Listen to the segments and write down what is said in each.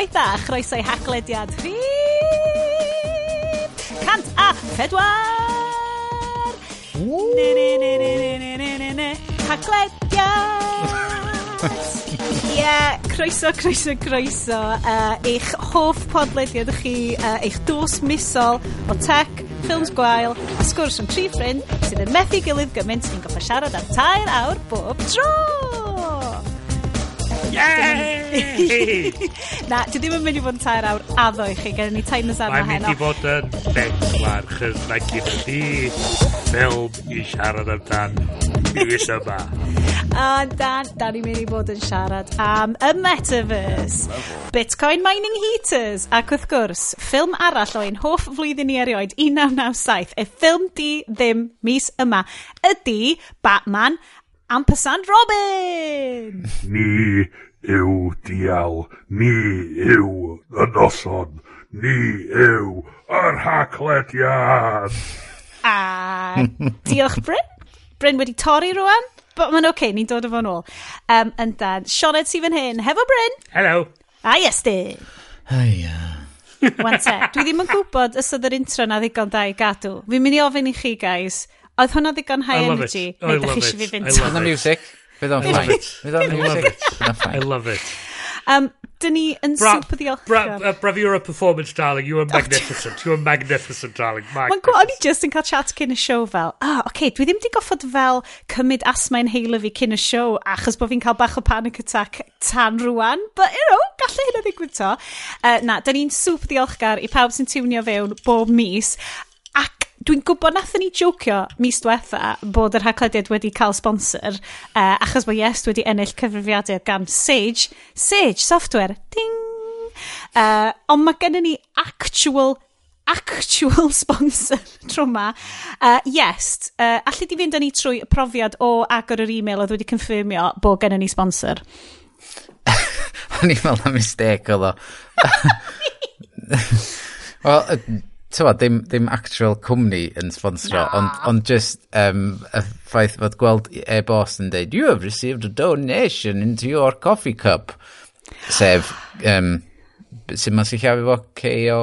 Noswaith da, chroeso i haglediad rhif... Cant a phedwar! Ne, ne, ne, ne, ne, ne, ne, ne, ne. Haglediad! Ie, yeah, croeso, croeso, croeso. Uh, eich hoff podlediad ych chi, uh, eich dos misol o tech, ffilms gwael, a sgwrs yn tri ffrind sydd yn methu gilydd gymaint sy'n goffa siarad am tair awr bob tro! Na, dwi ddim yn mynd i fod yn tair awr addo i chi, gen ni times arno heno. Mae'n mynd i fod yn bedwar, chys na gyd chi ffilm i siarad amdan mis yma. A dan, dan ni'n mynd i fod yn siarad am y Metaverse, Bitcoin Mining Heaters, ac wrth gwrs, ffilm arall o'n hoff flwyddyn ni erioed, 1997, y ffilm di ddim mis yma, ydy Batman Ampersand Robin! Ni yw dial, ni yw y noson, ni yw yr haglediad. A diolch Bryn. Bryn wedi torri rwan, but mae'n oce, okay, ni'n dod o fo'n ôl. Um, yndan, Sioned sydd fan hyn, hefo Bryn. Hello. A Iestyn. Wan te, dwi ddim yn gwybod os oedd yr intro na ddigon da i gadw. Fi'n mynd i ofyn i chi, guys. Oedd hwnna ddigon high energy? It. I love it. I love it. I love it. music. Fydd o'n ffain. Fydd o'n music. I love it. Um, Dyn ni yn bra, super ddiolch. Bra, uh, bravura performance, darling. You are magnificent. you are magnificent, darling. Mae'n gwybod, o'n i just yn cael chat cyn y show fel, ah, oh, oce, okay, dwi ddim di goffod fel cymryd asmau'n heilo fi cyn y show achos bod fi'n cael bach o panic attack tan rwan. But, you know, gallai hyn o ddigwydd to. Uh, na, dyn ni'n super ddiolchgar i pawb sy'n tiwnio fewn bob mis dwi'n gwybod nathon ni jocio mis diwetha bod yr haglediad wedi cael sponsor, uh, achos bod Yes wedi ennill cyfrifiadau gan Sage, Sage Software, ding! Uh, ond mae gennym ni actual actual sponsor tro ma. Uh, e, yes, uh, allu di fynd â ni trwy profiad o agor yr e-mail oedd wedi confirmio bod gennym ni sponsor. O'n i'n fel na mistake oedd o. Wel, tywa, dim, dim actual cwmni yn sponsro, nah. ond, ond just um, y ffaith fod gweld e-bost yn dweud, you have received a donation into your coffee cup. Sef, um, sy'n ma'n sy'n llafu fo, K.O.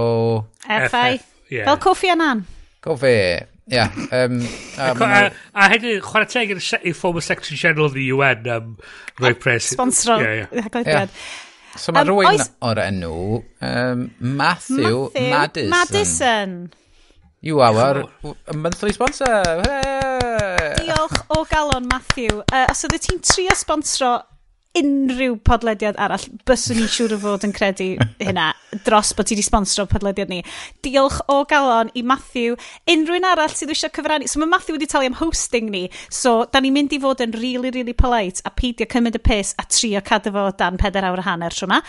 F.I. Yeah. Fel Coffi Annan. Coffi, ia. Um, a, a, a hynny, chwarae teg i'r former Secretary General of the UN, um, Roy Press. Sponsro. Yeah, yeah. So mae um, rhywun oes... o'r enw, um, Matthew, Matthew Madison. Madison. You are our monthly sponsor. Hey! Diolch o galon, Matthew. Uh, os ydy ti'n trio sponsro unrhyw podlediad arall, byswn i'n siŵr o fod yn credu hynna, dros bod ti wedi sponsro podlediad ni. Diolch o galon i Matthew, unrhyw'n arall sydd eisiau cyfrannu. So mae Matthew wedi talu am hosting ni, so da ni'n mynd i fod yn really, really polite a peidio cymryd y pus a trio cadw fo dan peder awr a hanner tro ma.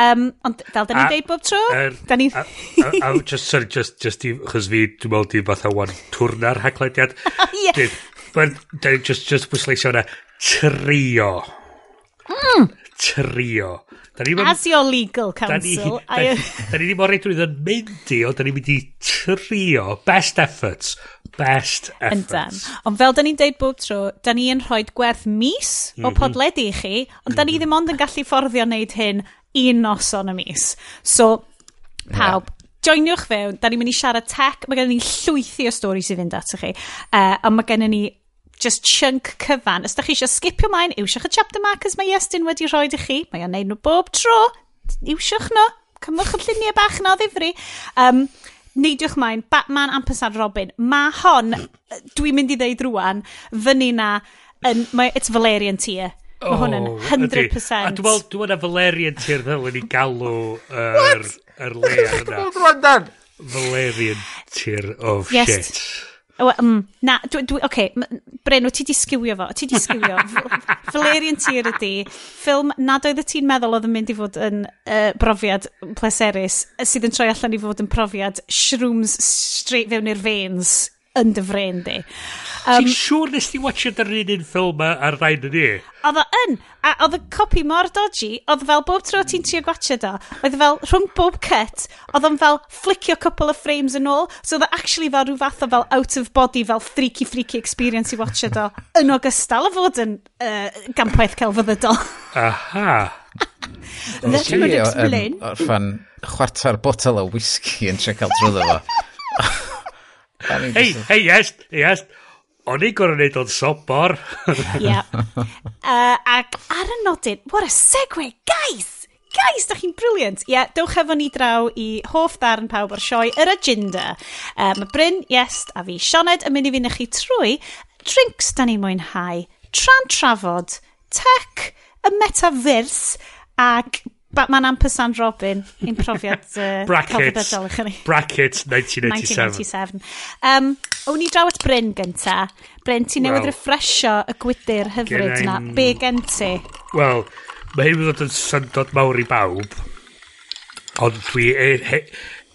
Um, ond fel da ni'n deud bob tro, er, da ni... a, a, a, just, sorry, just, just i, chos fi, dwi'n meddwl di fatha wan twrna'r haglediad. yeah. Dyn, just, just bwysleisio yna, trio Mm. Trio. Ni As your legal counsel. Da ni, da, ni ddim o'r reidrwydd yn mynd i, ond da ni'n mynd i trio. Best efforts. Best efforts. Ond fel da ni'n deud bob tro, da ni'n rhoi gwerth mis o mm -hmm. podledu i chi, ond da ni mhm. ddim ond yn gallu fforddio wneud hyn un noson y mis. So, pawb, yeah joiniwch fewn, da ni'n mynd i siarad tech, mae gennym ni llwythi o stori sydd fynd ato chi, uh, ond mae gennym ni just chunk cyfan. Os da chi eisiau skipio mlaen, iwsiwch y chapter markers mae Iestyn wedi rhoi i chi. Mae o'n neud nhw bob tro. Iwsiwch nhw. Cymwch y lluniau bach na o ddifri. Um, neidiwch mlaen, Batman am Pesad Robin. Mae hon, dwi'n mynd i ddeud rwan, fyny na, yn, mae, it's Valerian tier. Mae hwn yn 100%. A dwi'n meddwl, dwi'n meddwl Valerian tier ddylwn ni galw yr, er, yr er le yna. Valerian tier of yes. shit. Um, na, dwi, dwi, okay, Bryn, wyt ti di sgiwio fo? Ti di sgiwio. Valerian Tyr ydi, ffilm nad oedd y ti'n meddwl oedd yn mynd i fod yn uh, brofiad pleserus, sydd yn troi allan i fod yn profiad shrooms straight fewn i'r veins yn dy fren di. Um, Ti'n siŵr nes ti watch yr un un ffilm ar rhaid yn ni? Oedd o yn, a oedd y copi mor dodgy, oedd fel bob tro ti'n trio gwachio do, oedd fel rhwng bob cut, oedd o'n fel flicio couple of frames yn ôl, so oedd o actually fel rhyw fath o fel out of body, fel freaky freaky experience i watchio do, yn ogystal â fod yn uh, gampaeth celfyddydol. Aha. That would explain. Orffan chwarter botel o whisky yn tre cael trwyddo fo. Hei, hei, yes, yes. O'n i'n gorau neud o'n sobor. yeah. Uh, ac ar y nodyn, what a segue, guys! Guys, da chi'n briliant. Ie, yeah, dewch efo ni draw i hoff darn pawb o'r sioe, yr agenda. Uh, mae Bryn, Iest a fi Sioned yn mynd i fynd i chi trwy drinks da ni'n mwynhau, tran trafod, tech, y metafyrs ac Batman Ampersand Robin, un profiad uh, Bracket, bracket 1997. 1997. Um, o'n i draw at Bryn gynta. Bryn, ti newydd well, refresho y gwydr hyfryd na. Be gen ti? Wel, mae hyn yn dod yn syndod mawr i bawb. Ond dwi e, he,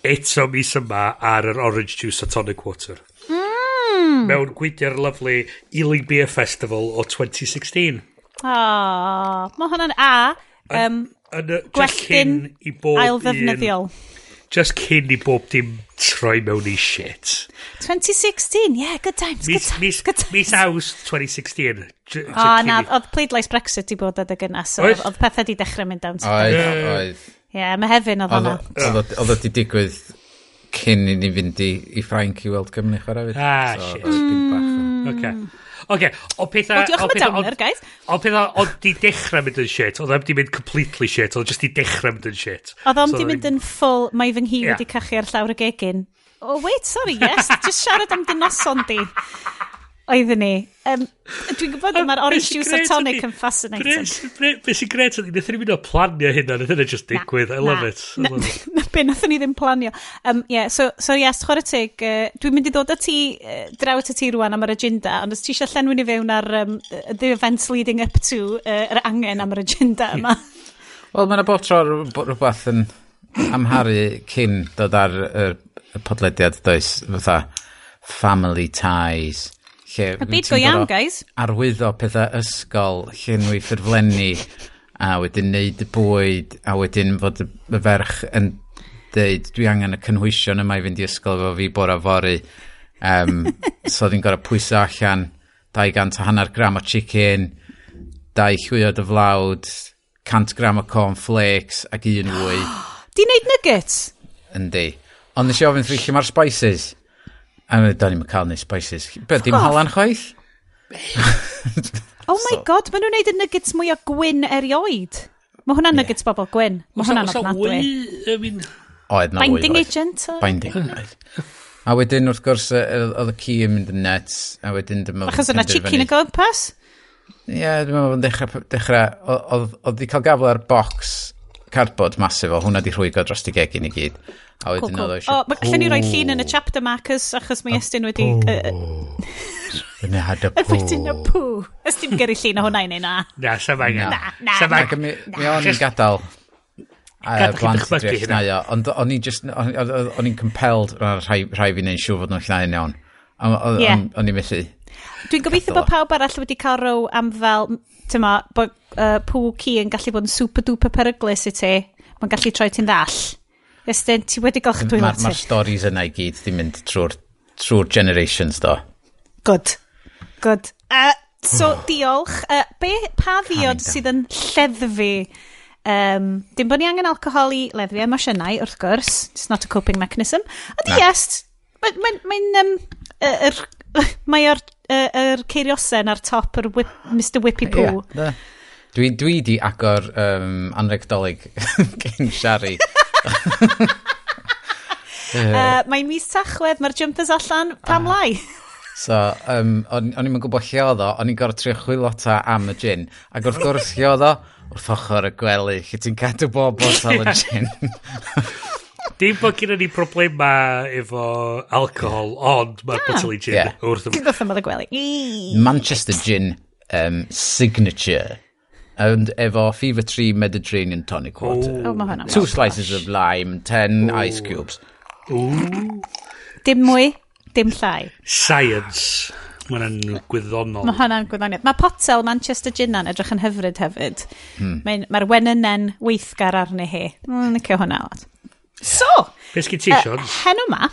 eto mis yma ar yr orange juice a tonic water. Mm. Mewn gwydr lyflu Ealing Beer Festival o 2016. Oh, mae hwnna'n a... Um, Yn y... Just cyn i bob ail ddefnyddiol. Just cyn i bob dim troi mewn i shit. 2016, yeah, good times, mis, good times, mis, good times. Mis aws 2016. O, oh, na, oedd pleidlais Brexit i bod adeg yna, so oedd pethau di dechrau mynd down. Oedd, oedd. Ie, mae hefyd oedd yna. Oedd o di digwydd cyn i ni fynd i, i Ffrainc i weld Cymru chwarae fydd. Ah, so, shit. Oedd Mm. bach. Okay. Oce, o pethau... O, diolch am y downer, guys. O pethau, o di dechrau mynd yn shit, oedd e am di mynd completely shit, oedd just di dechrau mynd yn shit. Oedd am di mynd yn full, mae fy nghi wedi cachu ar llawr y gegin. Oh, wait, sorry, yes, just siarad am dynoson di. Oeddwn ni. Um, Dwi'n gwybod mae'r orange juice a tonic yn fascinating. Be sy'n gret ydy, nethon ni mynd o planio hynna, nethon ni just digwydd, I love it. Na, be nethon ni ddim planio. Um, yeah, so, so yes, chwarae teg, uh, dwi'n mynd i ddod â ti, uh, draw at y ti rwan am yr agenda, ond os ti eisiau llenwi ni fewn ar um, the events leading up to, uh, yr angen am yr agenda yma. Wel, mae'n bod tro rhywbeth yn amharu cyn dod ar y podlediad, does, fatha family ties Lle, a byd go iawn, guys. Arwyddo pethau ysgol, llenwi ffurflenni, a wedyn neud y bwyd, a wedyn fod y ferch yn deud, dwi angen y cynhwysion yma i fynd i ysgol efo fi bora fory. Um, so oedd hi'n gorau pwyso allan 200 a hanner gram o chicken, 2 llwyod o flawd, 100 gram o corn flakes ac un wwy. Di wneud nuggets? Yndi. Ond nes i ofyn, lle mae'r spices? A mi do'n i'n cael neu spices. Be, dim halan chwaith? oh my god, maen nhw'n neud y nuggets mwy o gwyn erioed. Mae hwnna'n yeah. nuggets bobl gwyn. Mae hwnna'n ofnadwy. I mean... Oedd na Binding agent. Binding. A wedyn wrth gwrs oedd y ci yn mynd yn nuts. A wedyn dyma... Achos yna chicken y gwmpas? Ie, yeah, dwi'n meddwl yn dechrau... dechrau oedd di cael gafel ar box cardboard masif o hwnna di rhwygo dros di gegin i gyd. A wedyn cool, cool. oedd o mae gallen ni roi llun yn y chapter markers achos mae Estyn wedi yn y had y pŵ Wedyn y pŵ. Estyn gyrru llun o hwnna i ni na. Na sa mae na sa mae mi o'n i'n gadael blant i drech llnau ond o'n i'n just o'n i'n compelled rhai fi'n ein siŵr fod nhw'n llnau'n iawn. O'n i'n methu Dwi'n gobeithio bod pawb arall wedi cael row am fel, tyma, bod uh, pŵ ci yn gallu bod yn super duper peryglis i ti, mae'n gallu troi ti'n ddall. Ysdyn, ti wedi gael chydwyl Mae'r ma, ma storys yna i gyd di mynd trwy'r trwy generations do. Good. Good. Uh, so, oh. diolch. Uh, be, pa ddiod sydd yn lleddfu Um, dim bod ni angen alcohol i leddfu emosiynau, wrth gwrs. It's not a coping mechanism. Ond no. est, mae'n... Mae'n... Mae'n... Um, er, er, er, er ceiriosen ar top yr whip, Mr Whippy Poo. Yeah, Dwi, dwi di agor um, anregdolig gen Shari. uh, Mae'n mis tachwedd, mae'r jumpers allan, pam uh, lai? so, um, o'n, on i'n gwybod lle oedd o, o'n i'n gorau trio chwilio ta am y gin. Ac wrth gwrs lle oedd o, wrth ochr y gwely, lle ti'n cadw bob botel y gin. Dim bod gyda ni problema efo alcohol, ond mae'r ah, botel i gin yeah. wrth... Cyn gwrth ymwneud y gwely. Manchester gin um, signature And efo Fever Tree Mediterranean Tonic Water. Oh, mae hwnna'n Two slices of lime, ten Ooh. ice cubes. Dim mwy, dim llai. Science. Mae hwnna'n gwyddonol. Mae hwnna'n gwyddoniad. Mae potel Manchester Ginnan edrych yn hyfryd hefyd. Hmm. Mae'r mae wenynen weithgar arni hi. Mae'n licio hwnna. lot. So, Beth gyd ti, uh, Sean? Uh, hen yma,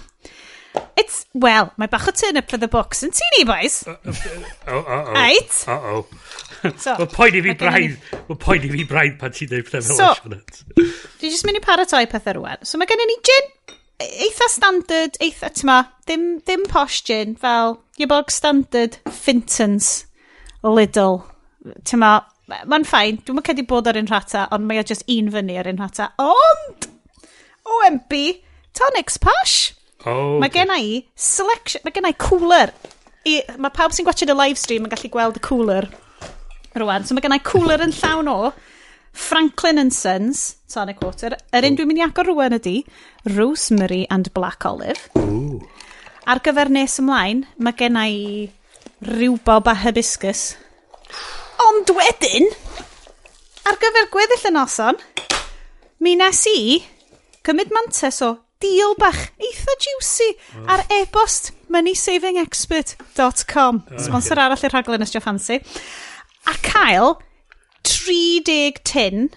it's, well, mae bach o turn up for the books, yn ti ni, boys? Uh, uh, uh, uh, oh, uh, oh. Right? Uh-oh. So, Mae'n poen i fi braidd. Mae'n poen i fi braidd pan ti'n dweud pethau fel Ashmanat. Dwi jyst mynd i paratoi pethau rwan. So mae gennym ni gin e, eitha standard, eitha, tyma, dim, dim posh gin, fel your bog standard Fintons Lidl. Tyma, mae'n ffain. Dwi'n mynd cedi bod ar un rhata, ond mae o just un fyny ar un rhata. Ond, OMB, tonics posh. Oh, mae gen i selection, mae gen i cooler. I, mae pawb sy'n gwachod y live stream yn gallu gweld y cooler Rwan, so mae gennau cooler yn llawn o Franklin and Sons, tonic water. Yr un dwi'n mynd i agor rwan ydy, rosemary and black olive. Ooh. Ar gyfer nes ymlaen, mae gennau rhywbob a hibiscus. Ond wedyn, ar gyfer gweddill y noson, mi nes i cymryd mantes o deal bach eitha juicy oh. ar e-bost moneysavingexpert.com. Sponsor arall i'r rhaglen ysdio fancy a cael 30 tin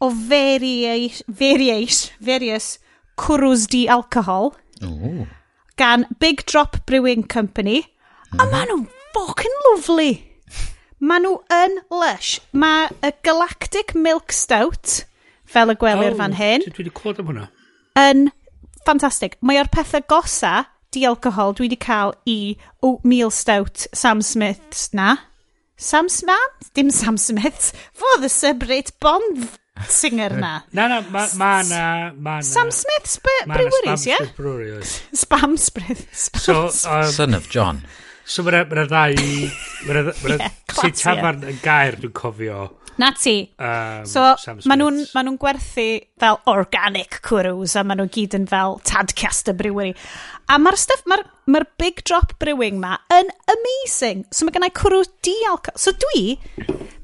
o various, various, various cwrws di alcohol Ooh. gan Big Drop Brewing Company. Mm. A mm-hmm. maen nhw'n ffocin lovely. Maen nhw yn lush. Mae y Galactic Milk Stout, fel y gwelir oh, fan hyn... Dwi wedi clod am hwnna. Yn ffantastig. Mae o'r pethau gosa di-alcohol dwi wedi cael i oatmeal stout Sam Smith's na. Sam Smith? Dim Sam Smith. Fodd y Separate Bond singer na. na, na, ma, ma na, ma na. Sam Smith's Breweries, ie? Spam Smith. So, um, Son of John. So mae'na ma ddau... Mae'na ddau... tafarn yn gair dwi'n cofio. Na ti. Um, so, maen nhw'n ma nhw gwerthu fel organic cwrws a maen nhw gyd yn fel Tadcaster Brewery a mae'r stuff, mae'r ma big drop brewing ma yn amazing. So mae gennau cwrw di-alcohol. So dwi,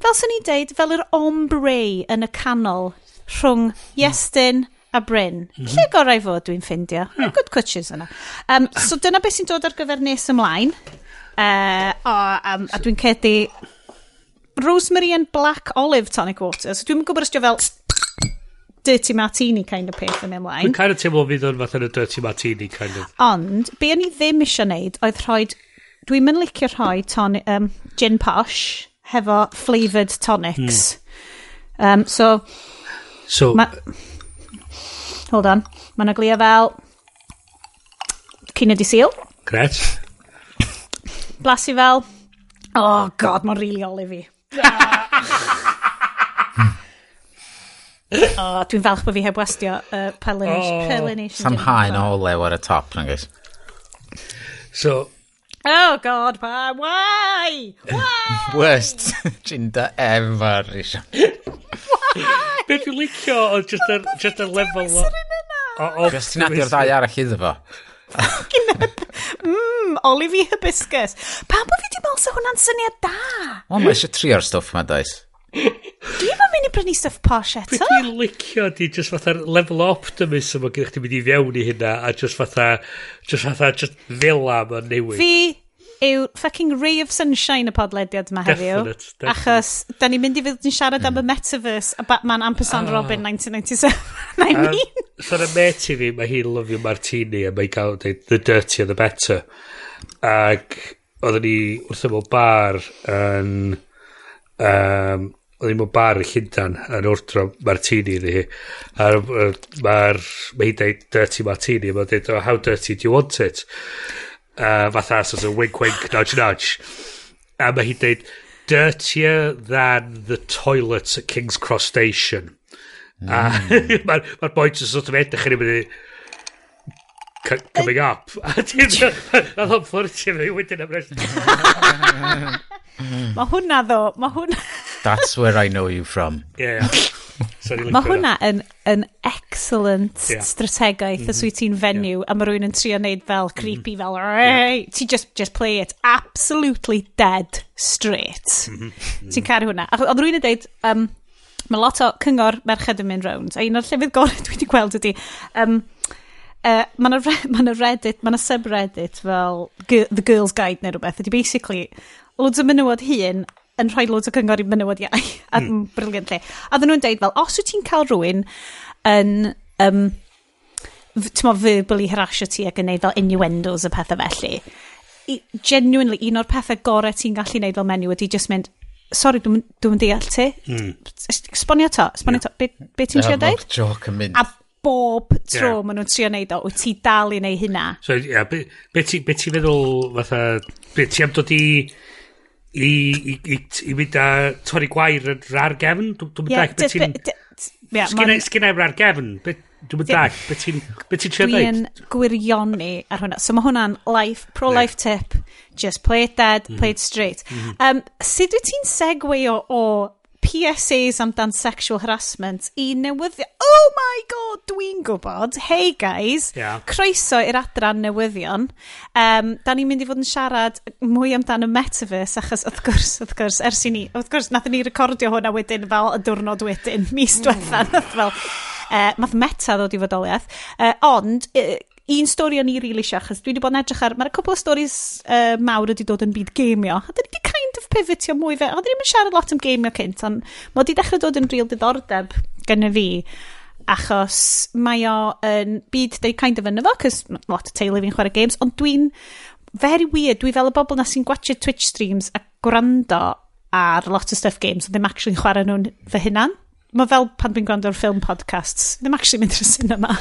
fel sy'n ni'n deud, fel yr ombre yn y canol rhwng Iestyn a Bryn. Mm -hmm. Lle gorau fod dwi'n ffindio? Yeah. Good cwtches yna. Um, so dyna beth sy'n dod ar gyfer nes ymlaen. Uh, o, um, a dwi'n cedi Rosemary and Black Olive Tonic Water. So dwi'n gwybod ysdio fel dirty martini kind of peth yn ymlaen. Dwi'n kind of teimlo fydd o'n fath yn y dirty martini kind of. Ond, be o'n i ddim eisiau neud oedd rhoi, dwi'n mynd licio rhoi ton, um, gin posh hefo flavoured tonics. Mm. Um, so, so ma, hold on, Mae mae'n glia fel Cina di Seal. Gret. Blasu fel, oh god, mae'n rili really olify. O, dwi'n falch bod fi heb wastio uh, Pelinish. Pelinish. Samhain o olew ar y top, na gais. So... Oh god, pa, why? Why? Worst Tinder ever, Risha. Why? Be dwi'n licio o just a, just a level o... O, o, Just nadio'r ddau arall iddo fo. Mmm, olive Hibiscus. Pam bod fi di meddwl sa hwnna'n syniad da? O, mae eisiau trio'r stwff yma, does. Dwi ddim yn mynd i brynu stuff posh eto. Dwi dwi'n licio di just fatha level o optimism o gyda chdi mynd i fewn i hynna a just fatha, just fatha, just fila ma'n newid. Fi yw fucking ray of sunshine y podlediad yma heddiw. Definite, definite. Achos, da ni'n mynd i fydd yn siarad am y hmm. Metaverse a Batman Ampersand Person oh. Robin ah. 1997. I mean. Tha'n y met i fi, mae hi'n lyfio martini a mae'n cael dweud the dirtier the better. Ac oedden ni wrth ymwyl bar yn... Um, oedd mewn bar yn Llyndan yn wrtro martini iddi hi. A mae'r, mae hi'n deud dirty martini, mae'n dweud, oh, how dirty do you want it? Uh, fatha, sort of wink wink, nudge nudge. A mae hi'n dweud, dirtier than the toilets at King's Cross Station. Mm. A hmm. mae'r ma boi jyst sort of edrych yn ymwneud, coming up. A ti'n dod o'n fflirtio fi wedyn am rest. Mae hwnna ddo, mae hwnna... That's where I know you from. Yeah. So mae hwnna yn, yn excellent yeah. strategaeth mm -hmm. os wyt ti'n fenyw yeah. a mae rhywun yn trio wneud fel creepy fel yeah. ti just, just play it absolutely dead straight mm -hmm. ti'n caru hwnna oedd rhywun yn dweud um, mae lot o cyngor merched yn mynd round a un o'r llefydd gorau dwi wedi gweld ydy, um, Uh, mae yna ma, na, ma reddit, mae yna subreddit fel The Girl's Guide neu rhywbeth, ydy basically loads o menywod hun yn rhoi loads o cyngor i menywodiau. a mm. briliant lle. A ddyn nhw'n deud fel, os wyt ti'n cael rhywun yn... Um, ti'n mo, verbally harassio ti ac yn neud fel innuendos y pethau felly, I, genuinely, un o'r pethau gorau ti'n gallu neud fel menyw ydy just mynd, sorry, dwi'n dwi deall ti. Mm. Sbonio to, sbonio yeah. to. Be, be ti'n trio dweud? joc yn mynd. A bob tro yeah. maen nhw'n trio neud o, wyt ti dal i neud hynna. So, yeah, be, be ti'n ti feddwl, fatha, be ti am dod i i, i, i, i fynd a torri gwair yn rar gefn. Dwi'n yeah, dall, beth ti'n... Sgynna i'n e- e rar gefn. Dwi'n dall, beth ti'n trio dweud? Dwi'n gwirioni ar hwnna. So mae hwnna'n life, pro-life yeah. tip. Just play it dead, mm -hmm. play it mhm. straight. Mm -hmm. um, sut wyt ti'n segwe o, o PSAs amdan sexual harassment i newyddion. Oh my god, dwi'n gwybod. Hey guys, yeah. croeso i'r adran newyddion. Um, da ni'n mynd i fod yn siarad mwy amdan y metaverse, achos wrth gwrs, wrth gwrs, ers i ni, wrth gwrs, nath ni recordio hwnna wedyn fel y diwrnod wedyn, mis diwetha, mm. fel... Uh, math meta ddod i fodoliaeth. Uh, ond, uh, un stori o'n i rili really eisiau, achos dwi wedi bod yn edrych ar... Mae'r cwpl o storis uh, mawr wedi dod yn byd geimio. A dyn ni wedi kind of pivotio mwy fe. a Oedden ni'n siarad lot am geimio cynt, ond mae wedi dechrau dod yn real diddordeb gyda fi achos mae o yn byd deu kind of yna fo, cos lot o teulu fi'n chwarae games, ond dwi'n very weird, dwi fel y bobl na sy'n gwachio Twitch streams a gwrando ar lot o stuff games, ond ddim actually chwarae nhw'n fy hunan. Mae fel pan dwi'n gwrando ar film podcasts, ddim actually mynd i'r cinema.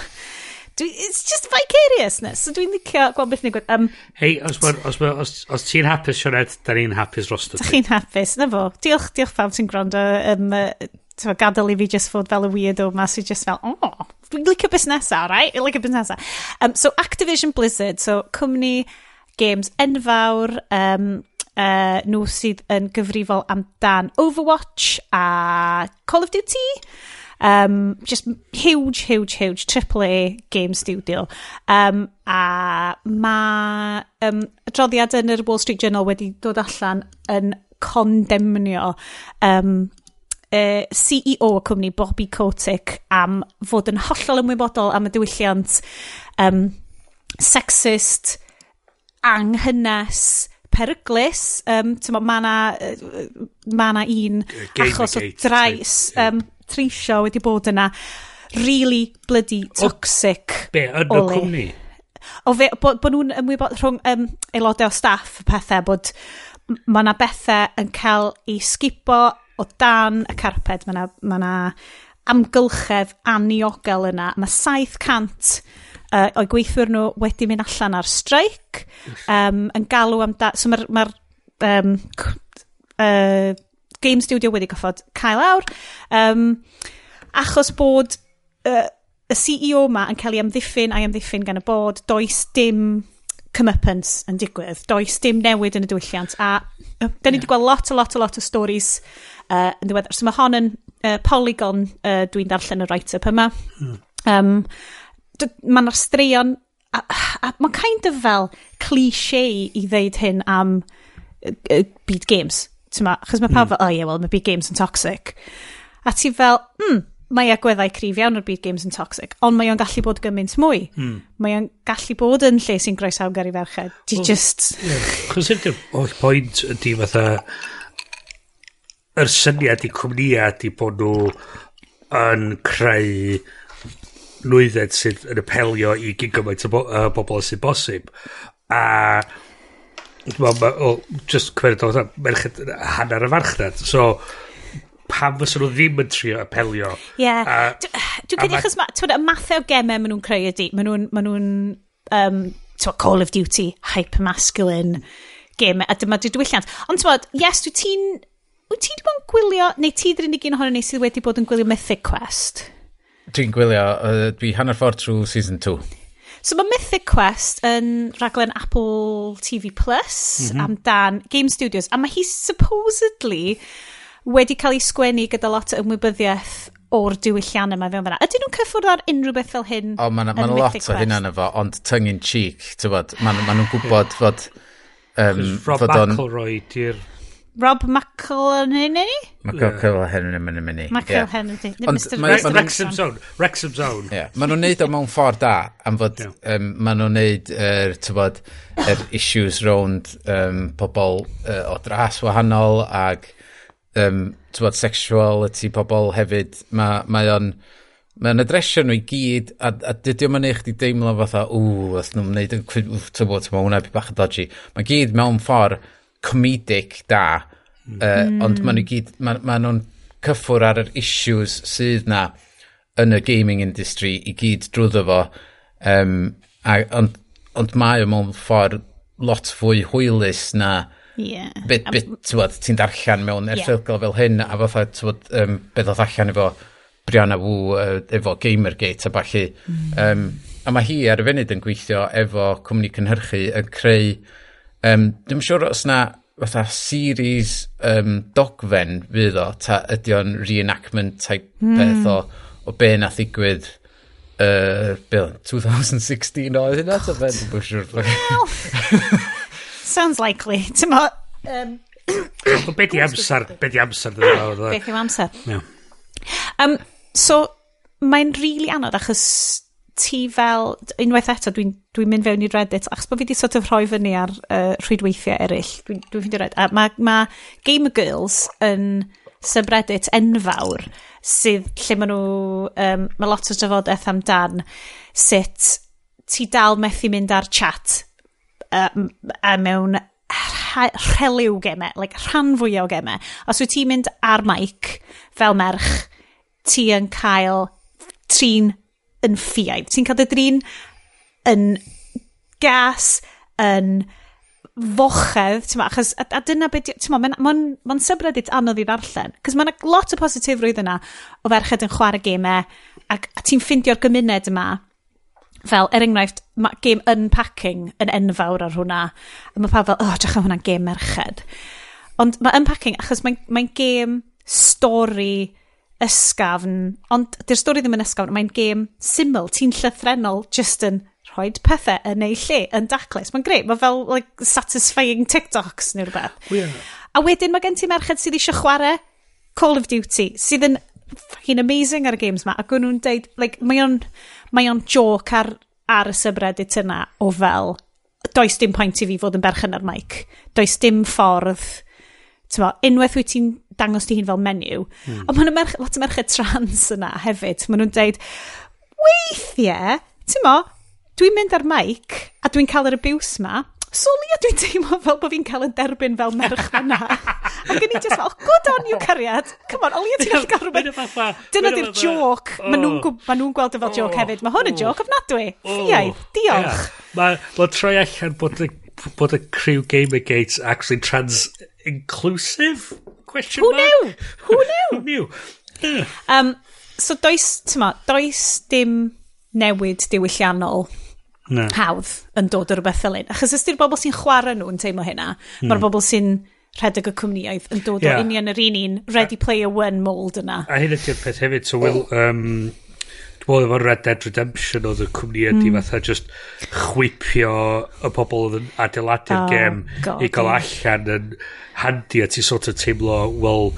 Dwi, it's just vicariousness. So dwi'n licio gweld beth ni'n gwybod. Um, Hei, os, os, os, os, os ti'n hapus, Sioned, da ni'n hapus rostod. Da chi'n hapus, na fo. Diolch, diolch pawb ti'n gwrando. Um, uh, gadael i fi just fod fel y weirdo ma, sy'n just fel, oh, dwi'n licio beth right? Dwi'n licio beth. Um, so Activision Blizzard, so cwmni games enfawr, um, uh, nhw sydd yn gyfrifol amdan Overwatch a Call of Duty. Um, just huge, huge, huge AAA game studio. Um, a mae um, adroddiad yn yr Wall Street Journal wedi dod allan yn condemnio um, uh, CEO y cwmni Bobby Kotick am fod yn hollol ymwybodol am y diwylliant um, sexist, anghynas, peryglis. Um, ma, mae yna ma un achos o drais... Um, treisio wedi bod yna really bloody toxic. O, be, yn y cwmni? O fe, bod bo nhw'n ymwybod rhwng um, aelodau o staff y pethau bod mae yna bethau yn cael ei sgipo o dan y carped. Mae yna ma, na, amgylchedd aniogel yna. Mae 700 uh, o'i gweithwyr nhw wedi mynd allan ar streic um, yn galw am da... So mae'r ma um, uh, Game Studio wedi goffod cael awr. Um, achos bod uh, y CEO ma yn cael ei amddiffyn a'i amddiffyn gan y bod, does dim comeuppance yn digwydd, does dim newid yn y diwylliant. A uh, da ni wedi yeah. gweld lot, a lot, a lot o stories uh, yn ddiweddar. So mae hon yn uh, polygon uh, dwi'n darllen y write-up yma. Mm. Um, mae'n straeon, a, a mae'n kind of fel cliché i ddeud hyn am uh, uh, byd games chos mae pawb mm. fel, oh yeah, well, mae big games yn toxic. A ti fel, hmm, mae agweddau cryf iawn o'r byd games yn toxic, ond mae o'n gallu bod gymaint mwy. Mm. Mae o'n gallu bod yn lle sy'n groesawg ar ei ferched. Di well, just... Chos ydy'r oll pwynt ydy fatha... Yr syniad i cwmnïa ydy bod nhw yn creu nwydded sydd yn apelio i gyn gymaint o bo, uh, bobl sy'n bosib. A Wel, ma, o, just cwered o, merched hanner y farchnad. So, pam fysa nhw ddim yn trio apelio. Ie. Yeah. Dwi'n gwneud achos, ti'n y mathau o gemau maen nhw'n creu ydy, Maen nhw'n, maen nhw'n, um, Call of Duty, hyper-masculine game, a dyma dy diwylliant. Ond ti'n yes, dwi ti'n, wyt ti wedi bod yn gwylio, neu ti ddyn ni gyn ohono ni sydd wedi bod yn gwylio Mythic Quest? Dwi'n gwylio, uh, dwi hanner ffordd trwy season 2. So mae Mythic Quest yn rhaglen Apple TV Plus mm -hmm. amdan Game Studios. A mae hi supposedly wedi cael ei sgwennu gyda lot o ymwybyddiaeth o'r diwylliannau yma fewn fyna. Ydyn nhw'n cyffwrdd ar unrhyw beth fel hyn? O, mae'n ma, na, ma lot o hynna yn efo, ond tongue in cheek, ti'n bod, mae ma nhw'n gwybod fod... Um, Rob McElroy di'r Rob McElhenney? McElhenney yn mynd. McElhenney. Mr. Wrexham Zone. Wrexham Zone. Yeah. Maen nhw'n neud o mewn ffordd da. Am fod, yeah. um, maen nhw'n neud, er, bod, er issues round um, pobl uh, o dras wahanol ag um, bod, sexuality pobl hefyd. Mae ma o'n... Mae'n adresio nhw i gyd, a, a dydy o'n mynd i chdi deimlo fatha, ww, oedd nhw'n gwneud yn cwyd, ww, ti'n mae hwnna bach yn dodgy. Mae gyd mewn ffordd comedic da, Mm. Uh, ond maen nhw gyd, maen ma nhw'n cyffwr ar yr issues sydd na yn y gaming industry i gyd drwyddo fo. Um, a, ond, ond mae o mewn ffordd lot fwy hwylus na yeah. bit, bit ti'n darllen mewn erthygl yeah. fel hyn a fatha tywod, um, beth oedd allan efo Brianna Wu uh, efo Gamergate a balli mm. um, a mae hi ar y funud yn gweithio efo cwmni cynhyrchu yn creu um, dwi'n siŵr os na fatha series um, dogfen fydd o, ta ydy o'n reenactment type mm. peth o, o be na ddigwydd uh, Bill, 2016 oedd hynna, ta fe, dwi'n siwr. Sounds likely, ti'n mo... Um, be di amser, be di amser dyna fawr. Be amser. Yeah. Um, so, mae'n rili really anodd achos ti fel, unwaith eto, dwi'n dwi mynd fewn i Reddit, achos bod fi wedi sort of rhoi fyny ar uh, rhwydweithiau eraill, dwi'n dwi ffeindio Reddit, a mae ma Gamer Girls yn subreddit enfawr, sydd lle maen nhw, um, mae lot o drafodaeth amdan sut ti dal methu mynd ar chat um, a mewn rheliw gemau, like rhan fwyaf o gemau. Os wyt ti'n mynd ar mic fel merch, ti yn cael trin yn ffiaidd. Ti'n cael dy drin yn gas, yn fochedd, ti'n ma, achos, a, a dyna beth, ti'n ma, mae'n ma n, ma, ma subreddit anodd i ddarllen, cos mae'n lot o positifrwydd yna o ferched yn chwarae gemau, ac ti'n ffindio'r gymuned yma, fel, er enghraifft, mae game unpacking yn enfawr ar hwnna, a mae pawb fel, oh, drach am hwnna'n game merched. Ond mae unpacking, achos mae'n mae, n, game stori ysgafn, ond dy'r stori ddim yn ysgafn, mae'n gêm syml, ti'n llythrenol just yn rhoi pethau yn ei lle, yn daclus. Mae'n greu, mae fel like, satisfying TikToks neu rhywbeth. Yeah. A wedyn mae gen ti merched sydd eisiau chwarae Call of Duty, sydd yn fucking amazing ar y games ma, ac nhw'n deud, like, mae o'n mae o'n joc ar, ar y subreddit yna o fel, does dim pwynt i fi fod yn berchen ar mic. Does dim ffordd, ti'n unwaith wyt ti'n dangos ti hun fel menyw. Hmm. Ond mae'n yna merch, lot o merched trans yna hefyd. Mae nhw'n deud, weithiau, ti'n mo, dwi'n mynd ar mic a dwi'n cael yr abuse ma, soli a dwi'n teimlo fel bod fi'n cael yn derbyn fel merch yna. a gen i just fel, good on you cariad. Come on, olia ti'n gallu cael rhywbeth. Dyna di'r joc. Oh. Mae nhw'n e oh. ma nhw gweld y fel joc hefyd. Mae hwn yn oh. joc ofnadwy. Oh. Ffiaidd. Diolch. Mae ma troi allan bod y bod y crew Gamergate actually trans inclusive Question Who knew? Who knew? Who knew? Yeah. um, so does, tyma, does dim newid diwylliannol no. hawdd yn dod o'r rhywbeth fel un. Achos ysdi'r bobl sy'n chwarae nhw yn teimlo hynna, mm. mae'r bobl sy'n rhedeg y cwmnioedd yn dod yeah. o union yr un un Ready Player One mold yna. A hyn ydy'r peth hefyd, so Will, oh. um, Wel, efo Red Dead Redemption oedd y cwmni ydi mm. fatha just chwipio y pobl oedd yn adeiladu'r oh, gem God, i gael yeah. allan yn handi a ti sort of teimlo, wel,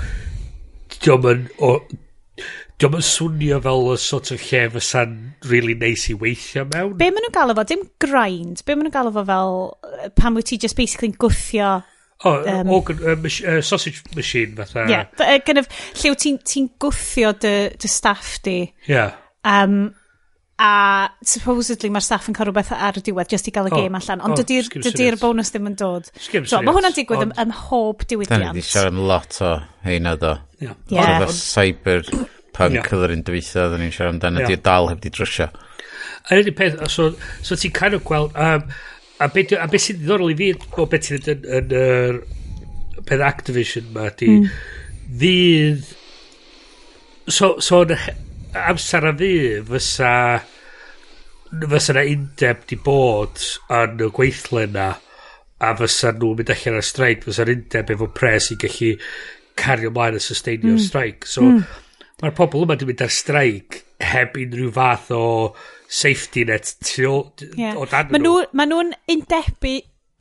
diolch yn... Diolch yn swnio fel y sort of lle fysa'n really nice i weithio mewn. Be maen nhw'n galw fo? Dim grind. Be maen nhw'n galw fo fel pan wyt ti just basically'n gwthio oh, um, organ, uh, uh, sausage machine fatha. Ie, uh, kind of, lle ti'n ti gwthio dy, dy staff di. Yeah. Um, a supposedly mae'r staff yn cael rhywbeth ar y diwedd just i gael y oh, gêm allan ond oh, dydy'r dydy bonus ddim yn dod so, mae hwnna'n digwydd ym, ym mhob diwydiant da ni wedi siarad yn lot o heina do yeah. yeah. cyber punk yeah. oedd yr un dyfeithio da ni'n siarad amdano yeah. dal heb di drysio a un peth so, so ti'n kind of gweld um, a beth be, sy'n ddiddorol i fi o beth sy'n yn, yn, yn, peth Activision ma di mm. fydd so, so amser a fi fysa fysa na undeb di bod yn y gweithle na a fysa nhw'n mynd allan ar streic fysa'r undeb efo pres i gallu cario mlaen a sustainio'r mm. streic so mm. mae'r pobl yma di mynd ar streic heb unrhyw fath o safety net tu, yeah. o dan nhw. Mae nhw'n ma nhw undebu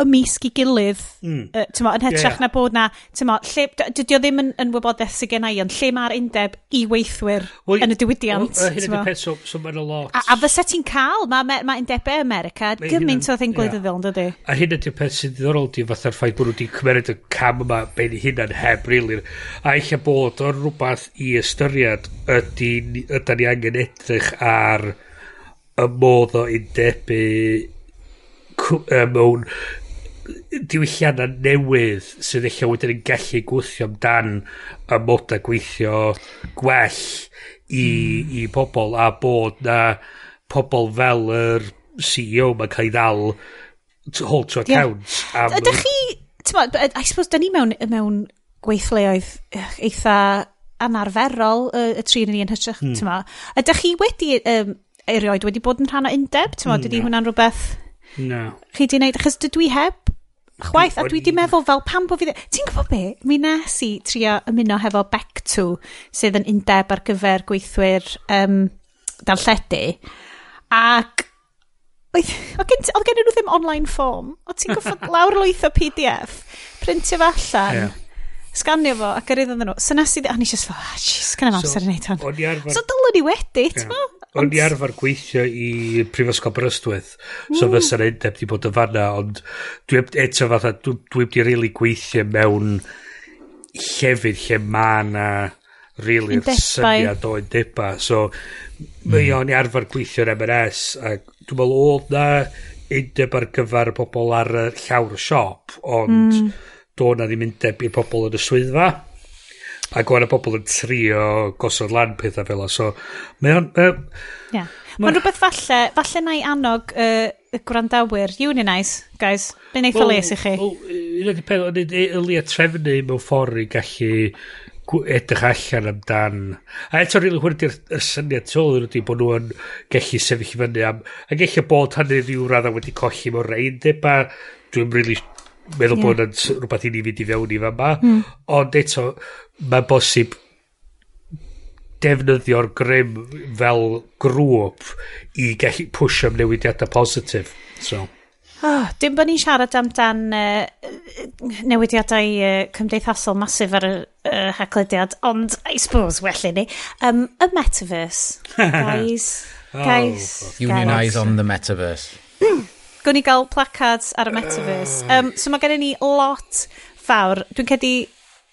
ymysg i gilydd, mm. uh, tyma, yn hytrach yeah, yeah. na bod na, tyma, lle, dydy o ddim yn, yn wybodaeth sy'n gen i, ond lle mae'r undeb i weithwyr well, yn y diwydiant. Well, uh, hyn ydy'r peth, so, so mae'n a lot. A, a fysa ti'n cael, mae ma, ma undebau America, mae gymaint o ddyn gwleidyddol, yn dydy. A hyn ydy'r peth sy'n ddiddorol di, fatha'r ffaith bod nhw wedi cymeriad y cam yma ben hynna'n heb rilir. A eich bod o'n rhywbeth i ystyried ydy, ydy ni angen edrych ar y modd o undebu mewn diwylliannau newydd sydd eich wedyn yn gallu gwythio amdan y moda gweithio gwell i, hmm. i pobl a bod na pobl fel yr CEO mae'n cael ei ddal to hold to account yeah. am... Ydych chi, ma, I suppose, da ni mewn, mewn gweithleoedd eitha anarferol y, y tri yn ni yn hytrach, hmm. ti'n ma. Ydych chi wedi, um, erioed wedi bod yn rhan o undeb, ti'n ma, hmm, dydy no. hwnna'n rhywbeth... No. Chi di wneud, achos dydw i heb Chwaith, a dwi di meddwl fel pam bod fi... Ti'n gwybod be? Mi nes i trio ymuno hefo Bectw, sydd yn undeb ar gyfer gweithwyr um, darlledu. Ac oedd gen gen nhw ddim online form. O ti'n goffod lawr lwyth o PDF, printio fo allan, yeah. sganio fo ac yr iddyn nhw. So nes i... A ni just fel, ah, jeez, gan am amser i wneud hon. So dylwn ni wedi, ti'n yeah. O'n i arfer gweithio i Prifysgol Brystwyth, so mm. fysa'n undeb di bod yn fanna, ond dwi eto fatha, dwi, dwi wedi really gweithio mewn llefydd lle ma na really syniad o undeba, so mm. mae o'n i arfer gweithio yn M&S, a dwi'n meddwl oedd na undeb ar gyfer pobl ar y llawr y siop, ond mm. do na ddim undeb i'r pobl yn y swyddfa. Ac o'n y bobl yn trio gosod lan pethau fel o. So, mae o'n... uh, yeah. Mae'n rhywbeth falle, falle na i annog uh, y gwrandawyr. Unionise, guys. Be'n eitha well, les i chi? Un o'r peth, o'n i'n trefnu mewn ffordd i gallu edrych allan amdan a eto rili hwyrdi'r er syniad tu ôl ydy bod nhw'n gallu sefyll i fyny am a gallu bod hynny rhyw radda wedi colli mewn rhain deba dwi'n rili really meddwl yeah. bod yn rhywbeth i ni fynd i fewn i fan ma mm. ond eto mae'n bosib defnyddio'r grym fel grŵp i gallu push am newidiadau positif. So. Oh, dim bod ni'n siarad amdan uh, newidiadau uh, cymdeithasol masif ar y uh, haglediad, ond I suppose well i ni. Um, y metaverse, guys. oh, guys. Unionize guys. on the metaverse. Gwn i gael placards ar y metaverse. Um, so mae gen i ni lot fawr. Dwi'n cedi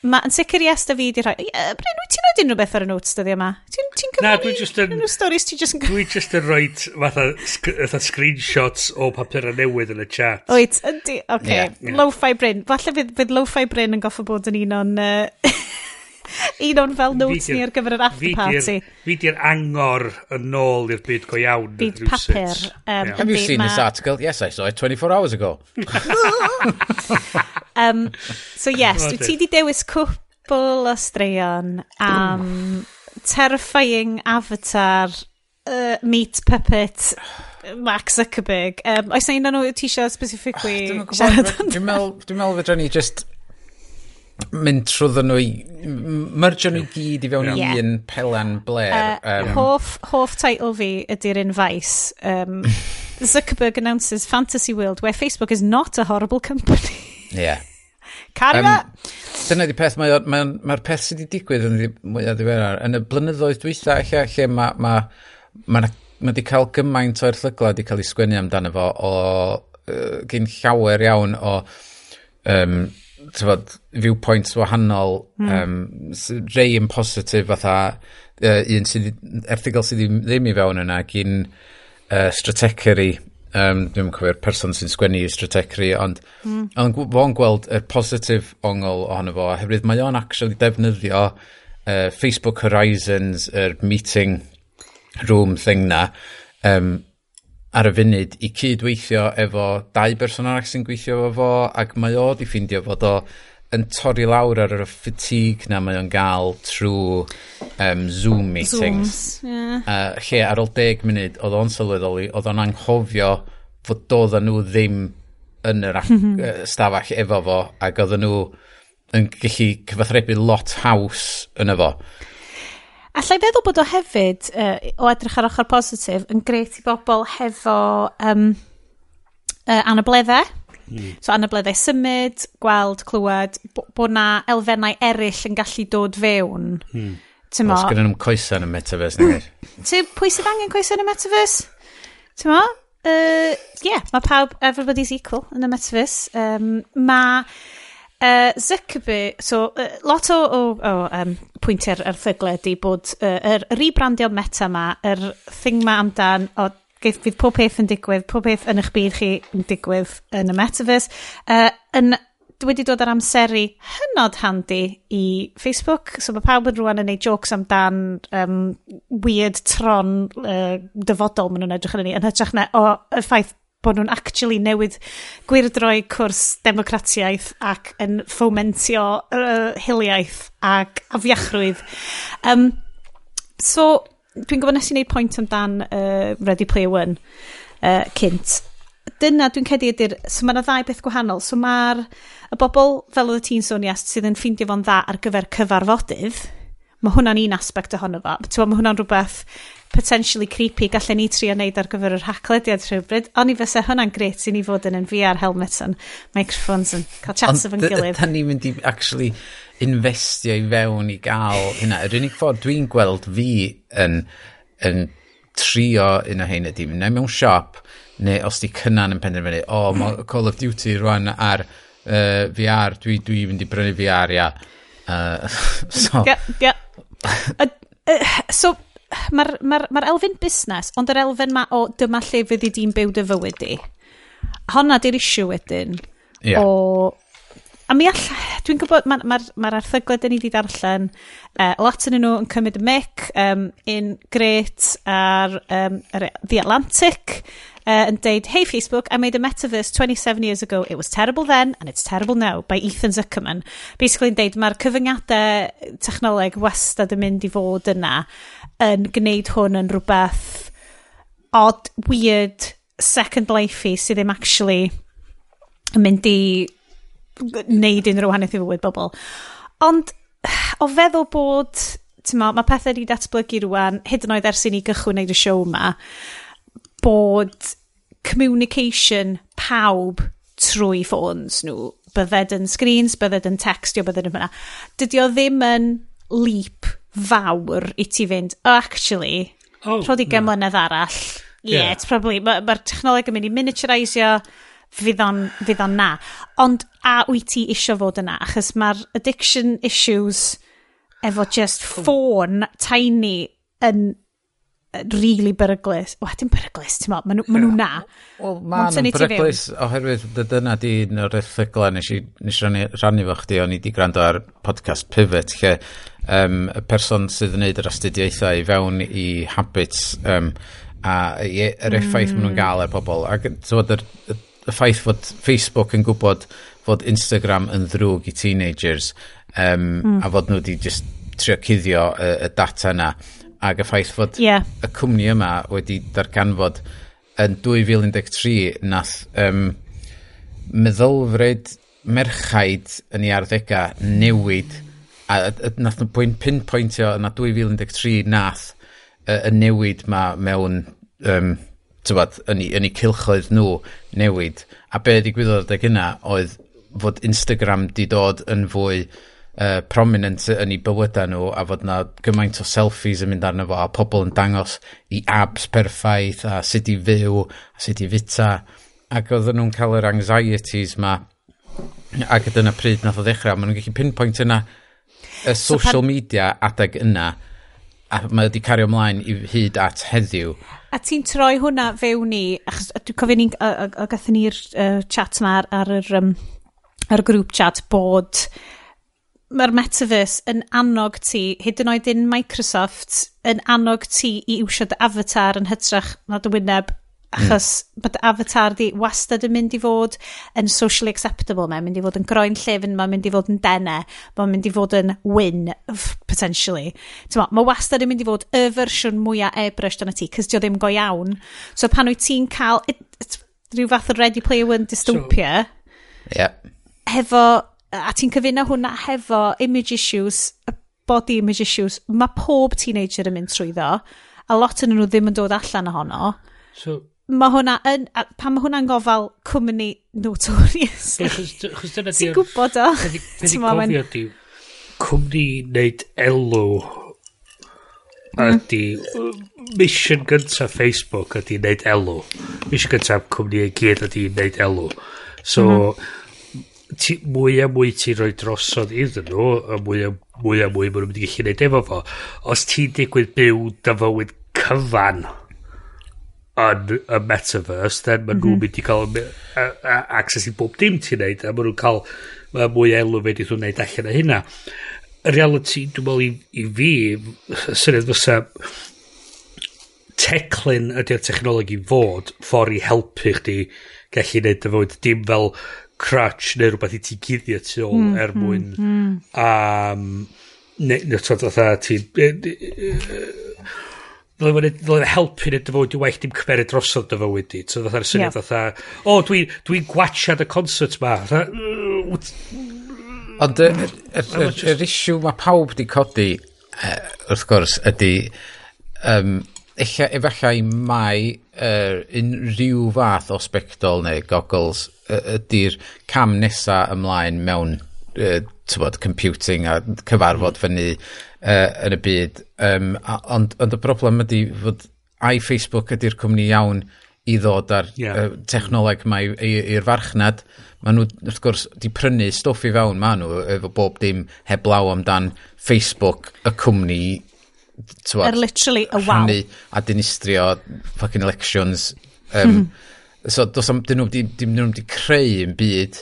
Ma, yn sicr yes da fi di rhoi... Uh, Bryn, wyt ti'n rhoi unrhyw beth ar y notes dyddi yma? Ti'n ti Na, dwi just yn... Unrhyw stories ti just yn... Dwi just yn rhoi fatha, fatha screenshots o papurau newydd yn y chat. Wyt, ydy, oce. Okay. Yeah. Lo-fi Bryn. Falle fydd, fydd lo-fi Bryn yn goffa bod yn un o'n... Uh, Un o'n fel notes ni ar gyfer yr after party. Fi di'r angor yn ôl i'r byd go iawn. Byd papur. Um, yeah. Have you seen ma... this article? Yes, I saw it 24 hours ago. um, so yes, dwi ti di dewis cwbl o straeon am terrifying avatar uh, meat puppet Mark Zuckerberg. Um, oes na un o'n nhw ti eisiau specifically ah, siarad amdano? Dwi'n meddwl fedra ni just mynd trwyddyn nhw i myrgio nhw gyd i fewn yeah. un pelan bler. Uh, um, hoff, hoff title fi ydy'r un faes. Um, Zuckerberg announces fantasy world where Facebook is not a horrible company. Yeah. Carry um, Dyna di peth, mae'r mae, mae, peth sydd wedi digwydd yn mwyaf ddiweddar. Yn y blynyddoedd dwytha, lle, lle mae ma, ma, ma, ma di cael gymaint o erthyglau wedi cael ei sgwennu amdano fo o, uh, gyn llawer iawn o um, tyfod, viewpoints wahanol, mm. um, rei yn positif fatha, uh, un sydd, erthigol sydd ddim i fewn yna, gyn uh, strategeri, um, dwi'n cofio'r person sy'n sgwennu i strategeri, ond mm. ond fo'n gweld y positif ongl ohono fo, oherwydd mae o'n actually defnyddio uh, Facebook Horizons, yr er meeting room thing na, um, ar y funud i cydweithio efo dau berson arall sy'n gweithio efo fo ac mae o di ffeindio fod o yn torri lawr ar y fatigue na mae o'n gael trwy um, Zoom meetings. Zooms, yeah. uh, lle ar ôl deg munud oedd o'n sylweddoli, oedd o'n anghofio fod doedden nhw ddim yn yr mhm. stafell efo fo ac oedden nhw yn gallu cyfathrebu lot haws yn efo allai feddwl bod o hefyd, uh, o edrych ar ochr positif, yn gret i bobl hefo um, uh, anableddau. Mm. So anableddau symud, gweld, clywed, bod na elfennau eraill yn gallu dod fewn. Mm. Tymo? Os gyda nhw'n coesau yn y metaverse, neu? Ti, pwy sydd angen coesau yn y metaverse? Tymo? Uh, yeah, mae pawb, everybody's equal yn y metaverse. Um, mae Uh, Zuckerberg, so uh, lot o, o, o um, pwyntiau'r erthyglau ydy bod uh, yr rebrandio meta ma, yr thing ma amdan, o, geith, fydd pob peth yn digwydd, pob peth yn eich byd chi yn digwydd yn y metaverse, uh, yn wedi dod ar amseru hynod handi i Facebook. So mae pawb yn rwan yn neud jokes amdan um, weird tron uh, dyfodol maen nhw'n edrych yn ni, yn hytrach na o y ffaith bod nhw'n actually newid gwirdroi cwrs democratiaeth ac yn fomentio uh, hiliaeth ac afiachrwydd. Um, so, dwi'n gwybod nes i wneud pwynt amdan uh, Ready Player One uh, cynt. Dyna dwi'n cedi ydy'r... So mae yna ddau beth gwahanol. So mae'r y bobl, fel oedd y tîn sôn sydd yn ffeindio fo'n dda ar gyfer cyfarfodydd, mae hwnna'n un aspect ohono fo. Mae hwnna'n rhywbeth potentially creepy gallen ni trio wneud ar gyfer yr haclediad rhywbryd, ond i fysa hwnna'n gret i ni fod yn yn VR helmet yn microphones yn cael chats efo'n gilydd. Ond ni'n mynd i actually investio i fewn i gael hynna. Yr unig ffordd dwi'n gweld fi yn, yn trio un o hyn ydy, neu mewn siop, neu os di cynnan yn penderfynu, o, oh, mae Call of Duty rwan ar uh, VR, dwi, dwi mynd i brynu VR, ia. Uh, so... Yeah, yeah. uh, uh, so, mae'r ma ma elfen busnes, ond yr elfen ma o dyma lle fyddi di'n byw dy fywyd di. Honna di'r isiw wedyn. Yeah. O, a mi all, dwi'n gwybod, mae'r ma, ma, ma erthyglau dyn ni wedi darllen, uh, lot yn nhw yn cymryd y mic, um, in Great a'r um, The Atlantic, uh, yn deud, hey Facebook, I made a metaverse 27 years ago. It was terrible then and it's terrible now by Ethan Zuckerman. Basically yn deud, mae'r cyfyngiadau technoleg wastad yn mynd i fod yna yn gwneud hwn yn rhywbeth odd, weird, second life-y sydd ddim actually yn mynd i wneud unrhyw haneth i fywyd bobl. Ond o feddwl bod, ti'n mae pethau wedi datblygu rwan, hyd yn oed ers i ni gychwyn wneud y siow yma, bod communication pawb trwy ffôns nhw. Bydded yn screens, bydded yn textio, bydded yn fyna. Dydy o ddim yn leap fawr i ti fynd, oh, actually, oh, rhod i gymlynedd arall. Yeah, yeah. it's probably, mae'r ma, technoleg yn mynd i miniaturisio, fydd o'n, fydd on na. Ond a wyt ti isio fod yna, achos mae'r addiction issues efo just oh. ffôn tiny yn really beryglus. dim beryglus, ti'n meddwl, maen nhw ma yeah. na. Wel, maen nhw'n beryglus oherwydd dy dyna di un o'r erthyglau nes i, nes rannu, rannu fo chdi, o'n i di gwrando ar podcast Pivot, lle um, y person sydd yn neud yr astudiaethau i fewn i habits um, a e- yr effaith mm. maen nhw'n gael ar er pobl. Ac tywod, y, y ffaith fod Facebook yn gwybod fod Instagram yn ddrwg i teenagers um, mm. a fod nhw wedi just trio cuddio y, y data yna Ac y ffaith fod yeah. y cwmni yma wedi darganfod yn 2013 nath um, meddylfryd merchaid yn ei arddegau newid a, a a nath nhw pwynt pinpointio yna 2013 nath y, y newid ma mewn um, tywad, yn, i, yn eu cilchoedd nhw newid a be ddigwyddodd ag yna oedd fod Instagram di dod yn fwy uh, prominent yn eu bywydau nhw a fod na gymaint o selfies yn mynd arno fo a pobl yn dangos i abs perffaith a sut i fyw a sut i fita ac oedden nhw'n cael yr anxieties ma ac dyna pryd nath o ddechrau maen nhw'n gallu pinpoint yna y social so media adeg yna a mae wedi cario ymlaen i hyd at heddiw. A ti'n troi hwnna fewn i, achos dwi'n cofio ni'n gathen ni'r uh, chat yma ar, ar, yr, um, ar grŵp chat bod mae'r metaverse yn annog ti, hyd yn oed un Microsoft, yn annog ti i iwsio dy avatar yn hytrach na dy wyneb achos mm. mae dy avatar di wastad yn mynd i fod yn socially acceptable mae'n mynd i fod yn groen llyfn, mae'n mynd i fod yn dene mae'n mynd i fod yn win potentially ma, wastad yn mynd i fod y fersiwn mwyaf e-brush dyna ti cys di ddim go iawn so pan wyt ti'n cael it, it, rhyw fath o Ready Player One dystopia so, yeah. hefo a ti'n cyfuno hwnna hefo image issues, body image issues, mae pob teenager yn mynd trwyddo, a lot yn nhw ddim yn dod allan ohono. So, mae hwnna yn, pan mae hwnna'n gofal cwmni notorious. Chos dyna di... Ti'n gwybod o? Fe di gofio di cwmni wneud elw ydy mission gyntaf Facebook ydy wneud elw. Mission gyntaf cwmni i gyd ydy wneud elw. So, mm -hmm ti, mwy a mwy ti'n rhoi drosodd iddyn nhw, a mwy a mwy a mwy maen nhw'n mynd i gallu gwneud efo fo, os ti'n digwydd byw dy fywyd cyfan yn y metaverse, then maen nhw'n mhm. mynd i cael access i bob dim ti'n neud, a maen nhw'n cael ma mwy elw fe ddyn nhw'n neud allan o hynna. Y reality, dwi'n meddwl i, i fi, syniad fysa teclyn ydy'r technologi fod ffordd i helpu chdi gallu neud y fywyd. Dim fel crutch neu rhywbeth i ti guddio tu ôl mm, er hmm, mwyn mm, mm. um, neu ne, tod fatha ti e, e, e, Dyle fe'n helpu nid dy fod i waith dim cymeru drosodd dy fywyd di. So fatha'r syniad yeah. fatha, o, dwi'n dwi gwachad y concert ma. Ond yr er, er, er, isiw mae pawb di codi, wrth gwrs, ydy, um, efallai mai er, unrhyw fath o spectol neu goggles ydy'r cam nesa ymlaen mewn uh, tywod, computing a cyfarfod mm. fyny uh, yn y byd. Um, a, ond, ond y broblem ydy fod ai Facebook ydy'r cwmni iawn i ddod ar yeah. uh, technoleg mae i'r farchnad. Maen nhw, wrth gwrs, di prynu stwff i fewn, maen nhw efo bob dim heblaw amdan Facebook, y cwmni Er literally a wow. Rhannu a dinistrio fucking elections. Um, so, dos am, dyn nhw wedi creu yn byd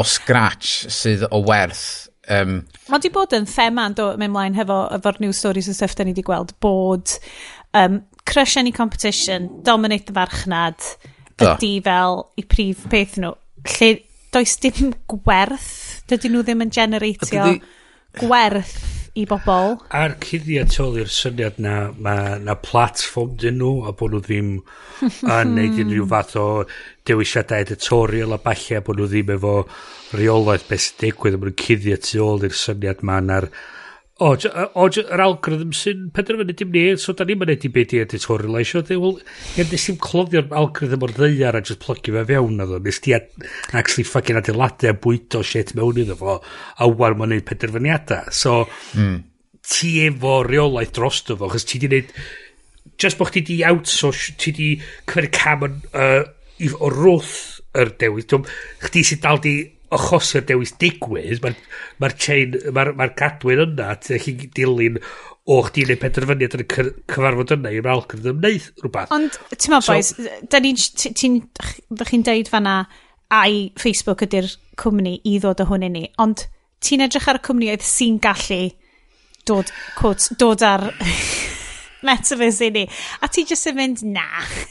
o scratch sydd o werth. Um, Mae di bod yn thema yn mynd mlaen hefo, efo'r news stories yn stuff da ni wedi gweld, bod um, crush any competition, dominate the farchnad, ydy fel i prif peth nhw. Lle does dim gwerth, dydyn nhw ddim yn generatio gwerth i bobl. A'r cuddiau toli'r syniad na, ma, na platform dyn nhw, a bod nhw ddim yn neud unrhyw fath o dewisiadau editorial a balle, a bod nhw ddim efo reolaeth beth sy'n digwydd, a bod nhw'n cuddio tu ôl i'r syniad ma na'r o, o, yr algorithm sy'n penderfynu dim ni, so da ni'n mynd i beth i editorial eisiau, dwi, wel, ie, nes i'n cloddio'r algorithm o'r ddeiar a just plygio fe fewn o ddo, nes ti actually ffucking adeiladu a bwyto shit mewn iddo fo, a wan ma'n neud penderfyniadau. So, mm. ti efo reolaeth dros dy fo, chos ti di neud, just bod chdi di outsource, ti di cymryd cam yn, uh, o'r rwth yr dewis, chdi sy'n dal di achosio'r dewis digwydd, mae'r ma chain, mae'r ma cadwyn yna, ti'n chi dilyn o chdi neu penderfyniad yn y cyfarfod yna i'r algorithm wneud rhywbeth. Ond, ti'n meddwl, so, boys, da ni'n, ti'n, chi'n deud fanna, ai Facebook ydy'r cwmni i ddod o hwn i ni, ond ti'n edrych ar y cwmnioedd sy'n gallu dod, quote, dod ar metaverse i ni, a ti jyst yn mynd, na.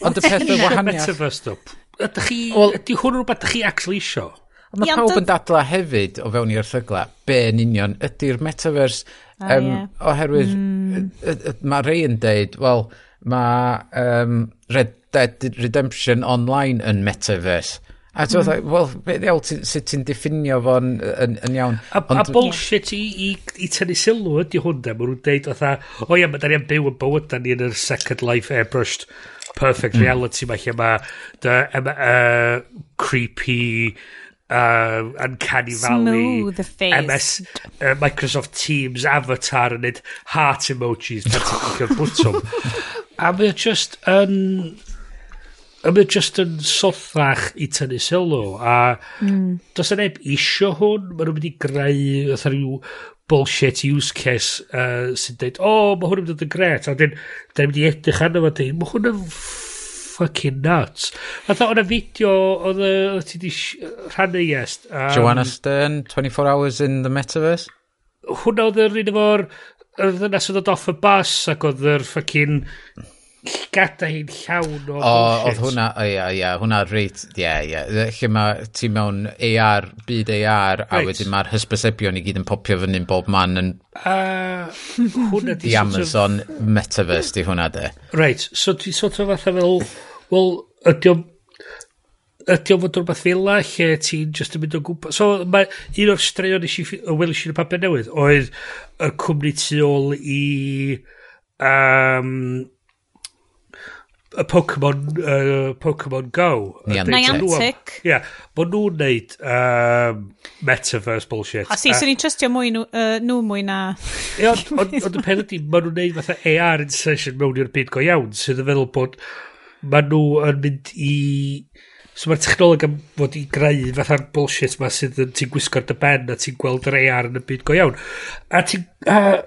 Ond y peth y wahaniaeth... Metaverse, Ydych chi, ydy hwn rhywbeth ydych chi actually isio? A mae pawb yn dadla hefyd o fewn i'r thygla, be yn union ydy'r metaverse ah, um, yeah. oherwydd mm. mae rei yn deud, wel, mae um, Red Dead Redemption Online yn metaverse. A ti'n mm. wel, beth iawn, sut ti'n diffinio fo'n yn, yn, iawn? A, Ond, a bullshit i, i, i tynnu sylw ydy hwn, da, maen nhw'n deud o dda, o ia, mae da ni am byw yn bywyd, da ni yn yr Second Life airbrushed perfect hmm. reality, mm. mae lle mae uh, creepy uh, Uncanny Valley MS, uh, Microsoft Teams avatar yn neud heart emojis pan ti'n clicio'r bwtwm a mae just yn um, a mae just yn sothach i tynnu sylw a mm. does yna neb isio hwn? Maen nhw'n mynd i greu rhyw bullshit use case uh, sy'n dweud o oh, mae hwn yn mynd yn gret a dyn, dyn mynd i edrych arno fo dyn mae hwn yn fucking nuts. Fatha o'n y fideo oedd ti di rhannu iest. Um, Joanna Stern, 24 Hours in the Metaverse. Hwna oedd yr un efo'r y ddynas oedd off y bus ac oedd yr ffucking gada hi'n llawn o oh, oedd hwnna, o ia, ia, hwnna reit, ia, ia. Lle mae ti mewn AR, byd AR, right. a wedyn mae'r hysbysebion i gyd yn popio fyny'n bob man yn... Uh, hwnna di... Amazon sort of... Metaverse di hwnna de. Right, so ti sort of fatha fel, wel, ydy o'n ydy o fod rhywbeth fel la lle ti'n just yn mynd o gwmpas so mae un o'r straeon nes i welys i'n y papur newydd oedd y cwmni tu ôl i um, y Pokemon, uh, Pokemon Go. Niantic. Ie, yeah, bod nhw'n neud um, metaverse bullshit. A si, sy'n ni'n trystio mwy nhw, uh, nhw mwy na... Ie, ond y pen ydy, maen nhw'n neud fatha AR insertion mewn i'r byd go iawn, sydd yn feddwl bod maen nhw yn mynd i... So mae'r technoleg am fod i greu fatha'r bullshit ma sydd yn ti'n gwisgo'r dy ben a ti'n gweld yr AR yn y byd go iawn. A ti'n... Uh,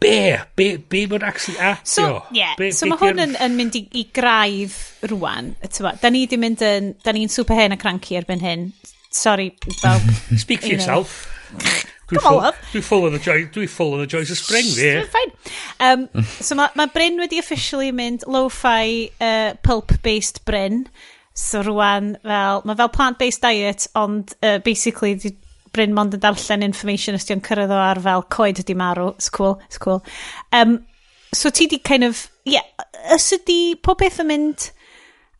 be? Be, be mae'n actually atio? So, yeah. Be, so be mae hwn yn, yn mynd i, i graidd rwan. Tywa. Da ni di mynd yn... Da ni'n super hen a cranky erbyn hyn. Sorry, bawb. Speak for you yourself. Come on, love. Dwi full of the joy, dwi full of the joys of spring, fi. Fine. Um, so mae ma Bryn wedi officially mynd lo-fi uh, pulp-based Bryn. So rwan, fel, mae fel plant-based diet, ond uh, basically Bryn Mond yn darllen information os ti'n cyrraedd o ar fel coed ydi marw. It's cool, it's cool. Um, so ti di kind of, yeah, os ydi pob beth yn mynd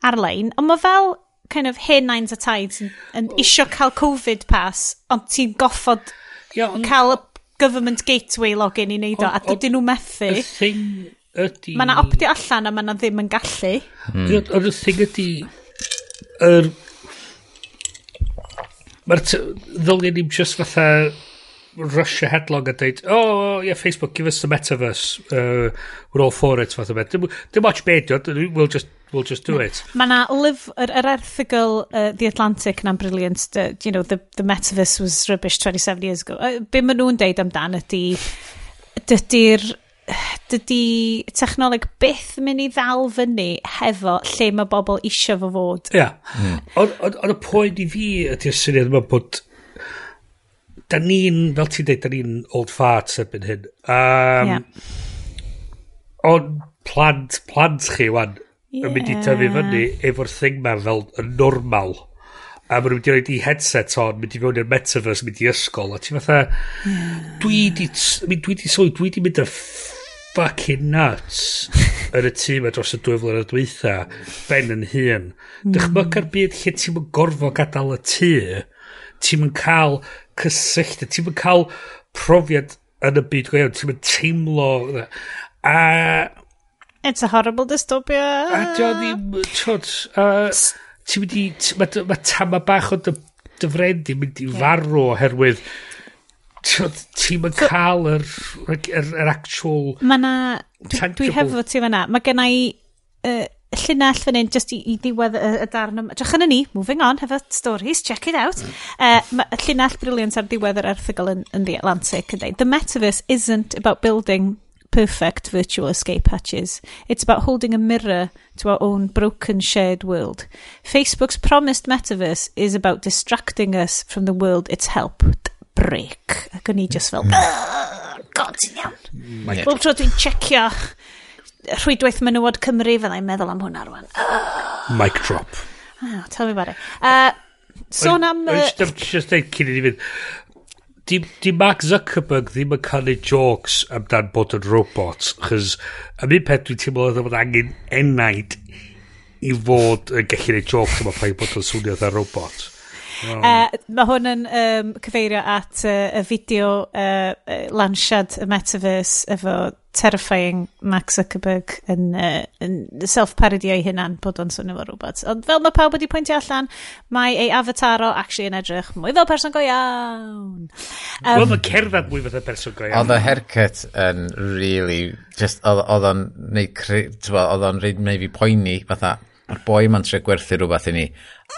ar-lein, ond mae fel kind of hen nines a tides yn, yn isio cael Covid pass, ond ti'n goffod yeah, on, cael y government gateway login i wneud o, a dydyn nhw methu. Y thing ydi... Mae yna opdio allan a mae yna ddim yn gallu. Mm. Ond y thing ydi, yr er Mae'r... ddylgen ni'n just fatha rush headlong a dweud, oh, yeah, Facebook, give us the metaverse. Uh, we're all for it, fath o beth. Dim much beidio, we'll just, we'll just do it. Mae na live, yr, yr erthigol uh, The Atlantic na'n brilliant, the, you know, the, the metaverse was rubbish 27 years ago. Uh, be maen nhw'n deud amdan ydy, dydy'r dydy technoleg byth mynd i ddal fyny hefo lle mae bobl isio fo fod. Ia. Yeah. Mm. Ond y pwynt i fi ydy'r syniad yma bod da ni'n, fel ti'n dweud, da ni'n old farts erbyn hyn. Um, yeah. Ond plant, plant chi wan yeah. yn mynd i tyfu fyny efo'r thing ma fel yn normal a maen nhw wedi rhoi i headset on, mynd i fewn i'r metaverse, mynd i ysgol, a ti fatha, dwi di, dwi di sylwi, dwi di mynd y fucking nuts yn y tîm a dros y dwy flynedd dweitha, ben yn hun. Mm. Dychmyg ar byd lle ti'n mynd gorfod gadael y tŷ, ti'n mynd cael cysylltu, ti'n mynd cael profiad yn y byd go iawn, ti'n mynd teimlo, a... It's a horrible dystopia. A dio ddim, twyd. Uh, ti'n mynd i... Mae ma tama bach o dy, dyfrendi mynd i farw oherwydd ti'n mynd cael yr, yr, yr actual... Mae na... Dwi, dwi hefo ti fyna. Mae gen i uh, llinell fan hyn just i, i ddiwedd y, y darn yma. Drach yn ni, moving on, hefo stories, check it out. Mm. Uh, mae llinell briliant ar ddiwedd yr erthigol yn, yn The Atlantic yn dweud, The metaverse isn't about building perfect virtual escape hatches. It's about holding a mirror to our own broken shared world. Facebook's promised metaverse is about distracting us from the world it's helped break. Ac o'n i just fel, mm. god, ti'n iawn. Bob tro dwi'n checio rhwydwaith menywod Cymru, fydda i'n meddwl am hwnna rwan. Mic drop. Oh, tell me about it. Uh, Sôn am... Uh, just deud cyn i ni fynd, di, di Mark Zuckerberg ddim yn cael ei jokes amdan bod yn robot, chys am un peth dwi'n teimlo oedd bod angen enaid i fod yn gallu gwneud jokes am y ffaith bod yn swnio dda robot. Oh. Uh, mae hwn yn um, cyfeirio at uh, y fideo uh, lansiad y Metaverse efo terrifying Max Zuckerberg yn, uh, yn self-parodio ei hunan bod o'n swnio fo rhywbeth. Ond fel mae pawb wedi pwyntio allan, mae ei avatar o actually yn edrych mwy fel person go iawn. Um, Wel, mae cerdded mwy fel person go iawn. Oedd y haircut yn really, just, oedd o'n neud, oedd o'n reid neu fi poeni, fatha, mae'r boi ma'n tre gwerthu rhywbeth i ni,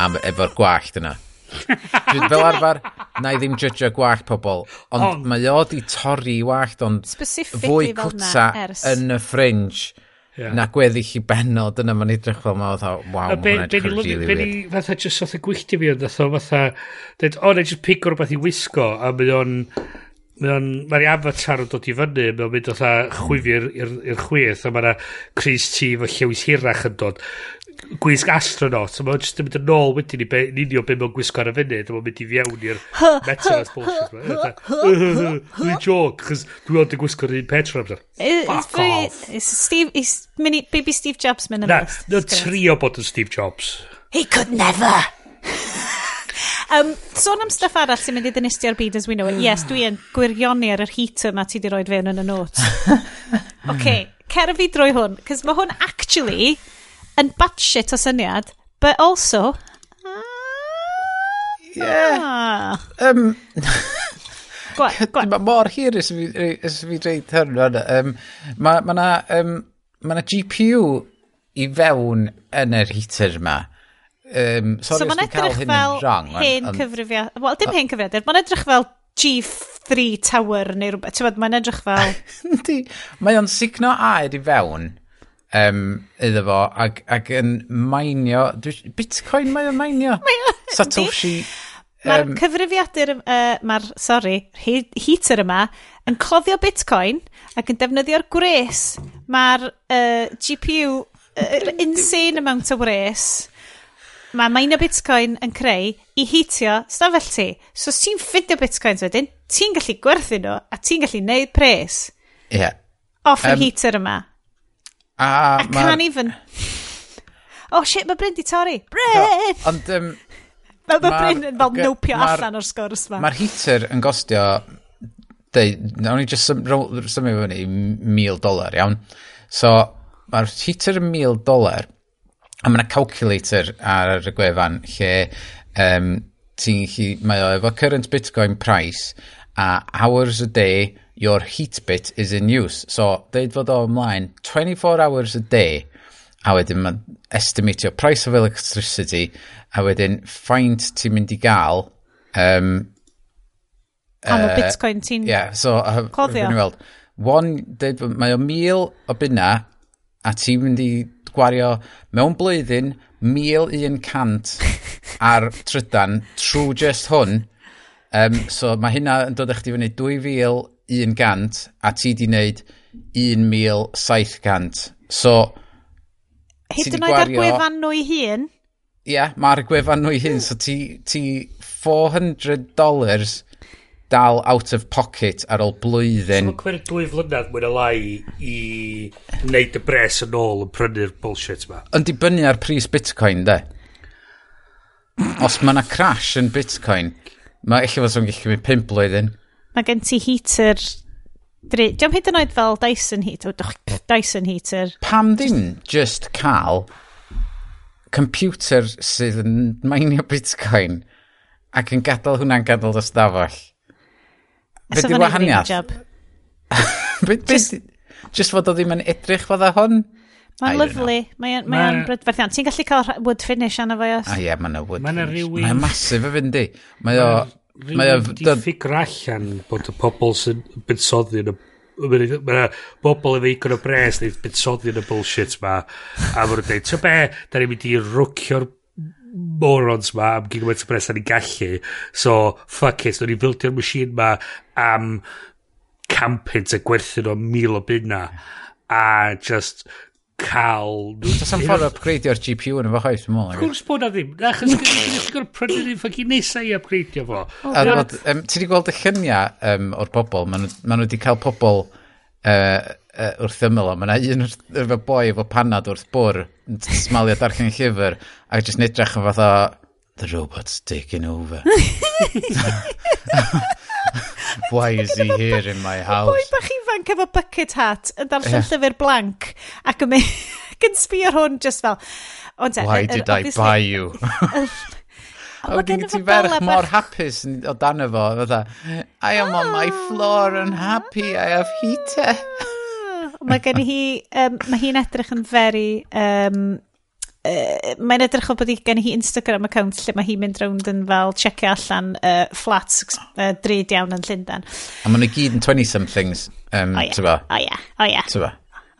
am, efo'r gwallt yna. Dwi'n fel arfer, na i ddim judge gwallt pobl, ond on. mae o di torri wallt, ond fwy cwta ers. yn y fringe. Yeah. na gweddill i benod yna mae'n edrych fel ma oedd waw mae'n edrych yn rili weird be ni fatha jyst fatha gwylltu fi ond fatha fatha dweud o na jyst pigo rhywbeth i wisgo a mae o'n mae o'n mae'r avatar yn dod i fyny mae o'n mynd fatha chwifio i'r chwith a mae Chris T fo llewis hirach yn dod gwisg astronaut, a mae'n just yn mynd yn ôl wedyn i be, yn union be mae'n gwisgo ar y funud, a mae'n mynd i fiewn i'r metaverse bullshit. Dwi'n joc, chys dwi'n ond yn gwisgo'r un petra amser. Fuck off. It's Steve, it's mini, baby Steve Jobs mynd yma. Na, na trio bod yn Steve Jobs. He could never. um, sôn am stuff arall sy'n mynd i ddynistio ar byd as we know it. Yes, dwi yn gwirioni ar yr heater ma ti di roed fewn yn y notes. okay, cer fi drwy hwn, cos mae hwn actually yn batshit o syniad, but also... Yeah. Um, Gwan, gwan. Mae mor hir ys fi dweud hyn. Um, mae ma na, um, ma na GPU i fewn yn yr heater yma. Um, sorry so mae'n edrych fel hen cyfrifiad. Wel, dim hen cyfrifiadur. Mae'n edrych fel G3 Tower neu rhywbeth. Ti'n mae'n edrych fel... Yndi. mae o'n signo aed i fewn um, iddo fo ac, ac yn mainio bitcoin mae o'n mainio Satoshi Mae'r um, cyfrifiadur, uh, mae'r, sorry, heater yma yn cloddio bitcoin ac yn defnyddio'r gwres. Mae'r uh, GPU, uh, insane amount o gwres, mae maen o bitcoin yn creu i heatio stafell ti. So os ti'n ffidio bitcoins wedyn, ti'n gallu gwerthu nhw a ti'n gallu neud pres. Ie. Yeah. Off um, y heater yma. A, I ma... can't even. Oh shit, mae Bryn di torri. Bryn! Ond... Um, Mae ma Bryn yn fel nopio allan o'r sgwrs ma. Mae'r heater yn gostio... Dei, nawn ni just symud fyny mil dolar, iawn. So, mae'r heater yn mil dolar, a mae yna calculator ar y gwefan lle um, ti'n chi, mae o efo current bitcoin price a hours a day your heat bit is in use. So, dweud fod o ymlaen 24 hours a day, a wedyn mae estimatio price of electricity, a wedyn faint ti'n mynd i gael... Um, Am uh, y bitcoin ti'n yeah, so, uh, coddio. Weld, one, dweud, mae o mil o bunna, a ti'n mynd i gwario mewn blwyddyn 1100 ar trydan trwy just hwn. Um, so mae hynna yn dod eich di fyny 2000 un gant a ti di wneud un mil saith gant. So, Hyd yn oed ar gwefan nhw i hun? Ie, yeah, mae'r gwefan nhw i hun. So ti, ti 400 dollars dal out of pocket ar ôl blwyddyn. So mae'n cwyr dwy flynedd mwyn y lai i wneud y bres yn ôl yn prynu'r bullshit ma. Yn dibynnu ar pris bitcoin, de? Os mae yna crash yn bitcoin, mae eich fod yn gallu mynd 5 blwyddyn mae gen ti heater... dri... Diolch hyd yn oed fel Dyson heater. Dyson heater. Pam ddim just cael computer sydd yn mainio bitcoin ac yn gadael hwnna'n gadael y stafell. Be di wahaniaeth? be, be, just, just fod o ddim yn edrych fod o hon? Mae'n lyflu. Mae'n ma ma brydferthiant. Ti'n gallu cael wood finish anna fo, os? A ie, mae'n wood ma finish. Mae'n rhywi. Mae'n masif y fynd i. Mae o... Mae o... Di ffigur allan bod y pobl sy'n bydsoddi yn y Mae yna bobl efo igon o bres neu bydsoddi yn y bullshit ma a fod nhw'n dweud, ty be, da ni'n mynd i rwcio'r morons ma am gigawet o bres da ni'n gallu so fuck it, da ni'n bildio'r machine ma am campynt a gwerthu nhw mil o bunna a just cael... Does am ffordd upgradeio'r GPU yn efo chwaith, dwi'n meddwl. Cwrs bod na ddim. Na, Achos gynnu'ch chi'n prynu ni'n ffagi nesau i upgradeio fo. Ti wedi gweld y lluniau um, o'r bobl? Maen nhw wedi cael pobl uh, uh, wrth ymyl o. Mae yna un efo boi efo panad wrth bwr yn smalio darllen llyfr ac jyst nedrach yn fath o, The robot's taking over. Why is he here in my house? Bwy bach ifanc efo bucket hat yn darllen yeah. llyfr blank ac yn, yn sbio hwn just fel... Ond, e, Why did I buy you? A wedyn ti ferch mor hapus o dan efo. I am on my oh. floor and happy, I have heater. Mae gen hi, um, mae hi'n edrych yn very um, uh, mae'n edrych o bod i gen hi Instagram account lle mae hi'n mynd rownd yn fel checio allan uh, flats uh, drud iawn yn Llundain. A maen nhw gyd yn 20-somethings, um, o ie, o ie, o ie.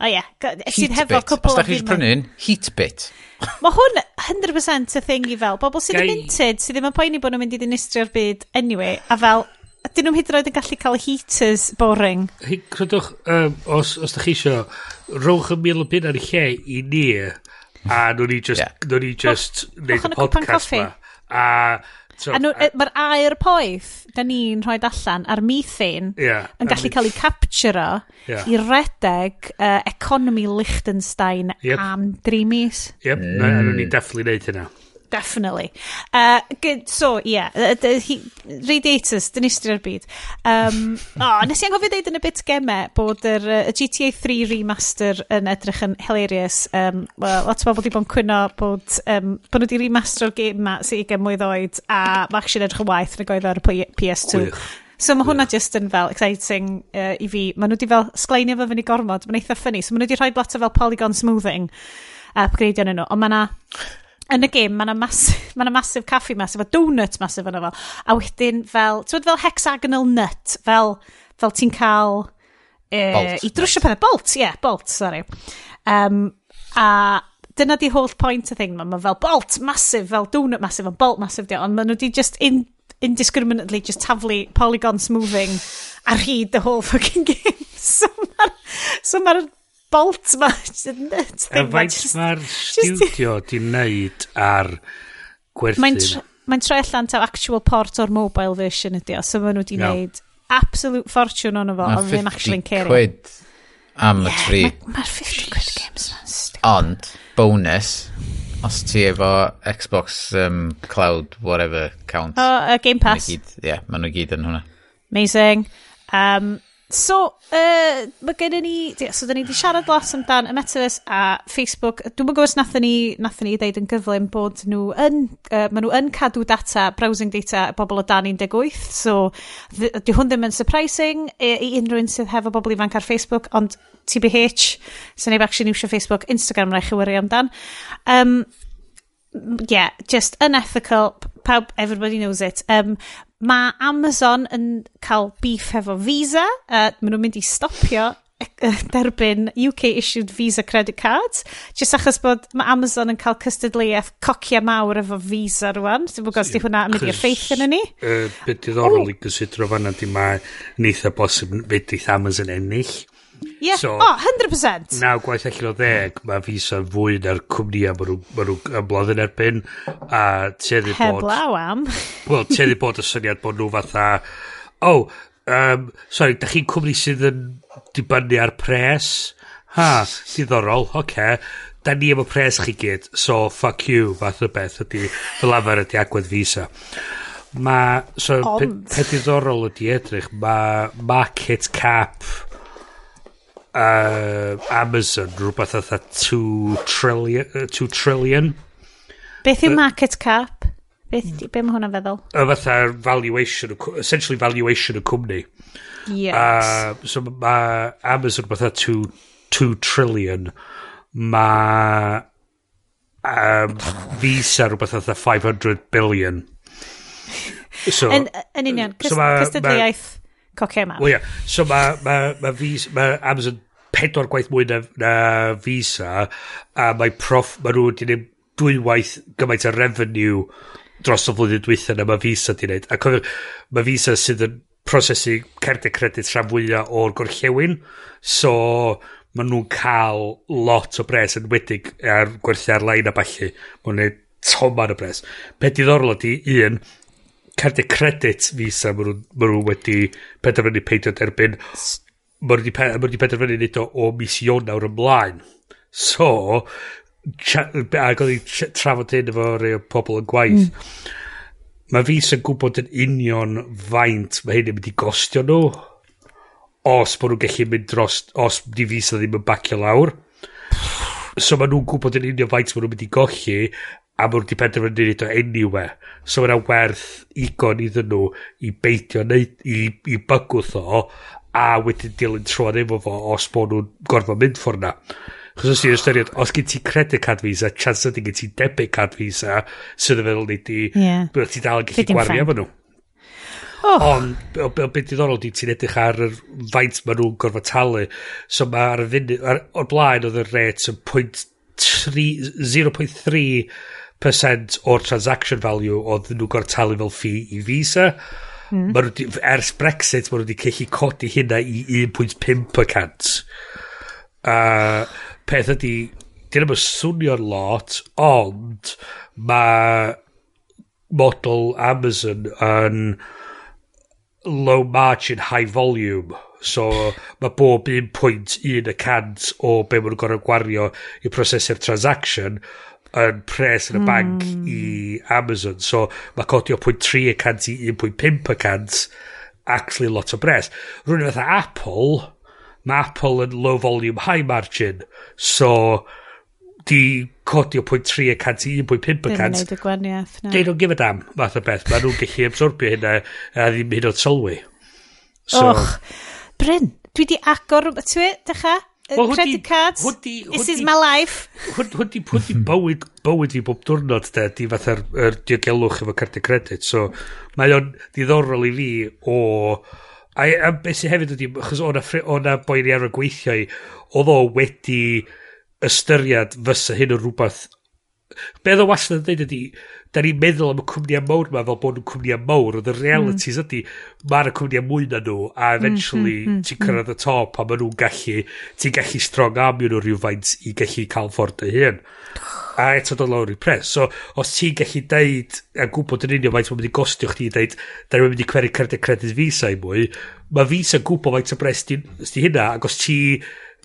O ie, sydd hefo cwpl Os da chi eisiau prynu un, Heatbit. Mae hwn 100% y thing i fel, bobl sydd yn minted, sydd ddim yn poeni bod nhw'n mynd i dinistrio'r byd anyway, a fel, dyn nhw'n hyd yn oed yn gallu cael heaters boring. Rydwch, um, os, os da chi eisiau, rowch y mil o byn ar ei lle i ni, a nhw'n ni just, yeah. nhw'n ni just oh, neud y podcast ma. A, so, a mae'r air poeth da ni'n rhoi allan a'r methane yeah, yn gallu cael ei capturo yeah. i redeg uh, economi Liechtenstein yep. am 3 mis. Yep, mm. nhw'n ni definitely neud hynna. Definitely. Uh, good, so, ie, yeah, Radiators, dyn istri ar byd. Um, oh, nes i angofio dweud yn y bit gemau bod yr uh, GTA 3 remaster yn edrych yn hilarious. Um, well, lot o bobl wedi bod yn cwyno bod, um, bod nhw wedi remastero'r game ma sy'n gen mwy oed a mae actually edrych yn waith yn y goedd ar y PS2. Gwych. So mae hwnna yeah. just yn fel exciting uh, i fi. Mae nhw wedi fel sgleinio fo fyny gormod. Mae'n eitha ffynnu. So mae nhw wedi rhoi lot o fel polygon smoothing uh, upgrade yn nhw. Ond mae yna yn y game, mae yna masif, ma masif caffi massive, a donut massive yna fo. A wedyn fel, ti'n fel hexagonal nut, fel, fel ti'n cael... E, bolt. I drwsio pethau. Bolt, ie, yeah, bolt, sorry. Um, a dyna di whole point y thing. Mae ma fel bolt massive, fel donut massive, ond bolt massive di. Ond maen nhw di just in, indiscriminately just taflu polygons moving ar hyd the whole fucking game. so mae'r so ma bolt ma. A faint mae'r studio di wneud ar gwerthu? Mae'n mae'n troi allan ta actual port o'r mobile version ydi o, so maen nhw wedi no. wneud absolute fortune o'n efo, ond ddim actually yn ceri. quid am y tri. Mae'r 50 quid games ma'n Ond, bonus, os ti efo Xbox um, Cloud, whatever, count. O, oh, uh, Game Pass. Ie, yeah, maen nhw gyd yn hwnna. Amazing. Um, So, uh, mae gen ni... So, da ni wedi siarad lot amdan y Metaverse a Facebook. Dwi'n mwyn gwrs os nathon ni, nathon ni ddeud yn gyflym bod nhw yn... Uh, maen nhw yn cadw data, browsing data, bobl o dan 18. So, di hwn ddim yn surprising i, i unrhyw un sydd hefo bobl ifanc ar Facebook, ond TBH, sy'n neb actually niwsio Facebook, Instagram rai chi wyri amdan. Um, yeah, just unethical, pawb, everybody knows it. Um, Mae Amazon yn cael beef hefo Visa. Uh, Maen nhw'n mynd i stopio e, e, derbyn UK issued Visa credit cards just achos bod mae Amazon yn cael cystadleuaeth cocia mawr efo Visa rwan dwi'n bod gos di hwnna yn mynd i'r ffeith yn ni uh, Be diddorol i gysidro fan di mae neitha bosib fedrith Amazon ennill Yeah. so, oh, 100%. Naw gwaith allan o ddeg, mae visa yn fwy na'r cwmni a maen nhw'n ymladd yn erbyn. A teddi bod... Heblaw am. Wel, teddi bod y syniad bod nhw fatha... Oh, um, sorry, da chi'n cwmni sydd yn dibynnu ar pres? Ha, diddorol, oce. Okay. Da ni efo pres chi gyd, so fuck you, fath o beth ydy, fel lafer ydy agwedd visa. Mae, so, Ond. pe, pe diddorol ydy edrych, mae market cap uh, Amazon rhywbeth atha 2 trillion, uh, 2 trillion. Beth yw market cap? Beth, be mae hwnna'n feddwl? Y fatha valuation, essentially valuation y cwmni. Yes. Uh, so mae Amazon fatha 2, 2 trillion. Mae um, Visa rhywbeth fatha 500 billion. So, yn, yn union, cystadleuaeth. Cocio mam. Wel ia, so mae ma, ma, vis, ma Amazon pedwar gwaith mwy na, na visa, a mae prof, mae nhw wedi gwneud dwywaith gymaint o revenue dros y flwyddyn dwythyn na mae visa wedi gwneud. A cofio, mae visa sydd yn prosesu cerdiau credit rhan fwyaf o'r gorllewin, so mae nhw'n cael lot o bres yn wedig ar gwerthu ar-lein a balli. Maen nhw'n neud toman o bres. Pe diddorol ydi, un, cardiau credit visa maen nhw, maen nhw wedi penderfynu peidio derbyn. Maen nhw wedi, pe, wedi penderfynu nid o, o mis Ionawr ymlaen. So ac oedd hi trafod hyn efo rei o pobl yn gwaith. Mm. mae yn gwybod yn union faint mae hyn yn mynd i gostio nhw os bod nhw'n gallu mynd dros os di visa ddim yn bacio lawr. So maen nhw'n gwybod yn union faint maen nhw'n mynd i golli a maen nhw wedi penderfynu wneud o anyway. So mae'n werth igon iddyn nhw i beidio neud, i, i bygwth o, a wedyn dilyn troan efo fo os bod nhw'n gorfod mynd ffwr na. Chos os ti'n ystyried, os gen ti credit card visa, chance ydy gen ti debit card visa, sydd yn feddwl ni di, yeah. ti dal yn gallu gwario efo nhw. Oh. Ond, o, o beth diddorol di, ti'n edrych ar yr faint maen nhw'n gorfod talu. So mae ar y funud, o'r blaen oedd y rate yn 0.3 percent o'r transaction value oedd nhw'n gorau talu fel fee i visa. Mm. Ma rwyd, ers Brexit, mae nhw wedi cechu codi hynna i 1.5%. A uh, peth ydy, dyn nhw'n swnio'n lot, ond mae model Amazon yn low margin, high volume. So mae bob 1.1 y cant o be maen nhw'n gorau gwario i prosesu'r transaction yn pres yn y bank mm. i Amazon. So mae codio o 0.3% i 1.5% actually lot o bres. Rwy'n fatha Apple, mae Apple yn low volume high margin. So di codio o 0.3% i 1.5%. Ddim yn neud y gwaniaeth. No. Dyn nhw'n give a damn math o beth. Mae nhw'n gallu absorbio hynna a ddim hyn o sylwi. So, Och, Bryn, dwi di agor... Twy, dechrau? Well, credit cards. Hwdi, This is my life. Hwdi bywyd, bywyd i bob diwrnod, de, di fatha'r er, diogelwch efo cardiau credit. So, mae o'n ddiddorol i fi o... A, a beth sy'n hefyd ydy, achos o'na, ona boi ni ar y gweithiau, oedd o wedi ystyried fysa hyn o rhywbeth Be oedd o wastad yn dweud ydi, da ni'n meddwl am y cwmnïau mawr ma fel bod nhw'n cwmnïau mawr, ond y hmm. realities mm. ydi, mae'r cwmnïau mwy na nhw, a hmm, hmm, eventually mm, mm, mm, ti'n cyrraedd y top, a maen nhw'n gallu, ti'n gallu strong armio nhw rhywfaint i gallu cael ffordd y hyn. A eto dod lawr i pres. So, os ti'n gallu deud, a gwybod yn union faint mae'n mynd i gostio chdi deud, da ni'n mynd i cweru credit credit visa i mwy, mae visa gwybod faint o bres di, di hynna, ac os ti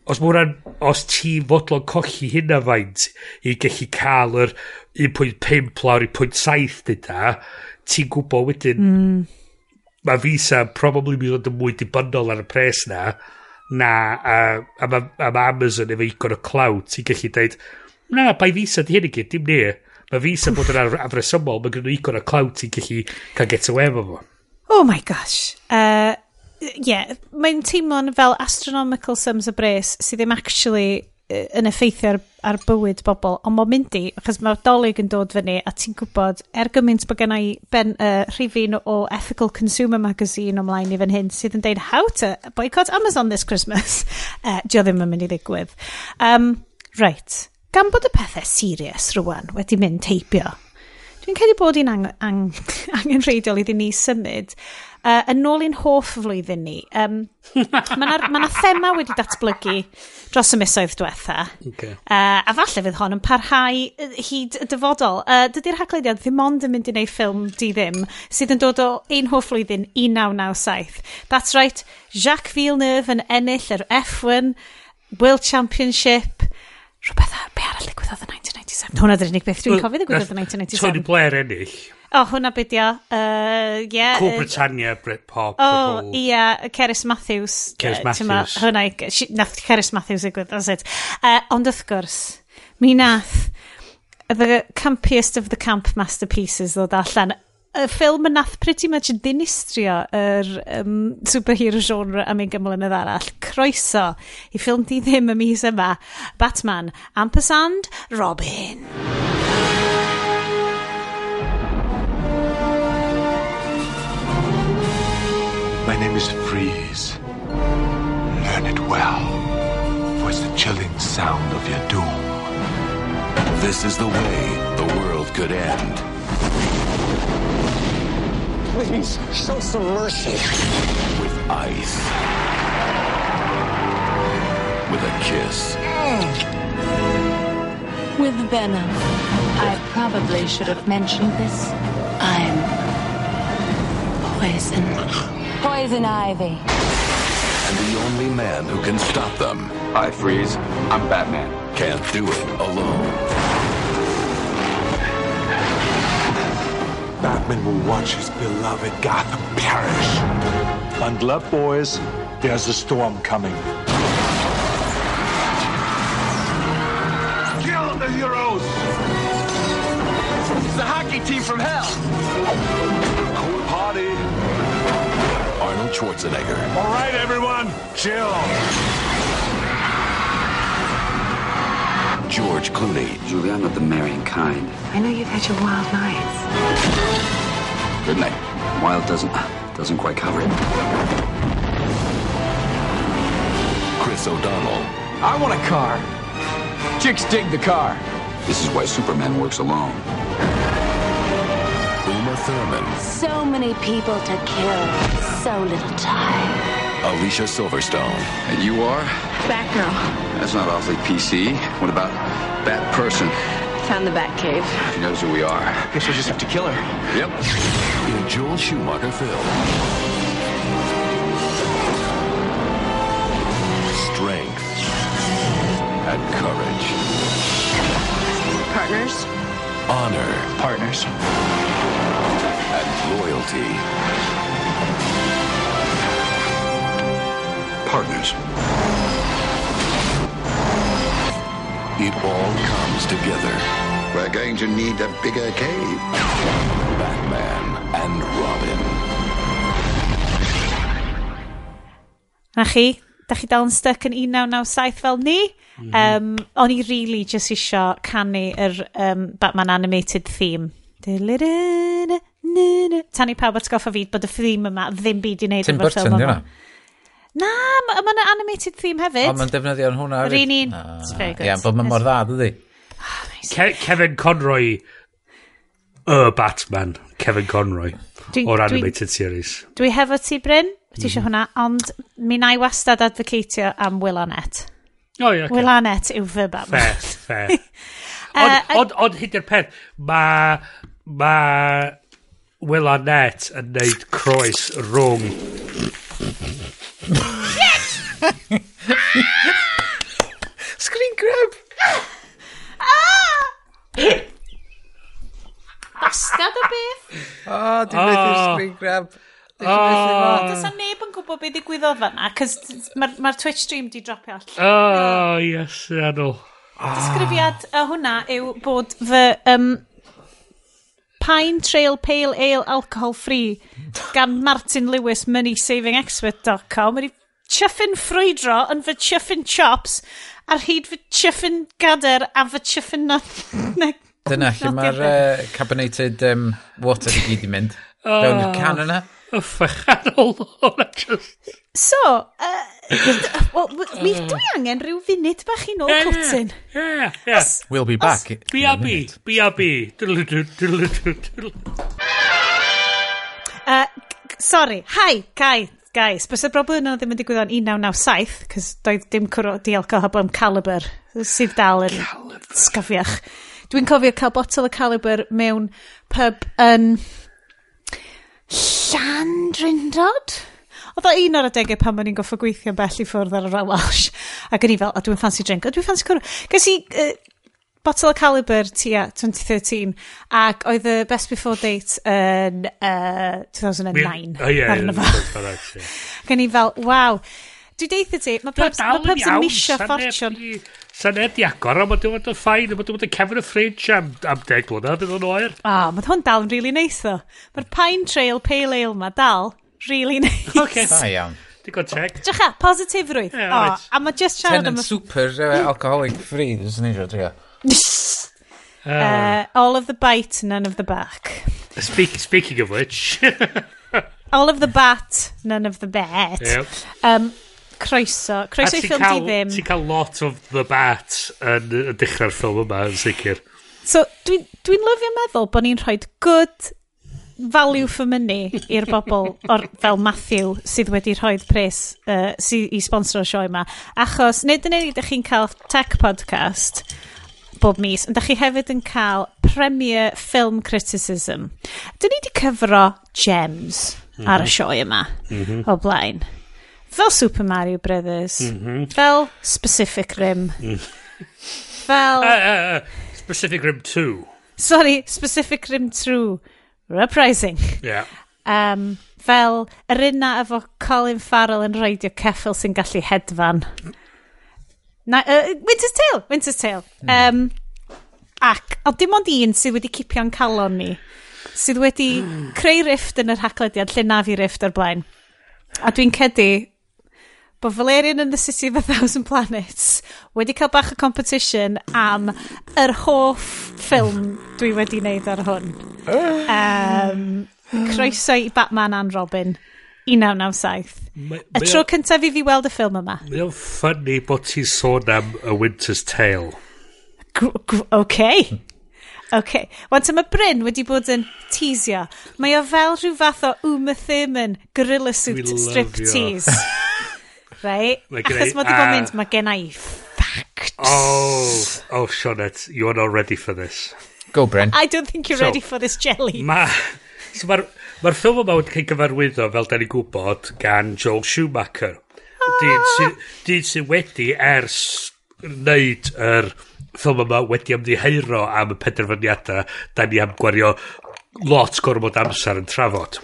os mae hwnna'n, os ti fodlon colli hynna faint i gallu cael yr 1.5 lawr i 1.7 dyda, ti'n gwybod wedyn, mm. mae visa probably mi ddod yn mwy dibynnol ar y pres na, na, a, a, ma, a ma Amazon efo igon o cloud, ti'n gallu dweud, na, bai visa di hyn i gyd, dim ni. Mae visa bod yn afresymol, mae gen nhw igon o cloud ti'n gallu cael get away efo fo. Oh my gosh. Uh, Yeah, mae'n teimlo'n fel astronomical sums o bres sydd ddim actually yn effeithio ar, ar bywyd bobl, ond mae'n mynd i, achos mae'r dolyg yn dod fyny a ti'n gwybod, er gymaint bod gen i ben, uh, rhifin o Ethical Consumer Magazine ymlaen i fan hyn sydd yn deud how to boycott Amazon this Christmas. uh, Dio ddim yn mynd i ddigwydd. Um, right, gan bod y pethau serious rwan wedi mynd teipio Dwi'n credu bod hi'n ang ang angenrheidiol iddyn ni symud uh, yn ôl i'n hoff flwyddyn ni. Um, mae yna ma, na, thema wedi datblygu dros y misoedd diwetha. Okay. Uh, a falle fydd hon yn parhau hyd y dyfodol. Uh, dydy'r haglediad ddim ond yn mynd i wneud ffilm di ddim, sydd yn dod o ein hoff flwyddyn 1997. That's right, Jacques Villeneuve yn ennill yr F1 World Championship. Rhywbeth arall ddigwyddodd yn 1997. Hwna dy'r unig beth dwi'n cofio ddigwyddodd yn 1997. Tony Blair ennill. O, oh, hwnna bydio. Uh, yeah, cool uh, Britannia, Britpop. O, oh, ia, yeah, Ceris Matthews. Ceris uh, Matthews. Hwnna, nath Ceris Matthews digwydd, that's it. Uh, ond wrth gwrs, mi nath the campiest of the camp masterpieces ddod allan y ffilm yn nath pretty much dinistrio yr um, superhero genre am un gymlynedd arall. Croeso i ffilm di ddim y mis yma, Batman, Ampersand, Robin. My name is Freeze. Learn it well, for it's the chilling sound of your doom. This is the way the world could end. Please, show some mercy. With ice. With a kiss. Mm. With venom. I probably should have mentioned this. I'm poison. Poison ivy. And the only man who can stop them I Freeze. I'm Batman. can't do it alone. Batman will watch his beloved Gotham perish. Bundle up, boys. There's a storm coming. Kill the heroes! It's the hockey team from hell. Cool party. Arnold Schwarzenegger. All right, everyone, chill. George Clooney. Julie, I'm not the marrying kind. I know you've had your wild nights. Good night. Wild doesn't doesn't quite cover it. Chris O'Donnell. I want a car. Chicks dig the car. This is why Superman works alone. Uma Thurman. So many people to kill. So little time. Alicia Silverstone. And you are? Batgirl. That's not awfully PC. What about that person? Found the Batcave. She knows who we are. Guess we'll just have to kill her. Yep. In a Joel Schumacher film. Strength and courage. Partners? honor, Partners. and loyalty. partners. It all comes together. We're going to need a bigger cave. Batman and Robin. Na chi, da chi dal yn stuck yn 1997 fel ni? Mm -hmm. um, o'n i really just isio canu yr um, Batman animated theme. Tani i pawb atgoffa fi bod y theme yma ddim byd i wneud Tim Burton. Na, ma- yna animated theme hefyd. Ond mae'n defnyddio yn hwnna. Yr un un. Ie, yeah, bod mae'n mor dda, dydi? Ke Kevin Conroy, y Batman, Kevin Conroy, dwi, o'r animated dwi, series. Dwi hefo ti, Bryn, ti eisiau mhm. hwnna, ond mi na i wastad advocatio am Will Arnett. Oh, yeah, okay. Will Arnett yw fy Batman. Fair, fair. uh, ond on, on, hyd i'r peth, mae ma Will Arnett yn neud croes rhwng Screen grab! ah! Bastad o beth? O, oh, dim beth screen grab. Does na neb yn gwybod beth ddigwyddodd fanna, cos mae'r ma Twitch stream di dropio allan. O, oh, yes, anol. Disgrifiad ah. o hwnna yw bod fy um, Pine Trail Pale Ale Alcohol Free gan Martin Lewis MoneySavingExpert.com wedi chyffin ffrwydro yn fy chyffin chops ar hyd fy chyffin gader a fy chyffin Dyna lle mae'r uh, carbonated um, water i gyd i mynd. Oh. Fewn i'r oh. can yna. Yffacharol. so, uh, Uh, Wel, mi dwi angen rhyw funud bach i nôl cwtyn. Yeah, yeah. We'll be back. B.A.B. B.A.B. Uh, sorry. Hi, Kai. Guys, bys y broblem yna ddim yn digwydd o'n 1997, cys doedd dim cwrw diolch o am Calibr, sydd dal yn sgafiach. Dwi'n cofio cael botol o Caliber mewn pub yn Llandrindod? Oedd o un o'r adegau pan o'n i'n goffo gweithio bell i ffwrdd ar y Royal Welsh. Ac o'n i fel, o dwi'n fancy drink, o dwi'n fancy cwrw. Ges i uh, bottle o caliber tia 2013 ac oedd y Best Before Date yn uh, 2009 oh, yeah, arno fo. Ac o'n i fel, waw. Dwi deitha ti, mae pubs yn misio ffortiwn. Sa'n neb di agor, a mae dwi'n ond yn ffain, mae dwi'n ond yn cefn y ffrinj am, am deg blynedd yn o'n oer. O, oh, mae hwn dal yn rili really neis ddo. Mae'r Pine Trail Pale Ale ma dal really nice. Okay. Da iawn. Di go check. Drycha, positifrwydd. Yeah, o, right. A mae just siarad am... Tenant super uh, alcoholic free, dwi'n ni eisiau trio. Uh, ah. all of the bite, none of the back. Speak, speaking of which... all of the bat, none of the bet. Yep. Um, croeso. Croeso i ffilm di ddim. Ti'n cael lot of the bat yn, yn dechrau'r ffilm yma, yn sicr. So, dwi'n dwi lyfio meddwl bod ni'n rhoi good value for money i'r bobl or, fel Matthew sydd wedi rhoi pres uh, sydd i sponsor y sioe yma. Achos, nid yn unig, ydych chi'n cael tech podcast bob mis, ond ydych chi hefyd yn cael premier film criticism. Dyn ni wedi cyfro gems mm -hmm. ar y sioe yma mm -hmm. o blaen. Fel Super Mario Brothers, mm -hmm. fel Specific Rim, mm. fel... Uh, uh, uh, Specific Rim 2. Sorry, Specific Rim 2 Reprising. Yeah. Um, fel yr unna efo Colin Farrell yn reidio ceffil sy'n gallu hedfan. Na, uh, Winter's Tale, Winter's Tale. Um, ac, o dim ond un sydd wedi cipio'n calon ni, sydd wedi creu rift yn yr haglediad lle na fi rift o'r blaen. A dwi'n cedi bod Valerian in the City of a Thousand Planets wedi cael bach o competition am yr hoff ffilm dwi wedi wneud ar hwn. Um, croeso i Batman and Robin, 1997. Ma, y tro cyntaf i fi weld y ffilm yma. Mae o'n ffynnu bod ti'n sôn am A Winter's Tale. G okay. OK. Wan, ta mae Bryn wedi bod yn teasio. Mae o fel rhyw fath o Uma Thurman gorilla suit strip tease. Right? Mae gennai... Achos mod i bod mynd, mae gen i facts. Oh, oh, Sioned, you are not ready for this. Go, Bryn. I don't think you're so, ready for this jelly. Mae... so mae'r ma ffilm yma wedi cael gyfarwyddo, fel da ni'n gwybod, gan Joel Schumacher. Ah. Dyn sydd sy, wedi ers wneud yr ffilm yma wedi ymddiheuro am y penderfyniadau da ni am gwario lot gormod amser yn trafod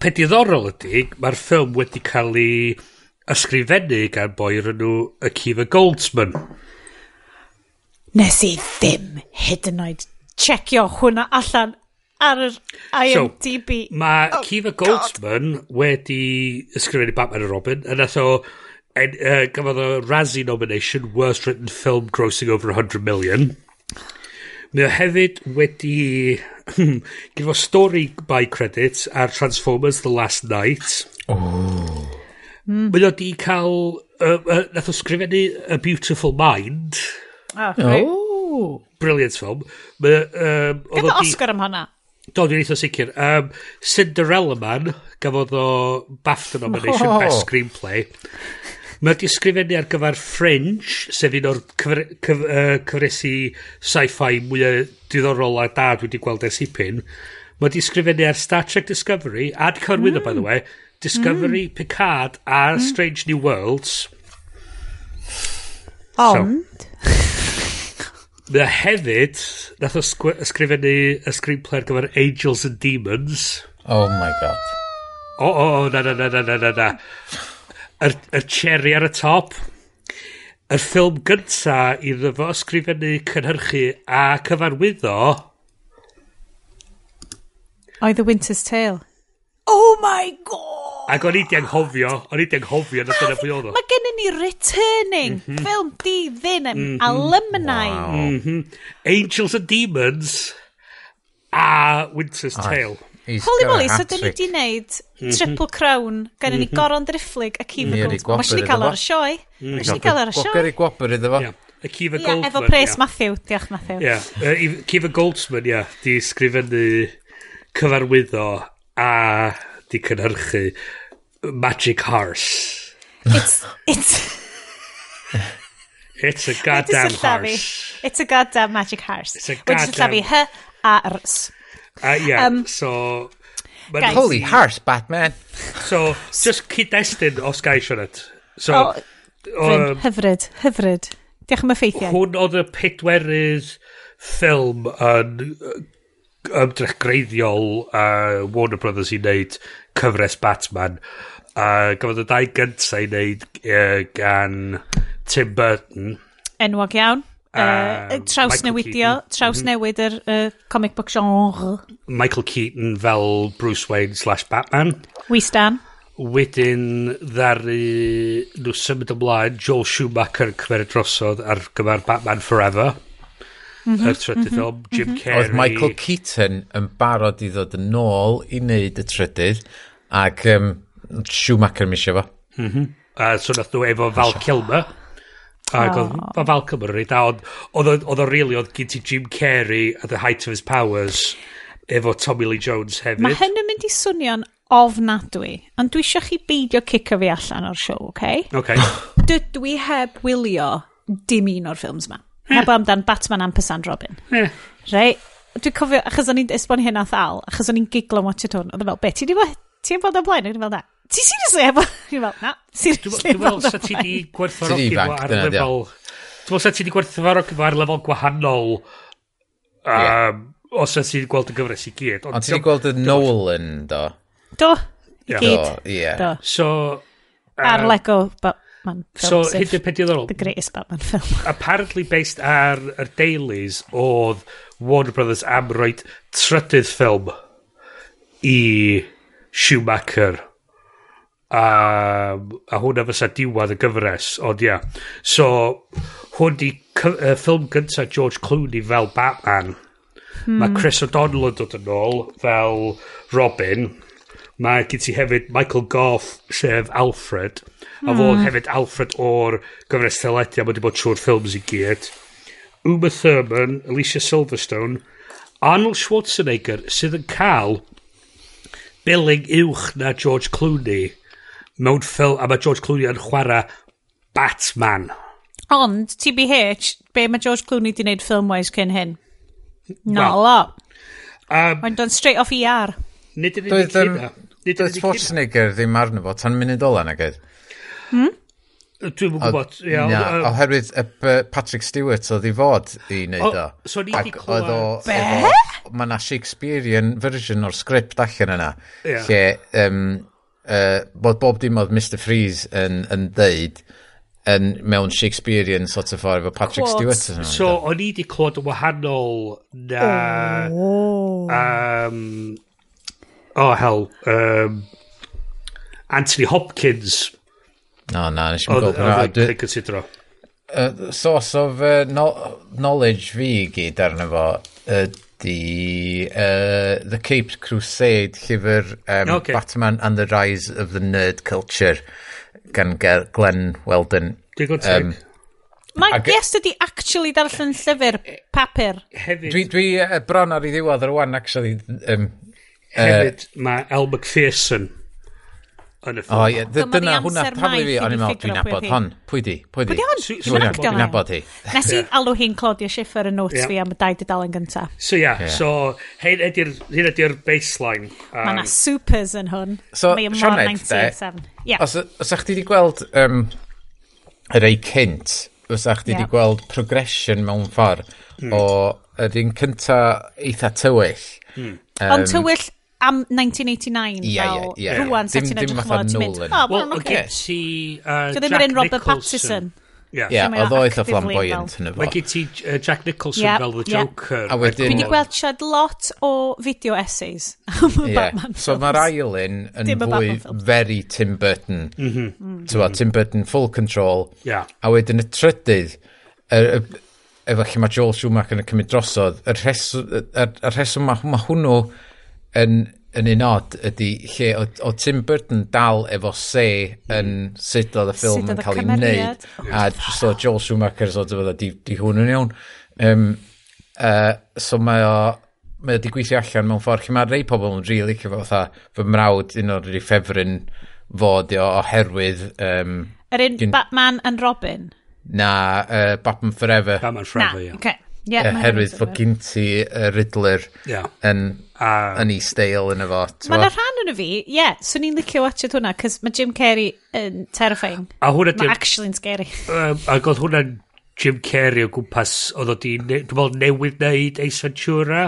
pe diddorol ydy, mae'r ffilm wedi cael ei ysgrifennu gan boi o'r enw Akiva Goldsman. Nes i ddim hyd yn oed checio hwnna allan ar yr IMDb. So, mae oh, Kiva Goldsman God. wedi ysgrifennu Batman and Robin, a nath o en, uh, gafodd o Razzie nomination, worst written film grossing over 100 million. Mae o hefyd wedi Gyda story by credits ar Transformers The Last Night. Oh. Hmm. Mae o di cael... Uh, uh, nath o sgrifennu A Beautiful Mind. Ah, okay. oh. Brilliant film. Mae... Um, Gyda Oscar am hwnna. Do, dwi'n eitha sicr. Um, Cinderella Man, gafodd o BAFTA nomination oh. Best Screenplay. Mae wedi ysgrifennu ar gyfer Fringe, sef un o'r cyfre, cyf, uh, cyfresi sci-fi mwyaf diddorol a dad wedi gweld ers hipyn. Mae wedi ysgrifennu ar Star Trek Discovery, ad Corwyddo, mm. by the way, mm. Discovery, mm. Picard a mm. Strange New Worlds. Ond... So, mae hefyd, nath o ysgrifennu y screenplay ar gyfer Angels and Demons. Oh my god. O, oh, o, oh, na, na, na, na, na, na yr, yr cherry ar y top. Yr ffilm gynta iddo fo ysgrifennu, cynhyrchu a cyfarwyddo... Oedd The Winter's Tale. Oh my god! Ac o'n i di anghofio, o'n i di anghofio na dyna pwy oedd o. Mae gennym ni returning mm -hmm. film di ddyn mm -hmm. alumni. Wow. Mm -hmm. Angels and Demons a Winter's Tale. Holy moly, so dyn ni di wneud mhm. triple crown gan ni mhm. goron drifflig a Kiva Gold. Mae sy'n cael ar y sioe. Mhm. Mae ni cael ar y sioe. Gwagger i gwobr iddo fo. Y Kiva Goldman. Efo Pres Matthew, diolch Matthew. Ie, Kiva Goldman, ia, di sgrifennu cyfarwyddo a di cynhyrchu Magic Horse. It's, it's... It's a goddamn horse. It's a goddamn magic horse. It's a goddamn... Wedi'n llafu H-A-R-S. A uh, ie, um, so... Guys. nhw... Holy harsh, Batman. So, just cyd-destun o Sky Sionet. So, oh, um, hyfryd, hyfryd. Diolch am y ffeithiau. Hwn oedd y pedwerydd ffilm yn ymdrech greiddiol uh, Warner Brothers i wneud cyfres Batman. A uh, gafodd y dau gyntaf i wneud uh, gan Tim Burton. Enwog iawn. Uh, traws newidio, traws mhm. newid yr uh, comic book genre. Michael Keaton fel Bruce Wayne slash Batman. We Stan. Wedyn ddaru nhw symud ymlaen Joel Schumacher yn cymer drosodd ar gyfer Batman Forever. Mm -hmm, trydydd mm -hmm, Jim mm -hmm. Carrey. Oedd Michael Keaton yn barod i ddod yn ôl i wneud y trydydd ac um, Schumacher misio fo. Mm -hmm. A so nath nhw efo Val Kilmer. Ac oedd oh. Kilmer yn rhaid, ond oedd o'n rili, oedd gen ti Jim Carrey at the height of his powers efo Tommy Lee Jones hefyd. Mae hyn yn mynd i swnio'n ofnadwy, ond dwi eisiau chi beidio cicio fi allan o'r siow, oce? Okay? Okay. Dydw i heb wylio dim un o'r ffilms ma. Yeah. Heb amdan Batman am Pesan Robin. Yeah. Reit? Dwi'n cofio, achos o'n i'n esbon hyn a thal, achos o'n i'n giglo watch it hwn, oedd e fel, be, ti wedi bod, ti wedi bod o blaen? O'n i'n fel, da, ti seriously efo? Fi'n fel, na, seriously. Dwi'n meddwl sa ti di gwerthfarogi fo ar lefel... Dwi'n meddwl sa ti di gwerthfarogi fo ar lefel gwahanol um, os sa ti di gweld y gyfres i gyd. Ond ti di gweld y Nolan, do? Do, i gyd. Do, So... Ar Lego, but... Batman film. So, hyn peth diddorol. The greatest Batman film. apparently based ar yr dailies oedd Warner Brothers am roed trydydd ffilm i Schumacher a, a hwnna fysa diwad y gyfres, ond ia. Yeah. So, hwn di uh, ffilm gyntaf George Clooney fel Batman. Hmm. Mae Chris O'Donnell yn dod yn ôl fel Robin. Mae gen ti hefyd Michael Goff sef Alfred. Hmm. A fo hmm. hefyd Alfred o'r gyfres teledu a mae wedi bod trwy'r ffilms i gyd. Uma Thurman, Alicia Silverstone, Arnold Schwarzenegger sydd yn cael billing uwch na George Clooney mewn ffilm, a mae George Clooney yn chwarae Batman. Ond, TBH, be mae George Clooney di wneud ffilm-wise cyn hyn? Not well, a lot. Um, Mae'n done straight off ER. Nid yn unig hynna. Doedd Schwarzenegger ddim arno fo tan munud ola hmm? na gyd. Hmm? Dwi'n mwyn gwybod, ia. Na, oherwydd Patrick Stewart oedd i fod i wneud o. So ni di clywed... Be? Mae na Shakespearean version o'r sgript allan yna. Yeah. Lle, um, uh, bod bob dim oedd Mr Freeze yn, yn deud yn, mewn Shakespearean sort of ffordd efo Patrick Quotes. Stewart. So, o'n i wedi clod yn wahanol na... Oh. Um, oh, hell. Um, Anthony Hopkins. No, na, nes i'n gwybod. Oedd yn considero. Uh, source of uh, no, knowledge fi gyd arno fo uh, ydy uh, The Caped Crusade, llyfr um, okay. Batman and the Rise of the Nerd Culture gan Glenn Weldon. Digon teg. Um, Mae guest ydi actually darllen llyfr papur. Hefyd. Dwi, dwi uh, bron ar ei ddiwedd ar wan, actually. Um, Hefyd, mae Al McPherson yn y ffilm. O, ie, dyna hwnna, pan fi, o'n i'n meddwl, dwi'n nabod hon. Pwy di? Pwy di? Pwy di? Dwi'n nabod hi. Nes i alw hi'n Claudia Schiffer yn notes fi am y dau dudalen gynta. So, ia, so, hyn ydy'r baseline. Mae yna supers yn hwn. So, Sioned, de, os ych chi wedi gweld yr ei cynt, os ych chi wedi gweld progression mewn ffordd hmm. o yr un cynta eitha tywyll. Hmm. Ond tywyll am 1989 Ie, yeah, fel yeah, yeah. rwan sa Dim- ti'n dim edrych fatha ymlaen ti'n mynd Nolan. o, Wel, ma'n oce okay. ti uh, Dio Jack ddim yr un Robert Nicholson. Pattinson Ie, yeah, mae o oedd o eitha actively flamboyant yn y Mae fo. gen ti uh, Jack Nicholson Ie, fel The ie. Joker. A wedyn- Dwi Dwi wedi gweld siad lot o video essays am y Batman So films. mae'r ail un yn Dim y fwy Batman films. very Tim Burton. Mhm. Mm Tim Burton full control. Ie. A wedyn y trydydd, yr- y- efo lle mae Joel Schumacher yn y cymryd drosodd, y rhes- y- y- y rheswm mae ma hwnnw yn, yn un od ydy lle o, o Tim Burton dal efo se yn sut oedd y ffilm yn cael ei wneud a so Joel Schumacher so dyfodd e- di, di hwn yn iawn um, uh, so mae o mae o di gweithio allan mewn ffordd lle mae rei pobl yn rili really, cyfo fatha fy mrawd un o'r rei ffefryn fod o oherwydd um, yr un gyn... Batman and Robin na uh, Batman Forever Batman Forever na, yeah. okay. yeah, oherwydd fod gynti uh, Riddler yeah. yn A... Yn ei steil yn efo. Mae yna rhan yn y fi, ie, yeah, swn i'n licio watched hwnna, cos mae Jim Carrey yn terrifying. A hwnna... Mae actually'n scary. Um, ac oedd hwnna'n Jim Carrey o gwmpas, oedd oedd hi'n, ne, dwi'n meddwl, newydd neud Ace Ventura.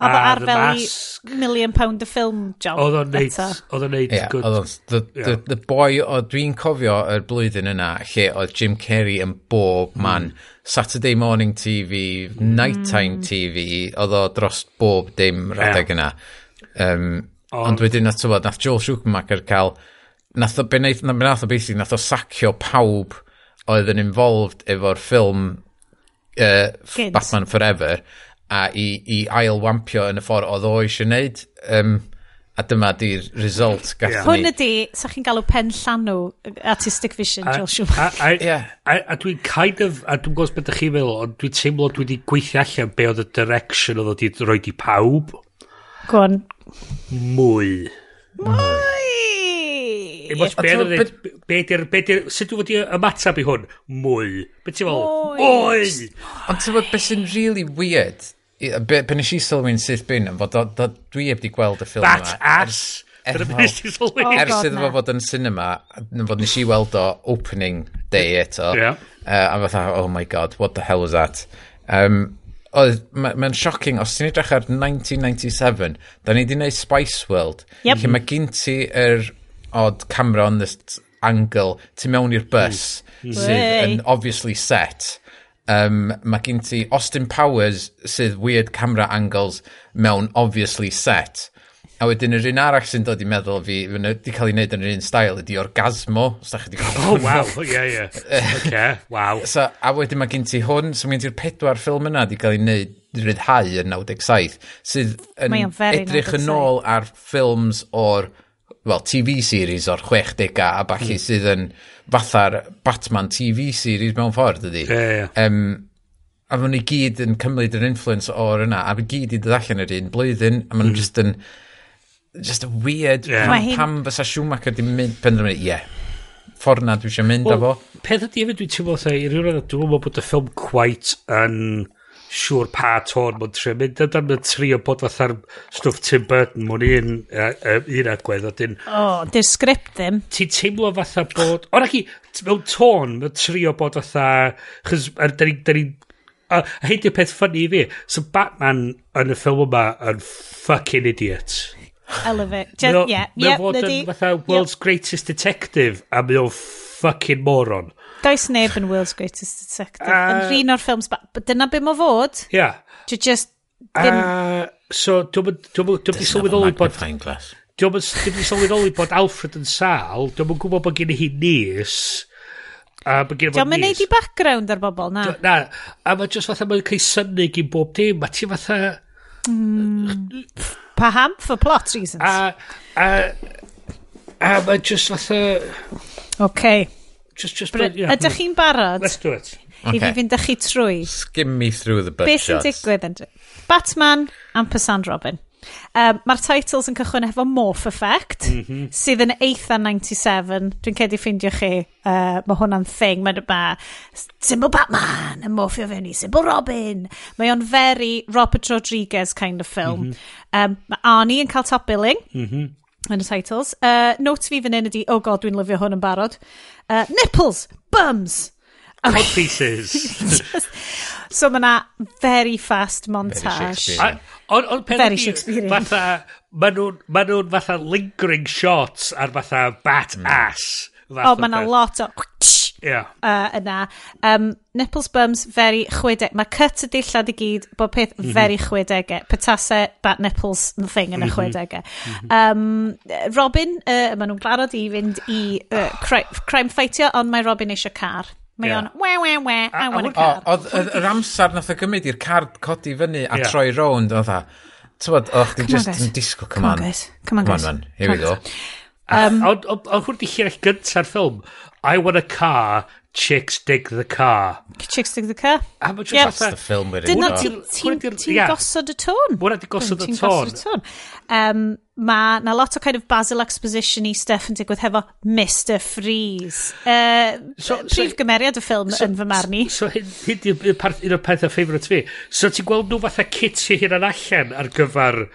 Oedd o ar fel i million pound y ffilm job. Oedd o'n neud, oedd o'n neud yeah, good. Oedd the, yeah. the, the boy, dwi'n cofio y blwyddyn yna, lle oedd Jim Carrey yn bob man. Mm Saturday morning TV, nighttime. Mm. TV, oedd o dros bob dim rhedeg yna. Um, ond, ond wedyn, nath, tywod, nath Joel Schumacher cael, nath o, be nath, nath o basically, nath o sacio pawb oedd yn involved efo'r ffilm uh, Kids. Batman Forever a i, i ail wampio yn y ffordd oedd o eisiau wneud. Um, A dyma di'r result gath yeah. ni. Hwn ydi, sa chi'n galw pen llanw, artistic vision, a, Joel Schumacher. A, a, yeah. a, a dwi'n kind of, a dwi'n gwybod beth chi'n meddwl, ond dwi'n teimlo dwi wedi gweithio allan be oedd y direction oedd wedi rhoi di pawb. Gwan. Mwy. Mwy! Emos be di'r, be di'r, sut dwi wedi ymatab i hwn? Mwy. Be ti'n meddwl? Mwy! Ond ti'n meddwl beth sy'n really weird Be, be nes i sylwi'n syth bin yn fod, dwi heb di gweld y ffilm yma. That ass! Ers er- oh, iddo fo fod yn cinema, yn fod nes i weld o opening day eto. Yeah. Uh, a fatha, oh my god, what the hell was that? Um, oedd, mae'n ma shocking, os ti'n edrych ar 1997, da ni wedi gwneud Spice World. Yep. Lle mae gen ti yr odd camera on this angle, ti mewn i'r bus, mm. sydd yn obviously set um, mae gen ti Austin Powers sydd weird camera angles mewn obviously set. A wedyn yr un arall sy'n dod i meddwl fi, wedi cael ei wneud yn yr un style, ydi orgasmo, os da chi wedi. Oh, wow, ie, ie. Oce, wow. So, a wedyn mae gen ti hwn, so mae gen ti'r pedwar ffilm yna wedi cael ei wneud ryddhau yn 97, sydd yn edrych yn ôl ar ffilms o'r, well, TV series o'r 60au a falle mm. sydd yn fatha'r Batman TV series mewn ffordd ydy. Ie, yeah, yeah. um, a maen nhw gyd yn cymryd yr influence o'r yna, a maen gyd i dod allan yr un blwyddyn, a maen nhw mm. just yn, just a weird, yeah. pam, hyn... pam fysa Schumacher di mynd, penderfynu, ie, yeah, ffordd na dwi eisiau mynd well, efo. Peth ydy efo dwi'n teimlo, dwi'n meddwl bod y ffilm quite yn... Um siŵr pa tôn mae'n trio mynd Dyna Mae'n trio bod fatha'r stwff Tim Burton mwyn un, uh, un agwedd. Dyn, o, oh, sgript ddim. Ti'n teimlo fatha bod... O, na ki, mewn tôn, mae'n trio bod fatha... Chos, er, da ni... A hyn di'r peth ffynnu i fi. So Batman yn y ffilm yma yn fucking idiot. I love it. Just, yeah, yeah, Mae fod yn fatha world's greatest detective a mae o'n fucking moron. Does neb yn World's Greatest Detective. Uh, yn rhan o'r ffilms, but dyna beth mae fod. Ia. Yeah. Dwi just... Uh, ddim... Uh, so, dwi'n mynd sylweddoli bod... Dwi'n mynd sylweddoli bod Alfred yn sal, dwi'n mynd gwybod bod gen i hi nis. A mae gen i Dwi'n mynd neud i background ar bobl, na. Na, a mae just fatha mae'n cael synnu gyn bob dim, a ti fatha... Mm, paham, for plot reasons. A, a, a, mae just fatha... Okay. Just, just, Bryd, yeah, ydych chi'n barod? Let's do it. Okay. I fi fynd â chi trwy. Skim me through the butt Beth sy'n digwydd yn Batman and Pesan Robin. Um, Mae'r titles yn cychwyn efo Morph Effect, mm -hmm. sydd yn eitha 97. Dwi'n cedi ffeindio chi, uh, mae hwnna'n thing. Mae'n ba, symbol Batman yn morphio fewn i symbol Robin. Mae o'n very Robert Rodriguez kind of film. Mm -hmm. um, mae Arnie yn cael top billing. Mm -hmm yn y titles. Uh, notes fi fan hyn ydi, oh god, dwi'n lyfio hwn yn barod. Uh, nipples, bums. Cod pieces. so mae na very fast montage. Very Shakespearean. Fatha, maen nhw'n ma nhw fatha lingering shots ar fatha bat mm. ass. Fath o, oh, mae na lot o yeah. uh, yna. Um, nipples, bums, very chwedeg. Mae cut y dillad i gyd, bod peth mm -hmm. very chwedegau. Petase, bat nipples, the thing yn y mhm. chwedegau. Mm -hmm. um, Robin, uh, maen nhw'n glarod i fynd i uh, crime, crime fightio, ond mae Robin eisiau car. Mae o'n, we, we, we, I want a car. Oedd yr amser nath o gymryd i'r car codi fyny a yeah. troi rownd, oedd dda. Tywod, o'ch di just yn disgo, come on. Come on, guys. Come on, guys. on, man, Here we go. Um, a hwn di llenell gyntaf'r ffilm, I want a car, chicks dig the car. Chicks dig the car. A ma' Yep. That's the film we're in Dyna now. ti'n ti, Hwnna 'di'r- ti ie. gosod y tôn. Hwnna 'di gosod y Ti'n tone. tone. Um, Mae na lot o kind of basil exposition i stuff yn digwydd hefo Mr Freeze. Uh, So- prif so- gymeriad y ffilm yn fy marn i. So hyn, hyn di'r un o'r pethau ffeifrod fi. So ti'n gweld nhw fatha kitio hyn yn allan ar gyfer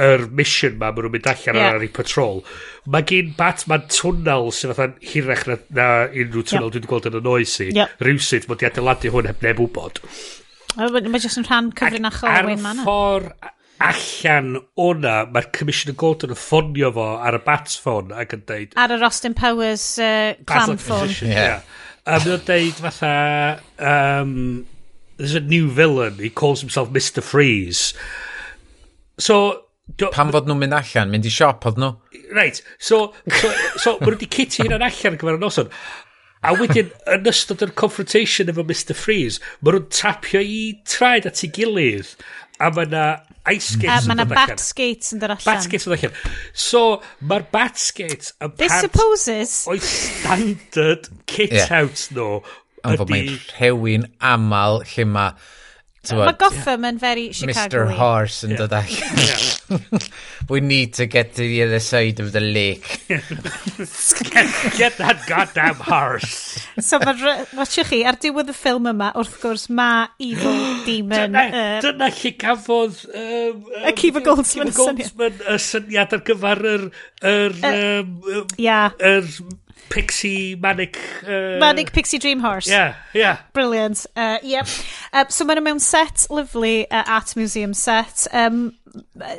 yr mission ma, maen nhw'n mynd allan yeah. ar ei patrol. Mae gen Batman twnnel sydd fatha'n hirach na, na unrhyw tunnel yep. dwi wedi gweld yn y noes i. Yep. Rhywsyd mod i adeiladu hwn heb neb wybod. Mae jyst yn rhan cyfrinachol Ac, Wayne Manor. Ffordd allan o'na, mae'r Commissioner Gordon yn ffonio fo ar y batfon ac yn deud... Ar yr Austin Powers uh, clan phone. Yeah. A mae'n deud fatha... Um, there's a new villain, he calls himself Mr Freeze. So, Do, Pam fod nhw'n mynd allan, mynd i siop oedd nhw? Reit, so, so, so mae nhw wedi citi hynna'n allan gyfer y noson. A wedyn, yn ystod yr confrontation efo Mr Freeze, mae nhw'n tapio i traed at ei gilydd. A mae yna ice mm. skates yn dod allan. Mae yna bat skates yn dod allan. Bat skates yn dod allan. So, mae'r bat skates yn part... This supposes... O'i standard kit-out yeah. nhw. Ond fod mae'n rhewin aml lle mae Mae Gotham yn very Chicago. Mr. Horse yn dod ac. We need to get to the other side of the lake. get get that goddamn horse. so, mae, watchwch chi, ar diwedd y ffilm yma, wrth gwrs, mae Evil Demon... dyna, dyna lle gafodd... Um, um, y Cifa Goldsman y syniad. Goldsman y syniad ar gyfer yr... yr um, um, yeah. yr pixie manic... Uh... Manic pixie dream horse. Yeah, yeah. Brilliant. Uh, yep. Uh, so maen nhw mewn set lovely uh, at museum set. Um,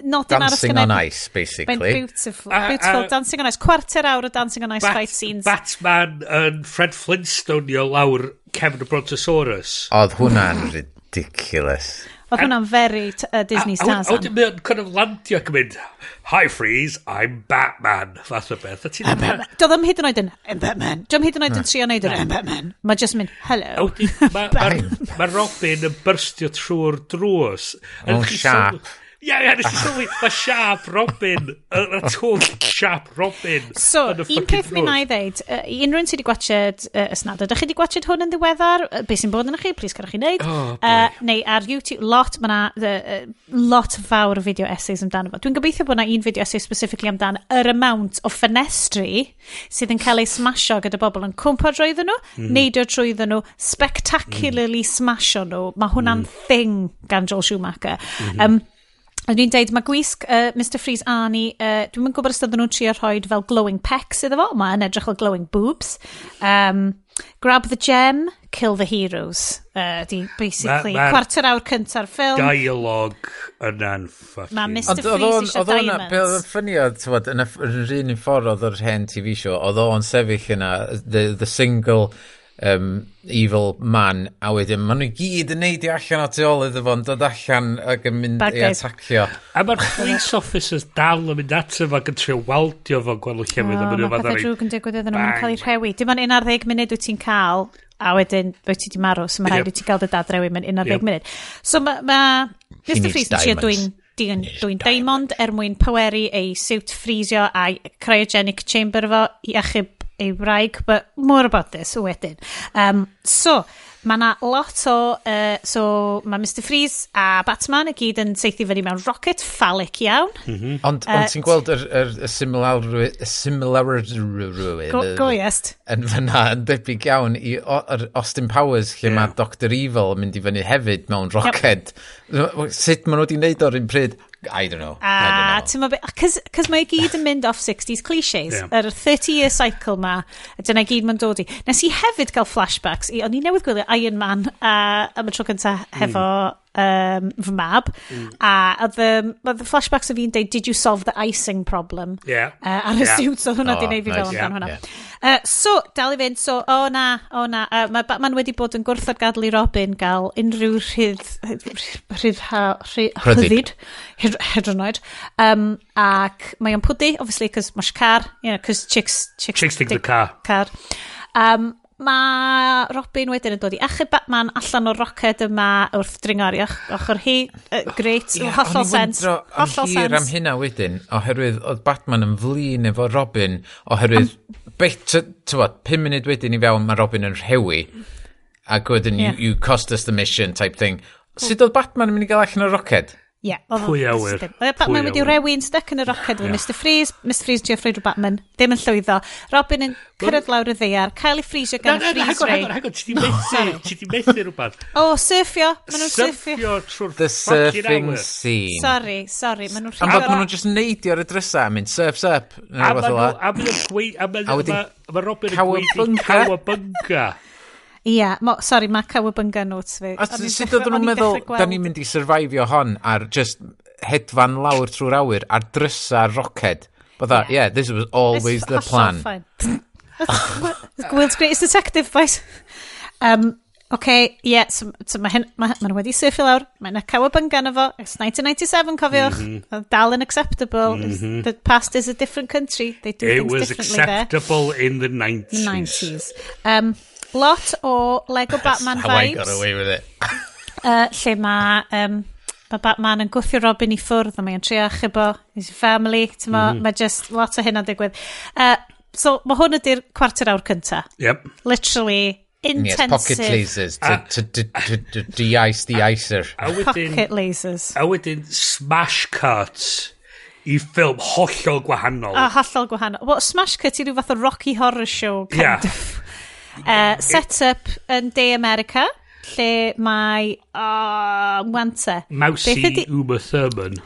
nodyn dancing on ice, basically. beautiful, a, beautiful. A, dancing on ice. Quarter awr o dancing on ice Bat, fight scenes. Batman yn Fred Flintstone i o lawr Kevin y Brontosaurus. Oedd hwnna'n ridiculous. Oedd hwnna'n very uh, Disney Tarzan. A wedyn mae kind of landio ac yn mynd, hi freeze, I'm Batman, fath o beth. Doedd am hyd yn oed yn, I'm Batman. Doedd am hyd yn oed yn trio neud yn, I'm Batman. Mae just mynd, hello. Mae ma, ma Robin yn byrstio trwy'r drws. Yn siap. Ie, ie, nes i sylwi, mae Sharp Robin, y twll Sharp Robin. So, un peth mi na i ddeud, uh, unrhyw un sydd wedi gwachod uh, ysnad, ydych chi wedi gwachod hwn yn ddiweddar? Uh, Be sy'n bod yn chi, plis carwch chi wneud. Oh, uh, neu ar YouTube, lot, mae na uh, lot fawr o fideo essays amdano fo. Dwi'n gobeithio bod na un fideo essay specifically amdano yr amount o ffenestri sydd yn cael ei smasho gyda bobl yn cwmpa drwyddyn nhw, mm. neidio drwyddyn nhw, spectacularly mm. smasho nhw. Mae hwnna'n mm. thing gan Joel Schumacher. Mm -hmm. um, A dwi'n deud, mae gwisg uh, Mr Freeze Arnie, uh, dwi'n mynd gwybod os ydyn nhw'n trio rhoi fel glowing pecs iddo fo, mae'n edrych fel glowing boobs. Um, grab the gem, kill the heroes. Uh, di, basically, ma, ma quarter awr cynta'r ffilm. Dialog yna'n ffocin. Mae Mr Freeze eisiau diamonds. Oedd o'n oedd, tywod, yn yr un un ffordd oedd yr hen TV show, oedd o'n sefyll yna, the, the single um, evil man, a wedyn maen nhw gyd yn neud i allan o tu ôl iddo fo'n dod allan ac yn mynd Bad i guys. atacio. A mae'r police officers dal yn mynd at efo ac yn trio waldio fo'n gweld y llefydd. Oh, mae pethau drwg yn digwydd iddyn nhw'n cael eu rhewi. Dim ond 11 munud wyt ti'n cael, a wedyn wyt ti di marw, so mae rhaid yep. wyt ti'n cael dy dad dadrewi mewn 11 yep. munud. So mae ma, Mr Freeze yn trio dwi'n dwi'n dwi diamond er mwyn poweru ei siwt ffrisio a'i cryogenic chamber fo i achub ei wraig, but more about this wedyn. Um, so, mae yna lot o... Uh, so, mae Mr Freeze a Batman y gyd yn seithi fyny mewn rocket phallic iawn. Mm -hmm. Ond uh, on ti'n gweld y er, er, er similarity... Go, go yes. Yn fyna yn debyg iawn i o, Austin Powers lle yeah. mae Dr Evil yn mynd i fyny hefyd mewn rocket. Yep. Sut maen nhw wedi wneud o'r un pryd? I don't know. A, ah, ti'n meddwl, cos mae gyd yn mynd off 60s clichés. yr yeah. er 30-year cycle ma, dyna gyd ma'n dod i. Nes i hefyd gael flashbacks, i, o'n i newydd gwylio Iron Man uh, am y tro cyntaf hefo mm um, fy mab. Mm. A oedd y, oedd y flashbacks o fi'n deud, did you solve the icing problem? Yeah. Uh, ar y yeah. siwt oedd hwnna oh, di neud fi nice, fel amdan yeah, hwnna. Yeah. Uh, so, dal i fynd, so, o oh, na, o oh, na, uh, mae Batman wedi bod yn gwrthod gadw i Robin gael unrhyw rhydd, rhydd, rhydd, rhyddid, hedronoid, um, ac mae o'n pwdi, obviously, cos mae'r car, you know, cos chicks, chicks, chicks dig the car. car. Um, Mae Robin wedyn yn dod i achub Batman allan o'r roced yma wrth dringar i ochr hi. Uh, great, yeah, hollol sens. Hollol sens. am hynna wedyn, oherwydd oedd Batman yn flin efo Robin, oherwydd, um, beth, tywod, pum munud wedyn i fewn mae Robin yn rhewi, ac wedyn, yeah. you, you cost us the mission type thing. Sut oedd Batman yn mynd i gael allan o'r roced? Ie. Yeah, Pwy awyr. Batman wedi rewi'n stuck yn y roced efo Mr Freeze. Mr Freeze trio ffreud o Batman. Ddim yn llwyddo. Robin yn cyrraedd lawr y ddear. Cael ei ffrisio gan y freeze ray. Hagor, hagor, ti di methu. Ti di methu rhywbeth. O, surfio. Maen nhw'n surfio. Surfio The surfing scene. Sorry, sorry. Maen nhw'n rhywbeth. Am fod nhw'n just neidio ar y drysa. Mynd surfs up. A maen nhw'n gweithio. A maen nhw'n gweithio. A maen nhw'n gweithio. Cowabunga. Ia, mo, sorry, mae cawabunga notes fi. A sut oedden nhw'n meddwl, da ni'n mynd i survivio hon ar just hedfan lawr trwy'r awyr, ar drysa roced. Bydda, yeah. yeah, this was always It's the plan. Gwil's greatest detective, boys. Um, OK, yeah, so, so mae hyn, ma, ma wedi surfio lawr, mae yna cawabunga yn efo, it's 1997, cofiwch, mm -hmm. dal yn acceptable, mm -hmm. the past is a different country, they do It things differently there. It was acceptable in the 90s. 90s. Um, lot o Lego Batman vibes. How I got away with it. uh, lle mae um, ma Batman yn gwthio Robin i ffwrdd a mae'n trio chybo his family. Mm. -hmm. Mae just lot o hyn yn digwydd. Uh, so mae hwn ydy'r cwarter awr cynta. Yep. Literally intensive. Yes, pocket lasers to to de-ice the icer. Pocket lasers. A wedyn smash cuts i ffilm hollol gwahanol. A hollol gwahanol. Well, smash cut i ryw fath o Rocky Horror Show kind yeah. of. Uh, set up yn De America, lle mae... Oh, wante. Mawsi ydi... Uma Thurman.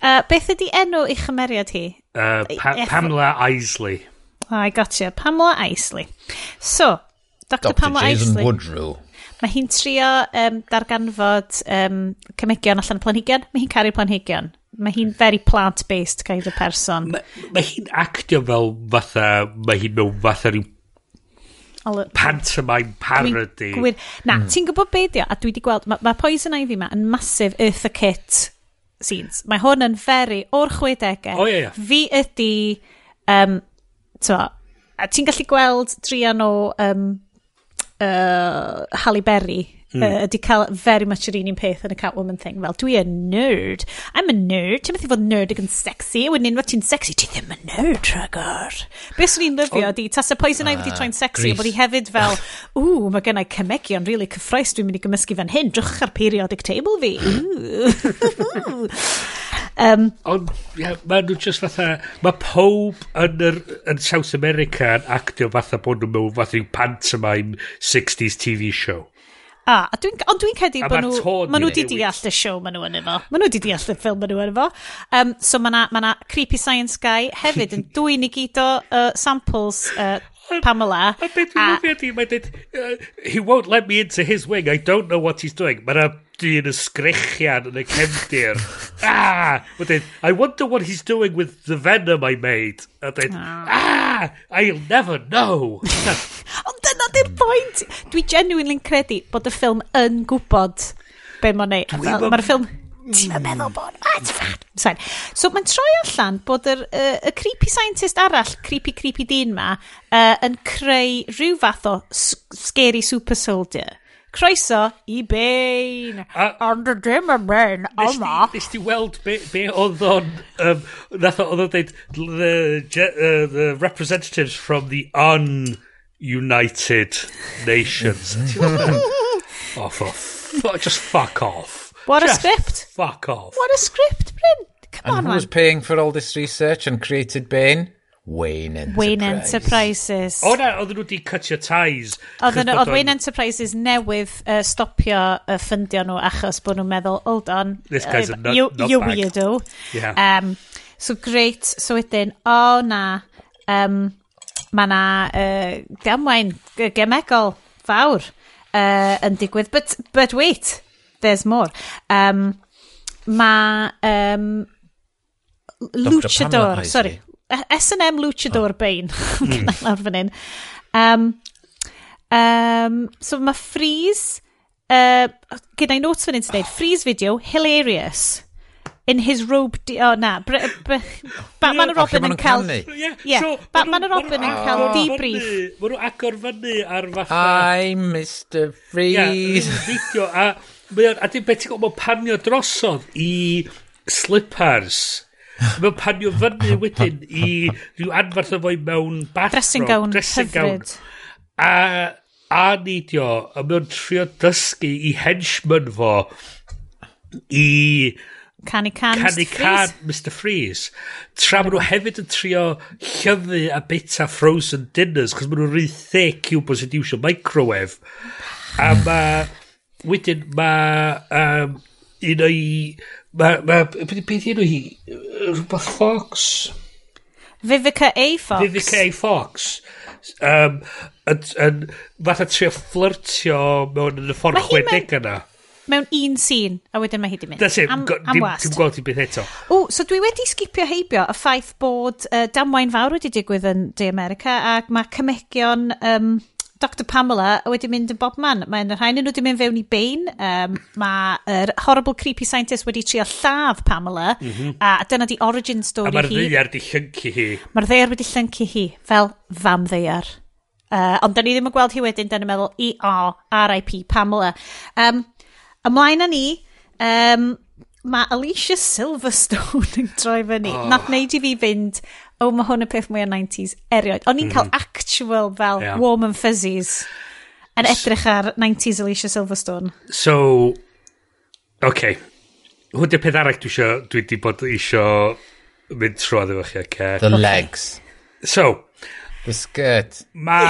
Uh, beth ydi enw i chymeriad hi? Uh, pa Eff... Pamela Isley. Oh, I gotcha. Pamela Isley. So, Dr. Dr. Pamela Jason Isley. Woodrow. Mae hi'n trio um, darganfod um, cymegion allan y planhigion. Mae hi'n caru planhigion. Mae hi'n very plant-based kind of person. Mae ma hi'n actio fel fatha, mae hi'n mewn fatha rhyw pantomime parody. Gwir. Na, mm. ti'n gwybod be dio? A dwi wedi gweld, mae ma Poison Ivy ma yn massive Eartha Kit scenes. Mae hwn yn feri o'r 60au. O, ie, ie. Fi ydi, um, to, a ti'n gallu gweld drian o um, uh, Halle Berry Hmm. Uh, ydy cael very much yr un un peth yn y Catwoman thing. Fel, dwi yn nerd. I'm a nerd. Ti'n meddwl fod nerd ag yn sexy. Wedyn unwaith ti'n sexy, ti ddim yn nerd rhagor. Be swn i'n lyfio ydy, tas y poison ivy ah, wedi troi'n sexy, a bod i hefyd fel, ah. ww, mae gennau cymegion really cyffroes dwi'n mynd i gymysgu fan hyn. Drwch ar periodic table fi. um, Ond, yeah, mae nhw just fatha, mae pob yn, yr, yn South America yn actio fatha bod nhw mewn fatha pantomime 60s TV show. A, a dwi'n, ond dwi'n cedi bod nhw, ma nhw wedi deall y siow ma nhw yn efo. Ma nhw wedi deall y ffilm ma nhw yn efo. Um, so ma na, ma na Creepy Science Guy hefyd yn dwi'n i gyd o uh, samples uh, Pamela. A beth dwi'n lyfio di, mae'n dweud, he won't let me into his wing, I don't know what he's doing. Mae'n dyn ysgrechian yn y cefndir. ah! Mae'n dweud, I wonder what he's doing with the venom I made. A dweud, ah. ah, I'll never know. di'r pwynt. Dwi genuinely'n credu bod y ffilm yn gwybod be mae'n neud. Mae'r ffilm... Ti'n mm. meddwl bod... Sain. So mae'n troi allan bod yr, uh, y creepy scientist arall, creepy creepy dyn ma, uh, yn creu rhyw fath o scary super soldier. Croeso i Bane. Ond y dim y Bane yma. Nes ti weld be, be oedd o'n... Um, nath oedd o'n dweud the, uh, the representatives from the un... United Nations. oh, for fuck, oh, just fuck off. What just a script. Fuck off. What a script, Bryn. Come and on, And who's man. paying for all this research and created Bain? Wayne Enterprises. Wayne Enterprises. O oh, na, oedden nhw wedi cutio ties. Oedden oedd Wayne Enterprises newydd uh, stopio uh, ffundio nhw achos bod nhw'n meddwl, hold on, This guy's uh, a nut, you, you weirdo. Yeah. Um, so great, so wedyn, o oh, na, um, mae yna uh, gamwain gemegol fawr uh, yn digwydd. But, but wait, there's more. Um, mae um, Luchador, sorry, e-, S&M Luchador oh. Bain, gynnau lawr fan hyn. Um, um, so mae Freeze, uh, gyda'i notes fan hyn sy'n dweud, Freeze video, hilarious in his robe di... Oh, na. Br br Batman a Robin yn cael... Yeah. yeah. So, Batman a Robin yn cael debrief. Mae nhw agor fyny ar fatha... I'm Mr Freeze. Yeah, video. A, a dim beth ti'n gwybod, mae'n panio drosodd i slippers. Mae'n panio fyny wedyn i rhyw anfarth o fwy mewn bathrobe. Dressing gown dressing hyfryd. Gown. A, a nidio, a mae'n trio dysgu i henchman fo i Canu can, Canu can, Mr Freeze. Tra maen nhw hefyd yn trio llyfu a bita frozen dinners, cos maen nhw'n rhy thick yw bod sy'n iwsio microwave. A hmm. ma... Wedyn ma... Um, un o'i... Ma... Ma, beth un o'i... Rhywbeth Fox? Vivica A. Fox. Vivica A. Fox. Um, yn, yn, fatha trio flirtio mewn yn y ffordd chwedeg yna mewn un sîn, a wedyn mae hi di mynd. That's it, am, am wast. dim gweld i beth eto. O, so dwi wedi sgipio heibio y ffaith bod uh, damwain fawr wedi digwydd yn De America, ac mae cymegion um, Dr Pamela wedi mynd yn bob man. Mae'n rhain nhw wedi mynd fewn i bein. Um, Mae'r horrible creepy scientist wedi trio lladd Pamela, mm -hmm. a dyna di origin story hi. A mae'r ddeiar di llyncu hi. Mae'r ddeiar wedi llyncu hi, fel fam ddeiar. Uh, ond da ni ddim yn gweld hi wedyn, da ni'n meddwl, i o, RIP Pamela. Um, Ymlaen â ni, um, mae Alicia Silverstone yn troi fyny. Oh. Nath neud i fi fynd, o oh, mae hwn y peth mwy o 90s erioed. O'n i'n mm. cael actual fel yeah. warm and fuzzies yn edrych ar 90s Alicia Silverstone. So, okay. Hwn di'r peth arall dwi isio, dwi wedi bod isio mynd trwy efo chi, okay? The legs. So. The skirt. Ma...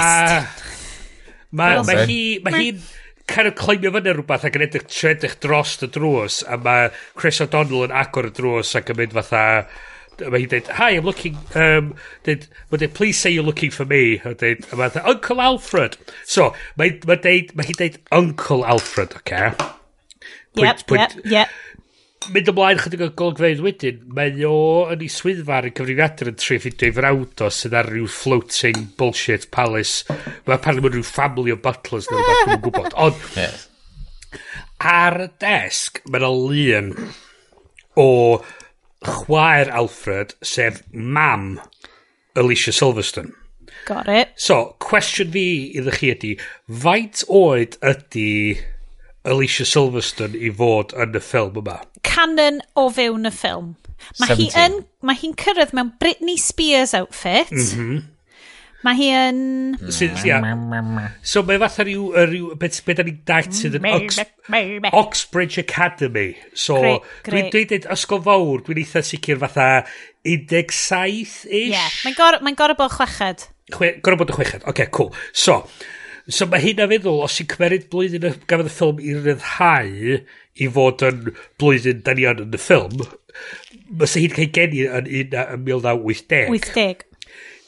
Ma, ma hi, ma hi'n kind of climbio fyny rhywbeth ac yn edrych, trio edrych dros y drws a mae Chris O'Donnell yn agor y drws ac yn mynd fatha mae hi'n dweud hi I'm looking um, dweud, mae dweud please say you're looking for me a dweud a mae dweud Uncle Alfred so mae, mae, dweud, mae hi'n dweud Uncle Alfred oce okay? Pwynt, yep, pwynt, yep, yep mynd ymlaen chydig o golygfeydd wedyn, mae o yn ei swyddfa ar y cyfrifiadur yn tri ffidio i frawd o sydd ar ryw floating bullshit palace. Mae apparently mae'n rhyw family o butlers neu rhywbeth dwi'n gwybod. Ond yes. ar y desg, mae'n lun o chwaer Alfred, sef mam Alicia Silverstone. Got it. So, cwestiwn fi iddo chi ydy, faint oed ydy Alicia Silverstone i fod yn y ffilm yma? canon o fewn y ffilm. Mae hi yn, mae hi'n cyrraedd mewn Britney Spears outfit. Mm -hmm. Mae hi yn... So, yeah. so mae fatha rhyw, rhyw beth, be da ni'n dalt sydd yn Ox, Oxbridge Academy. So dwi'n dwi dweud ysgol fawr, dwi'n eitha sicr fatha 17-ish. Yeah. mae'n gorau mae gor bod chweched. Chwe, gorau bod y chweched, oce, okay, cool. So, So mae hyn a feddwl, os i'n cymeryd blwyddyn y gafodd y ffilm i ryddhau i fod yn blwyddyn da ni yn y ffilm, mae sy'n hi'n cael geni yn 1980. 80.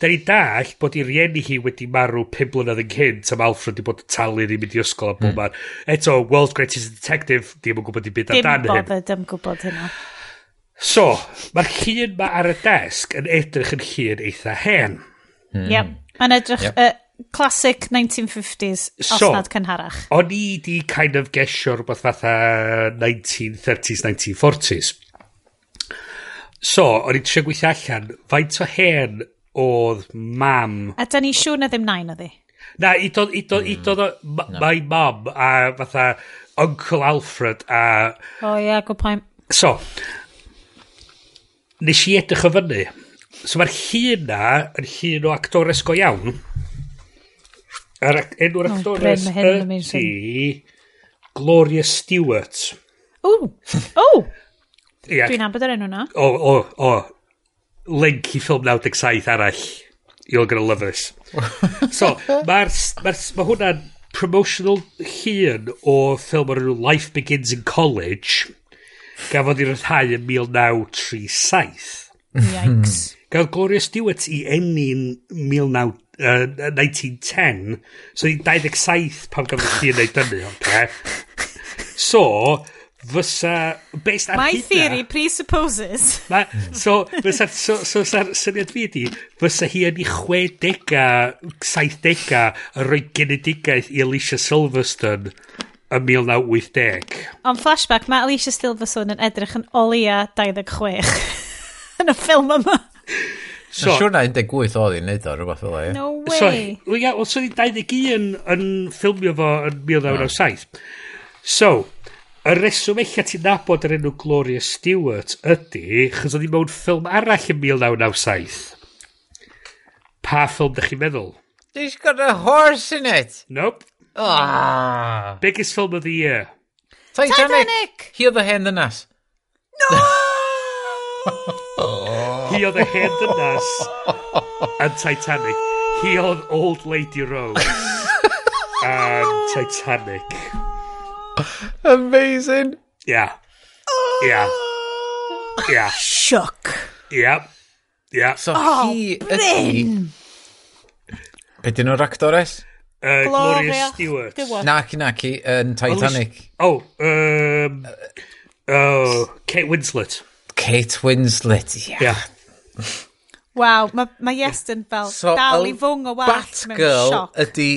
Da ni dall bod i rieni hi wedi marw 5 blynedd yn cynt am Alfred wedi bod yn talu ni mynd i ysgol am mm. bod Eto, World's Greatest Detective, dim yn gwybod i byd amdan hyn. Dim bod yn gwybod hynna. So, mae'r llun ma ar y desg yn edrych yn llun eitha hen. Mm. Yep. Mae'n edrych... Yep. Uh, classic 1950s, so, osnad cynharach. O'n i di kind of gesio rhywbeth fatha 1930s, 1940s. So, o'n i trio gweithio allan, faint o hen oedd mam... A da ni siŵr na ddim nain oedd hi? Na, i dod, i dod, mm. i hmm, dod, no. mae mam a fatha Uncle Alfred a... O oh, yeah, good point. So, nes i edrych o fyny. So mae'r llun na yn llun o actores go iawn. A'r ac- enw'r oh, actores ydy... Gloria Stewart. O! O! Oh! Ia. Dwi'n abod yr enw na. O, o, o. Link i ffilm 97 arall. You're gonna love this. so, mae'r... Ma, ma hwnna'n promotional hun o ffilm o'r enw Life Begins in College. Gafodd i'r rhai yn 1937. Yikes. Gael Gloria Stewart i enni'n 1937 uh, 1910. So, 27 pan gafodd chi yn neud dynnu, okay. So, fysa... Based ar My hynna, theory presupposes. Ma, so, fysa, so, so, so, syniad fi ydi, fysa hi yn ei 60a, 70a, yn rhoi genedigaeth i Alicia Silverstone yn 1980. on flashback, mae Alicia Silverstone yn edrych yn olia 26 yn y ffilm yma. So, siwr na 18 oedd i'n neud o, rhywbeth fel e. No way. So, well, yeah, well, so 21 yn, yn ffilmio fo yn 1997. So, y reswm eich ti'n nabod yr enw Gloria Stewart ydy, chys oedd hi mewn ffilm arall yn 1997. Pa ffilm dych chi'n meddwl? She's got a horse in it. Nope. Ah. Biggest film of the year. Titanic. Titanic. Hi oedd y hen ddynas. No! Hi oedd y hen dynas and Titanic. He oedd Old Lady Rose and Titanic. Amazing. Yeah. Yeah. Yeah. Shook. Yep. Yeah. So Oh, hi ydy... Bryn! Be dyn nhw'r actores? Uh, Gloria Gloria Stewart. Stewart. Naci, naci, yn Titanic. Oh, um, oh, Kate Winslet. Kate Winslet, yeah. Yeah. Waw, mae ma Iestyn fel so, dal i fwng o wallt mewn sioc. ydy...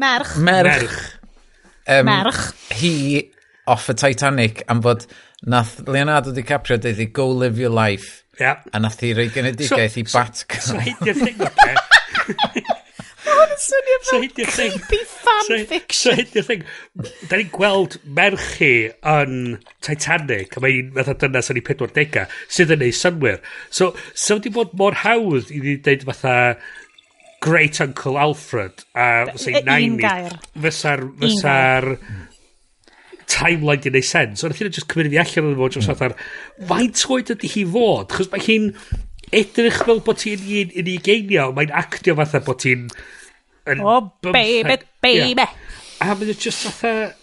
Merch. Merch. Um, Merch. Hi off y Titanic am fod nath Leonardo DiCaprio deuddi go live your life. Yeah. A nath hi rei genedigaeth so, i Batgirl. So, so hi diffyg hwn yn swnio fel creepy fanfiction. So hyn di'r thing. Da ni'n gweld merchi yn Titanic, a mae'n fatha dynas yn ei 40 sydd yn ei synwyr. So, so wedi bod mor hawdd i ni dweud fatha Great Uncle Alfred a fysa'i 90 fysa'r fysa'r timeline di wneud sens. Ond chi'n just cymryd fi allan o'n fod dros fatha'r faint oed ydy hi fod? Chos mae hi'n edrych fel bod hi'n un, un i geinio, mae'n actio fatha bod hi'n And oh, baby, like, baby. Yeah. A mae'n just fatha...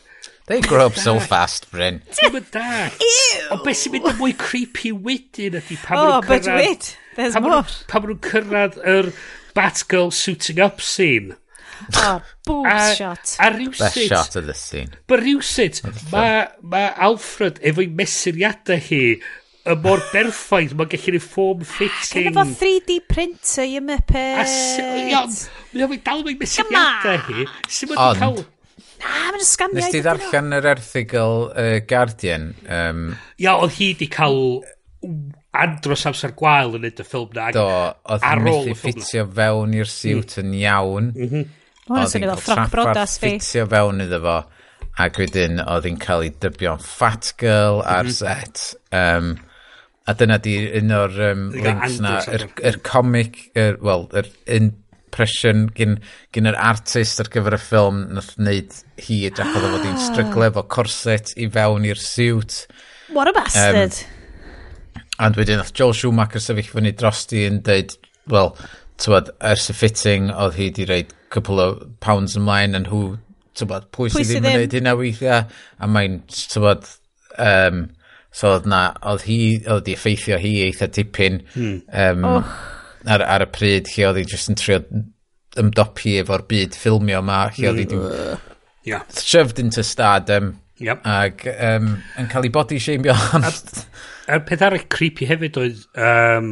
They grow up so fast, Bryn. Ddim yn da. Ew! Ond beth sy'n mynd yn mwy creepy wedyn ydy pan oh, nhw'n cyrraedd... But wait, there's pan more. Pan nhw'n cyrraedd yr Batgirl suiting up scene. Oh, boob a, shot. A rhywsit... Best shot of the scene. But rhywsit, mae ma Alfred efo'i mesuriadau hi y mor berffaith, mae'n gallu ni form fitting. Gynna fo 3D printer i ymypet. A sy'n... Mae'n dal mewn mesuriadau hi. Sy'n mynd cael... Na, mae'n ysgamiau. Nes ti ddarllen yr erthigol uh, Guardian? Um... Ia, oedd hi di cael andros amser gwael yn edrych y ffilm na. Do, oedd hi'n methu ffitio fewn i'r siwt mm. yn iawn. Mm -hmm. Oedd hi'n cael traffarth ffitio fewn iddo fo. Ac wedyn oedd hi'n cael ei dybio'n fat girl ar mhm. set. Um, A dyna di un o'r um, links na, yr, yr comic, er, wel, yr impression gyn, gyn yr artist ar gyfer y ffilm nath wneud hi edrych oedd fod hi'n ah. stryglau fo corset i fewn i'r siwt. What a bastard. Um, and wedyn nath Joel Schumacher sefyll fyny drosti yn dweud, wel, tywed, ers y fitting oedd hi di reid couple of pounds ymlaen yn hw, tywed, pwy sydd ddim yn neud hynna weithiau, a mae'n, tywed, um, So oedd na, oedd hi, oedd di effeithio hi eitha dipyn hmm. um, oh. ar, ar y pryd lle oedd hi jyst yn trio ymdopi efo'r byd ffilmio ma, lle oedd hi mm. uh, yeah. shoved into stardom yep. ac um, yn cael ei body shameio. A'r peth arall creepy hefyd oedd um,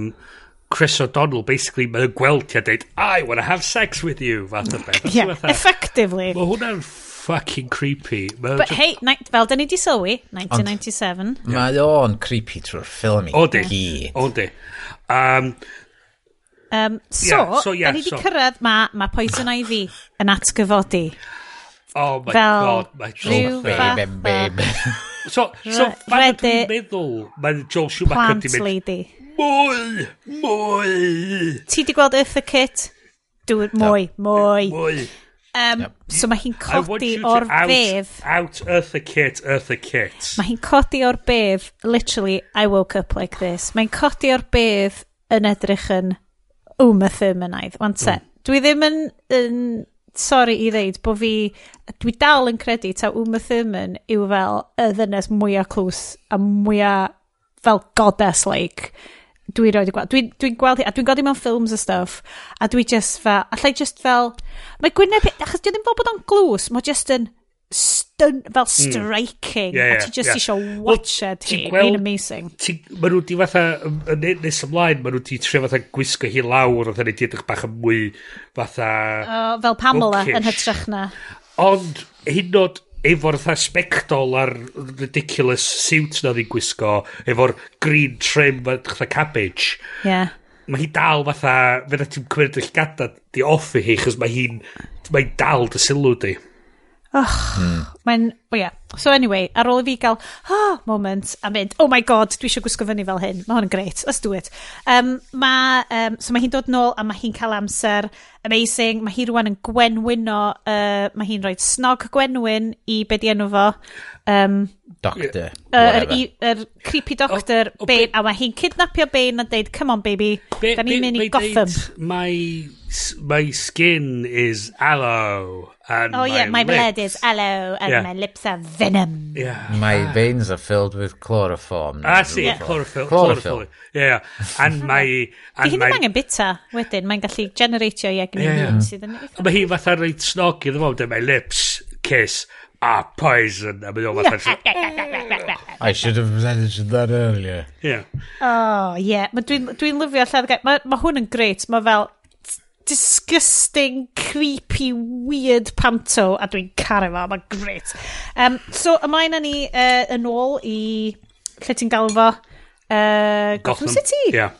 Chris O'Donnell basically mae'n gweld ti a dweud I want to have sex with you fath o beth. Yeah, effectively. Mae hwnna'n fucking creepy. Ma But hey, fel dyn ni di sylwi, 1997. Mae o'n creepy trwy'r ffilm i. O di, o di. Um, um, so, yeah, so yeah, da ni di so. cyrraedd mae ma Poison Ivy yn atgyfodi. Oh my fel god, mae Joel Schumacher. Babe, So, so fan dwi'n meddwl, mae Joel Schumacher di mynd... lady. Mwy, mwy. Ti di gweld Eartha Kitt? Dwi, mwy, mwy. Mwy. Um, yep. So mae hi'n codi o'r out, bef. Out Eartha Kit, Eartha Kit. Mae hi'n codi o'r bef, literally, I woke up like this. Mae'n codi o'r bef yn edrych yn Uma Thurmanaidd. Wan te, mm. dwi ddim yn, yn sorry i ddeud bod fi, dwi dal yn credu ta Uma Thurman yw fel y ddynes mwyaf clws a mwyaf fel goddess-like dwi roed i gweld. Dwi'n dwi, gweld hi, a dwi'n godi mewn ffilms a stuff, a dwi just fel, allai just fel, mae gwyneb, achos dwi ddim fel bod o'n glws, mae just yn stun, fel hmm. striking, mm. yeah, yeah, a ti just yeah. isio watched well, hi, mae'n amazing. Mae nhw di fatha, yn nes ymlaen, mae nhw di trio fatha gwisgo hi lawr, oedd hynny di edrych bach yn mwy fatha... Uh, fel Pamela, yn hytrach na. Ond, hyn nod, efo'r fatha spectol a'r ridiculous suit na ddi'n gwisgo, efo'r green trim fatha cabbage. Yeah. Mae hi dal fatha, fe na ti'n cymryd eich gada di off i hi, chos mae hi'n, mae dal dy sylw di. Och, mm. mae'n, o oh, ia, yeah So anyway, ar ôl i fi gael oh, moment a mynd, oh my god, dwi eisiau gwisgo fyny fel hyn. Mae hwn yn greit, let's do it. Um, ma, um, so mae hi'n dod nôl a mae hi'n cael amser amazing. Mae hi rwan yn gwenwyno, uh, mae hi'n rhoi snog gwenwyn i be di enw fo. Um, Doctor. Yr uh, er, creepy doctor, o, o, Bane, a mae hi'n kidnapio Bane a deud, come on baby, be, da ni'n mynd i Gotham. My, my skin is aloe. And oh my yeah, my lips. blood is aloe and yeah. my lips are venom. Yeah. My ah. veins are filled with chloroform. Ah, That's it, chlorophyll. Chlorophyll. Yeah, and my... And Di hyn ddim angen bita wedyn, mae'n gallu generatio i egni yeah. sydd yn... Mae hi fatha rhaid snog iddo fo, my lips, kiss ah, poison, a mynd o fatha... I should have mentioned that earlier. Yeah. Oh, yeah. Dwi'n dwi lyfio lladd Mae ma hwn yn greit. Mae fel disgusting, creepy, weird panto, a dwi'n caru fo. Mae'n greit. Um, so, ymlaen â ni uh, yn ôl i... Lle ti'n gael fo? Uh, Gotham. Gotham City. Yeah.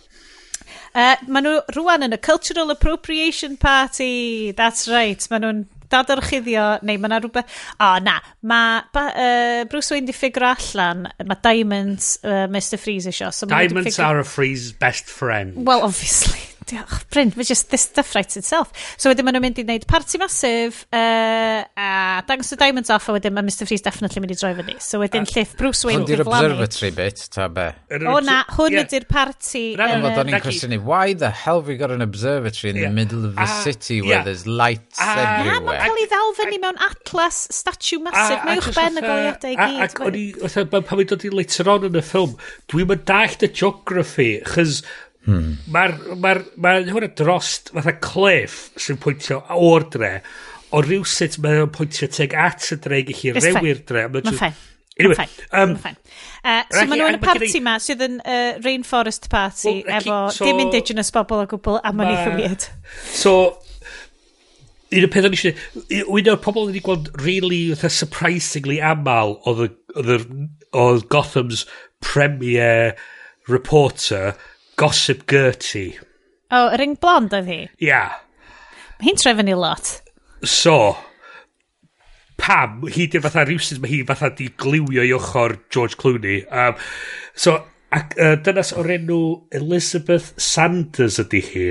Uh, maen nhw rwan yn y Cultural Appropriation Party. That's right. Maen nhw'n dad orchuddio, neu mae yna rhywbeth... O, oh, na, mae uh, Bruce Wayne di ffigro allan, mae Diamonds uh, Mr Freeze isio. So Diamonds figure... are a Freeze best friend. Well, obviously diolch, Bryn, mae just, this stuff writes itself. So wedyn maen nhw'n mynd i wneud party masif, uh, a dangos y diamonds off, a wedyn mae Mr Freeze definitely mynd i droi fyny. So wedyn lliff Bruce Wayne. Hwn di'r observatory bit, ta be? O na, hwn yeah. ydy'r party. Ond oedd o'n i'n cwestiynu, why the hell have we got an observatory in yeah. the middle of the uh, city where yeah. there's lights uh, everywhere? A mae'n cael ei ddal fyny mewn atlas, statue ah, masif, mae uwch ben y goliadau i gyd. Ac o'n i, pan mae'n dod i later on yn y ffilm, dwi'n mynd dallt y geography, chys Hmm. Mae'r ma ma, hwnna drost fatha cliff sy'n pwyntio o'r dre o rhywsut mae o'n pwyntio teg at y dre i gallu rewi'r dre mae'n ffain Anyway, fine. Um, fine. Uh, so maen nhw'n y party ma sydd yn uh, Rainforest Party well, efo so, dim indigenous bobl o gwbl a mae'n eitha weird. So, un o'r pethau nes eisiau, un o'r pobl wedi gweld really surprisingly aml oedd Gotham's premier reporter Gossip Gertie. O, oh, ring blond oedd hi? Ia. Yeah. Mae hi'n trefyn i lot. So, pam, hi di'r fatha rhywsyd, mae hi fatha di gliwio i ochr George Clooney. Um, so, ac, uh, dynas o'r enw Elizabeth Sanders ydy hi.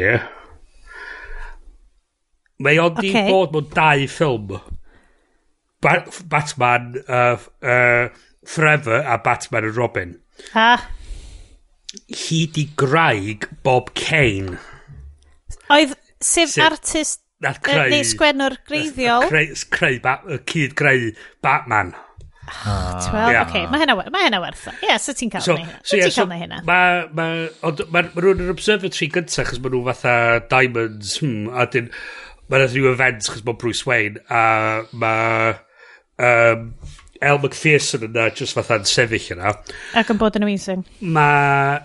Mae o'n okay. di bod mewn dau ffilm. Ba Batman uh, uh, Forever a Batman and Robin. Ha? hi di graig Bob Kane. Oedd, sef, sef artist nath creu... Neu sgwennwr greiddiol. Creu, cyd greu Batman. Ah, oh, Wel, yeah. okay, mae hynna, ma hynna werth. Ie, yeah, so ti'n cael so, hynna. So, yeah, so, hynna. Mae ma, ond ma, ma rhywun yn observatory gyntaf, chos maen nhw fatha diamonds, hmm, a dyn, mae rhaid rhyw events, chos mae Bruce Wayne, a mae... Um, El McPherson yna just fatha'n sefyll yna. Ac yn bod yn amazing. Mae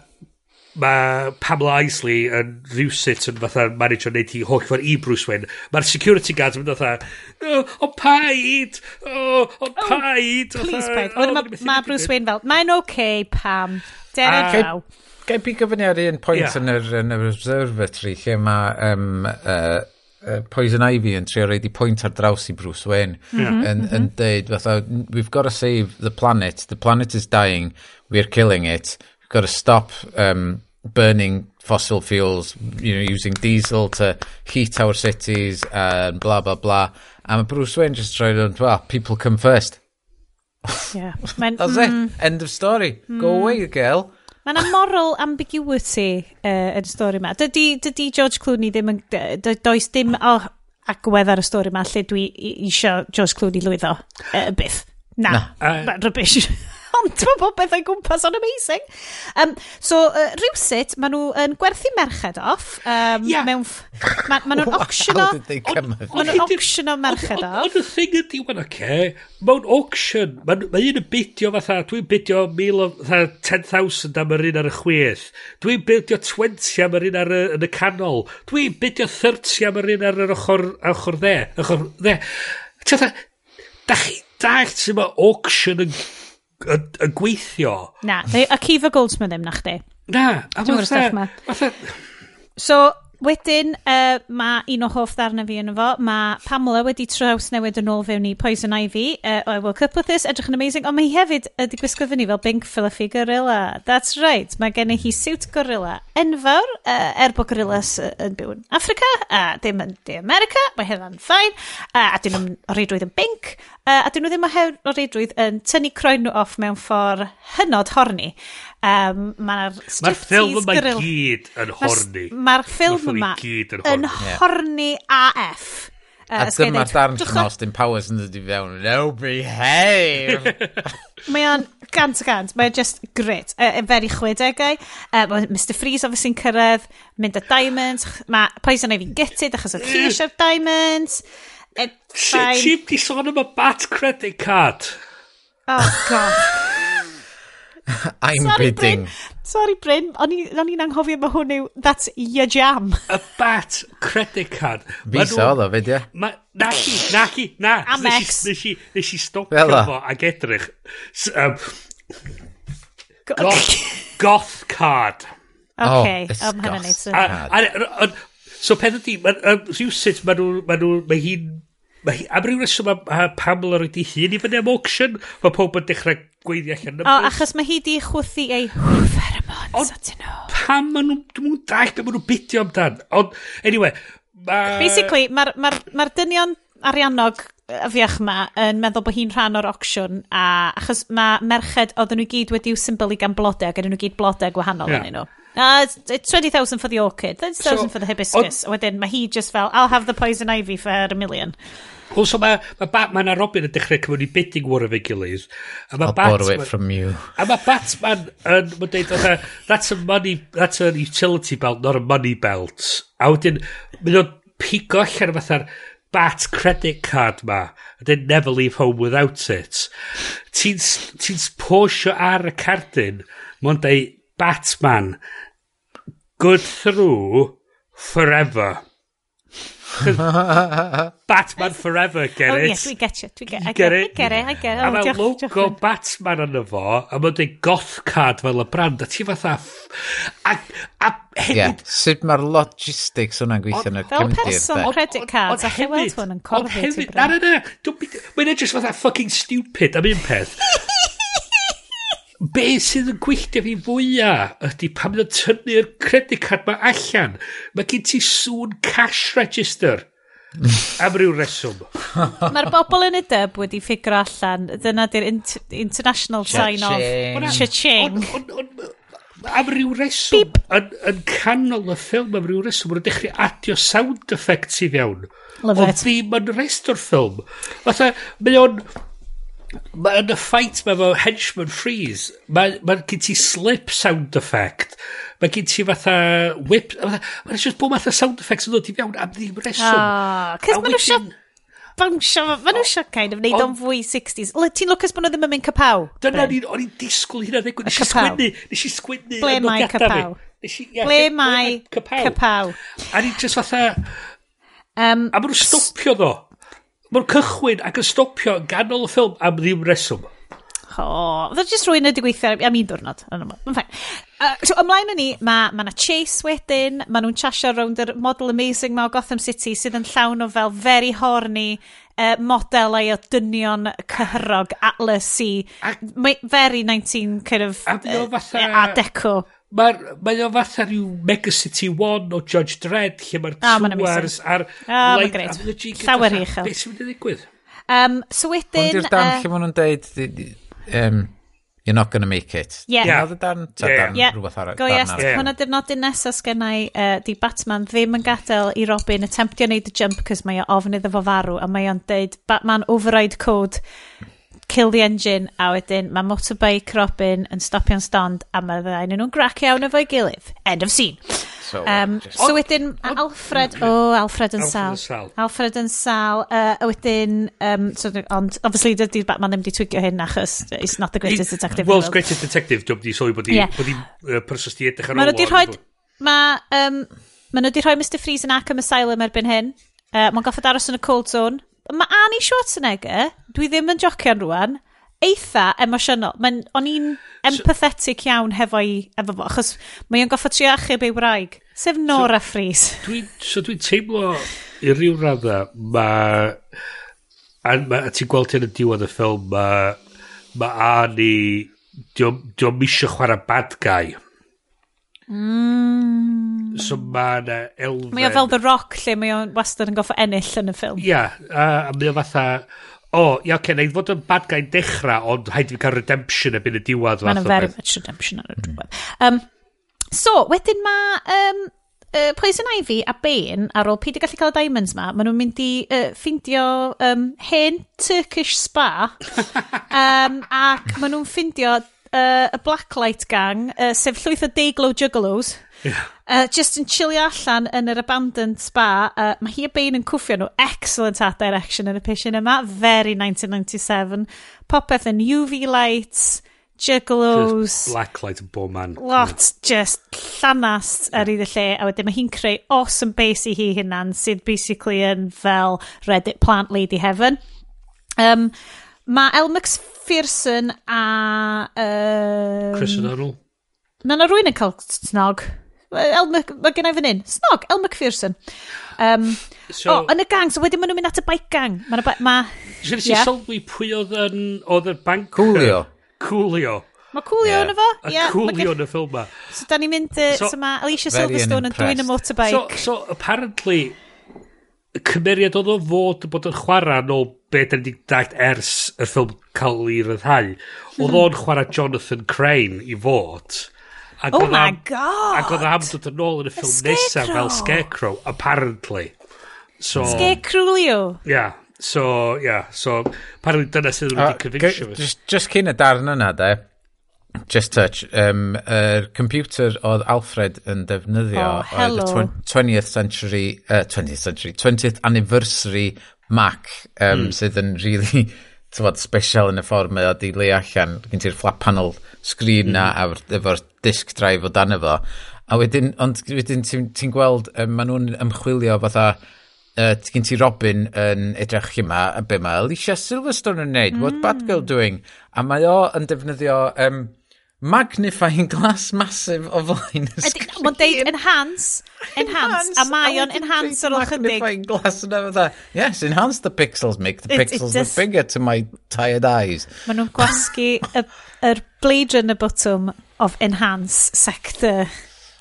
mae Pamela Isley yn rhywsit yn fatha manager wneud hi holl ffordd i Bruce Wayne. Mae'r security guards yn mynd fatha, o, o paid, o, o oh, paid. Oh, please paid. Oedd mae Bruce Wayne fel, mae'n oce Pam. Dera draw. Gai i fi gyfynu ar un pwynt yn yr Observatory lle mae um, uh, uh, Poison Ivy yn trio reid i pwynt ar draws i Bruce Wayne hmm. Hmm. yn, mm -hmm. yn deud fatha, we've got to save the planet, the planet is dying, we're killing it, we've got to stop um, burning fossil fuels, you know, using diesel to heat our cities and blah, blah, blah. A mae Bruce Wayne just trying to, well, people come first. Yeah. That's mm. it. Hmm. End of story. Mm. Go away, girl. Mae yna moral ambiguity uh, yn y stori yma. Dydy, dydy George Clooney ddim yn... Dy, does dim o oh, agwedd ar y stori yma lle dwi eisiau George Clooney lwyddo. Uh, byth. Na, na. Uh, rubbish ond mae beth o'i gwmpas on amazing. Um, so, uh, rhywsut, maen nhw yn gwerthu merched off. Um, yeah. Mewn, maen ma nhw'n auctiono... How did they come of Maen nhw'n auctiono merched off. Ond y thing ydi, wan oce, okay, mewn auction, mae ma un yn bidio fatha, dwi'n bidio 10,000 am yr un ar y chwith. Dwi'n bidio 20 am yr un ar y, yn y canol. Dwi'n bidio 30 am yr un ar yr ochr, ochr dde. Ochr dde. Ti'n da chi, da chi, auction yn yn gweithio. Na, a Kiva Goldsman ddim na chdi. Na, a fatha... So, wedyn, uh, mae un o hoff ddarna fi yn fo, mae Pamela wedi traws newid yn ôl fewn i Poison Ivy, uh, I will cup with this, edrych yn amazing, ond mae hi hefyd wedi gwisgo fyny fel Bink Fluffy Gorilla. That's right, mae gen i hi suit gorilla enfawr, uh, er bod gorillas uh, yn byw yn Africa, a uh, ddim yn De America, mae hynna'n ffain, uh, a dyn nhw'n oridwydd yn bink, Uh, a dyn nhw ddim o hewn o reidrwydd yn tynnu croen nhw off mewn ffordd hynod horni. Um, Mae'r ma ffilm yma grill... gyd yn horni. Mae'r ma ffilm yma yn, yn horni AF. Uh, a dyma'r darn chi'n Austin Powers yn dod i fewn. No behave! mae o'n gant o gant. Mae o'n just grit. Uh, very chwedegau. Uh, Mr Freeze obviously'n cyrraedd. Mynd â diamonds. Mae Poison Ivy gytid achos oedd hi eisiau'r diamonds. It, fine. Ti di sôn am y bat credit card? Oh, god. I'm Sorry, bidding. Bryn. Sorry, Bryn. O'n i'n anghofio mae hwn yw That's your jam. Y bat credit card. Visa oedd o, fyd, ie? Na chi, na chi, na. Amex. Nes i nes i stopio fo ag edrych. S, um, goth, goth card. Oh, okay, oh, um, hynna'n neud So peth ydi, rhywsut, mae hi'n Mae hi, am ryw reswm am a Pamela roed i hun i fyny am auction, mae pob yn dechrau gweiddi allan. O, achos mae hi di chwthu ei pheromones at nhw. Pam maen nhw, dwi'n mwyn dall beth maen nhw bidio amdan. Ond, anyway, mae... Basically, mae'r ma ma dynion ariannog y fiach yma yn meddwl bod hi'n rhan o'r auction a achos mae merched oedden nhw gyd wedi'w symbolu gan blodau ac nhw gyd blodau gwahanol yeah. yn nhw. Na, it's 20,000 for the orchid, 30,000 so, for the hibiscus. A wedyn, mae hi just fel, I'll have the poison ivy for a million. Also, mae ma Batman a Robin yn dechrau cymryd i bidding war efo'i gilydd. I'll borrow it from you. A mae Batman yn, mae'n deud, that's a money, that's a utility belt, not a money belt. A wedyn, mynd o'n pigo allan fatha'r bat credit card ma. I didn't never leave home without it. Ti'n ti posio ar y cardyn, mae'n deud Batman, good through forever. Batman Forever, get oh, it? Oh, yes, we get you. We get, I get, it. I get it, I get it. A mae logo Batman yna fo, a mae'n dweud goth card fel y brand, a ti fatha... A, a hefyd... Yeah. Sut mae'r logistics hwnna'n gweithio yn y cymdeir? Fel person credit cards, a chi weld hwn yn corfod i brand. Na, na, na. Mae'n edrych fatha fucking stupid am un peth. be sydd yn gwylltio fi fwyaf ydy pam ydyn tynnu'r credit card ma allan. Mae gen ti sŵn cash register. am ryw reswm. Mae'r bobl yn y dyb wedi ffigur allan. Dyna di'r international sign-off. Cha-ching. Am ryw reswm, yn, yn canol y ffilm, am ryw reswm, mae'n dechrau adio sound effects i fewn. Love it. Ond ddim yn rest o'r ffilm. Fatha, mae o'n Mae yn y ffait mae fo henchman freeze, mae ma gen ti slip sound effect, mae gen ti fatha whip, mae'n just bod fatha sound effects yn dod i fewn am ddim reswm. Ah, cys mae'n eisiau bawnsio, maen nhw eisiau kind of neud o'n fwy 60s. Le, Ti'n lwcus bod nhw ddim yn mynd capaw? Dyna ni, o'n i'n disgwyl hynna ddigwydd. Nes i sgwynnu, nes i sgwynnu. Ble mae capaw? Ble mae capaw? A ni just fatha... Um, a maen nhw stopio ddo. Mae'n cychwyn ac yn stopio yn ganol y ffilm am ddim reswm. O, oh, fydda jyst rwy'n wedi gweithio am un diwrnod. Mae'n ffain. Uh, so, ymlaen yn ni, mae ma na chase wedyn, mae nhw'n chasio rownd yr model amazing ma o Gotham City sydd yn llawn o fel very horny e, uh, modelau o dynion cyhyrog atlas i. Very 19 kind of... A, uh, e, a deco. Mae o fatha rhyw Mega City 1 o Judge Dredd lle mae'r ah, sewers a'r... Ah, mae'n greit. Llawer i uchel. Beth sy'n mynd i ddigwydd? Um, so wedyn... Ond i'r dan uh, lle maen nhw'n deud... Um, you're not gonna make it. Yeah. yeah. Oedd y dan, ta yeah. dan, yeah. rhywbeth ar Go yes, yeah. hwnna dyrnodyn nesaf sgennau uh, di Batman ddim yn gadael i Robin attemptio wneud y jump cos mae o ofn iddo fo farw a mae o'n deud Batman override code kill the engine, a wedyn mae motorbike Robin yn stopio'n stond a mae ddau nhw'n grac iawn efo'i gilydd. End of scene. So, um, just... so wedyn Alfred, o oh, Alfred yn sal. sal. Alfred yn sal. Uh, a wedyn, um, so, ond obviously dydy'r Batman ddim wedi twigio hyn achos it's not the greatest detective. World's greatest detective, dwi'n di sôn bod hi'n yeah. persos di edrych ar ôl. Mae nhw wedi rhoi, mae, um, ma nhw wedi rhoi Mr Freeze yn Arkham Asylum erbyn hyn. Uh, Mae'n goffod aros yn y Cold Zone. Mae Annie Schwarzenegger, dwi ddim yn jocian rwan, eitha emosiynol. Mae'n, o'n i'n empathetic iawn hefo i, efo fo, achos mae'n goffa trio achub ei wraig. Sef Nora so, Fries. So dwi'n teimlo i ryw radda, mae... A, ma, a ti'n gweld hyn yn diwedd y ffilm, mae ma Annie... Diolch misio chwarae bad guy. Mm. So mae yna elfen... Mae o fel The Rock lle mae o'n wastad yn goffa ennill yn y ffilm. Ia, yeah, a, a mae o fatha... O, oh, ia, oce, okay, fod yn bad guy dechrau, ond haid i fi cael redemption erbyn y diwedd. Mae'n very much redemption ar y mm. diwedd. Um, so, wedyn mae... Um, uh, Poison Ivy a Bane, ar ôl peidio gallu cael y diamonds ma, maen nhw'n mynd i uh, ffindio um, hen Turkish spa um, ac maen nhw'n ffindio uh, y Blacklight Gang, uh, sef llwyth o Dayglow Juggalos, yeah. uh, just yn chilio allan yn yr abandoned spa. Uh, mae hi a Bain yn cwffio nhw. Excellent art direction yn y pishin yma. Very 1997. Popeth yn UV lights, juggalos. Just blacklight yn bob man. Lot, just llanast yeah. ar iddo lle. A wedyn mae hi'n creu awesome base i hi hynna'n sydd basically yn fel Reddit Plant Lady Heaven. Um, mae Elmex McPherson a... Um, Chris O'Donnell. Arnold. Na na rwy'n yn cael snog. El, mae gen i fan hyn. Snog, El McPherson. Um, so, o, oh, yn y gang, so wedyn maen nhw'n mynd at y bike gang. Mae ba... Ma, Nes i yeah. sylwi pwy oedd yn... Oedd y bank... Coolio. Coolio. Mae Coolio yn yeah. efo. A yeah, Coolio yn y ffilm ma. So, da ni'n mynd... Uh, so, so mae Alicia Silverstone yn dwi'n y motorbike. So, so apparently, y cymeriad oedd o fod bod yn chwarae nôl be da ni wedi dalt ers y ffilm cael ei ryddhau. Hmm. Oedd o'n chwarae Jonathan Crane i fod. Ac oh my am, god! Ac oedd am dod yn ôl yn y ffilm nesaf fel Scarecrow, apparently. So, Scarecrowlio? Yeah, so, yeah, so, apparently dyna sydd wedi uh, fi. Just, just cyn y darn yna, de, Just touch. Um, er, computer oedd Alfred yn defnyddio oh, oedd y 20th century, uh, 20th century, 20th anniversary Mac, um, mm. sydd yn really tyfod, special yn y ffordd mae o di le allan. Gyn ti'r flat panel screen na mm. -hmm. efo'r disc drive o dan efo. A wedyn, ond wedyn ti'n ti gweld, um, maen nhw'n ymchwilio fatha, uh, gyn ti Robin yn edrych yma, a be mae Alicia Silverstone yn neud, mm. what bad girl hmm. doing? A mae o yn defnyddio um, magnifying glass massive o flaen y sgrin. Mae'n deud enhance, enhance, a mae o'n enhance ar ôl chydig. glass yna fatha, yes, enhance the pixels, make the pixels look bigger to my tired eyes. Maen nhw'n gwasgu y- yr yn y botwm of Enhance Sector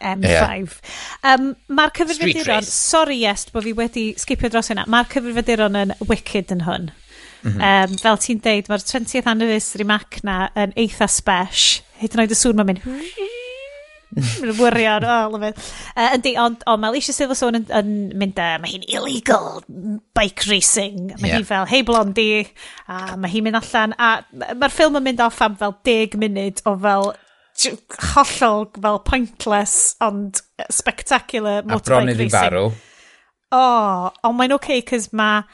M5. Um, Mae'r cyfrifiaduron, sorry yes, bod fi wedi skipio dros hynna, mae'r cyfrifiaduron yn wicked yn hwn. um, fel ti'n deud, mae'r 20th anniversary Mac na yn eitha spesh. Hyd yn oed y sŵn mae'n mynd... Mae'n wyriad, o, oh, lyfod. Uh, yndi, ond on, mae Alicia Silverstone yn, yn mynd, uh, mae hi'n illegal bike racing. Mae yeah. hi fel, hey blondi, a mae hi'n mynd allan, a mae'r ffilm yn mynd off am fel 10 munud o fel hollol fel pointless, ond spectacular motorbike racing. A bron iddi farw. O, oh, ond mae'n oce, okay, cys mae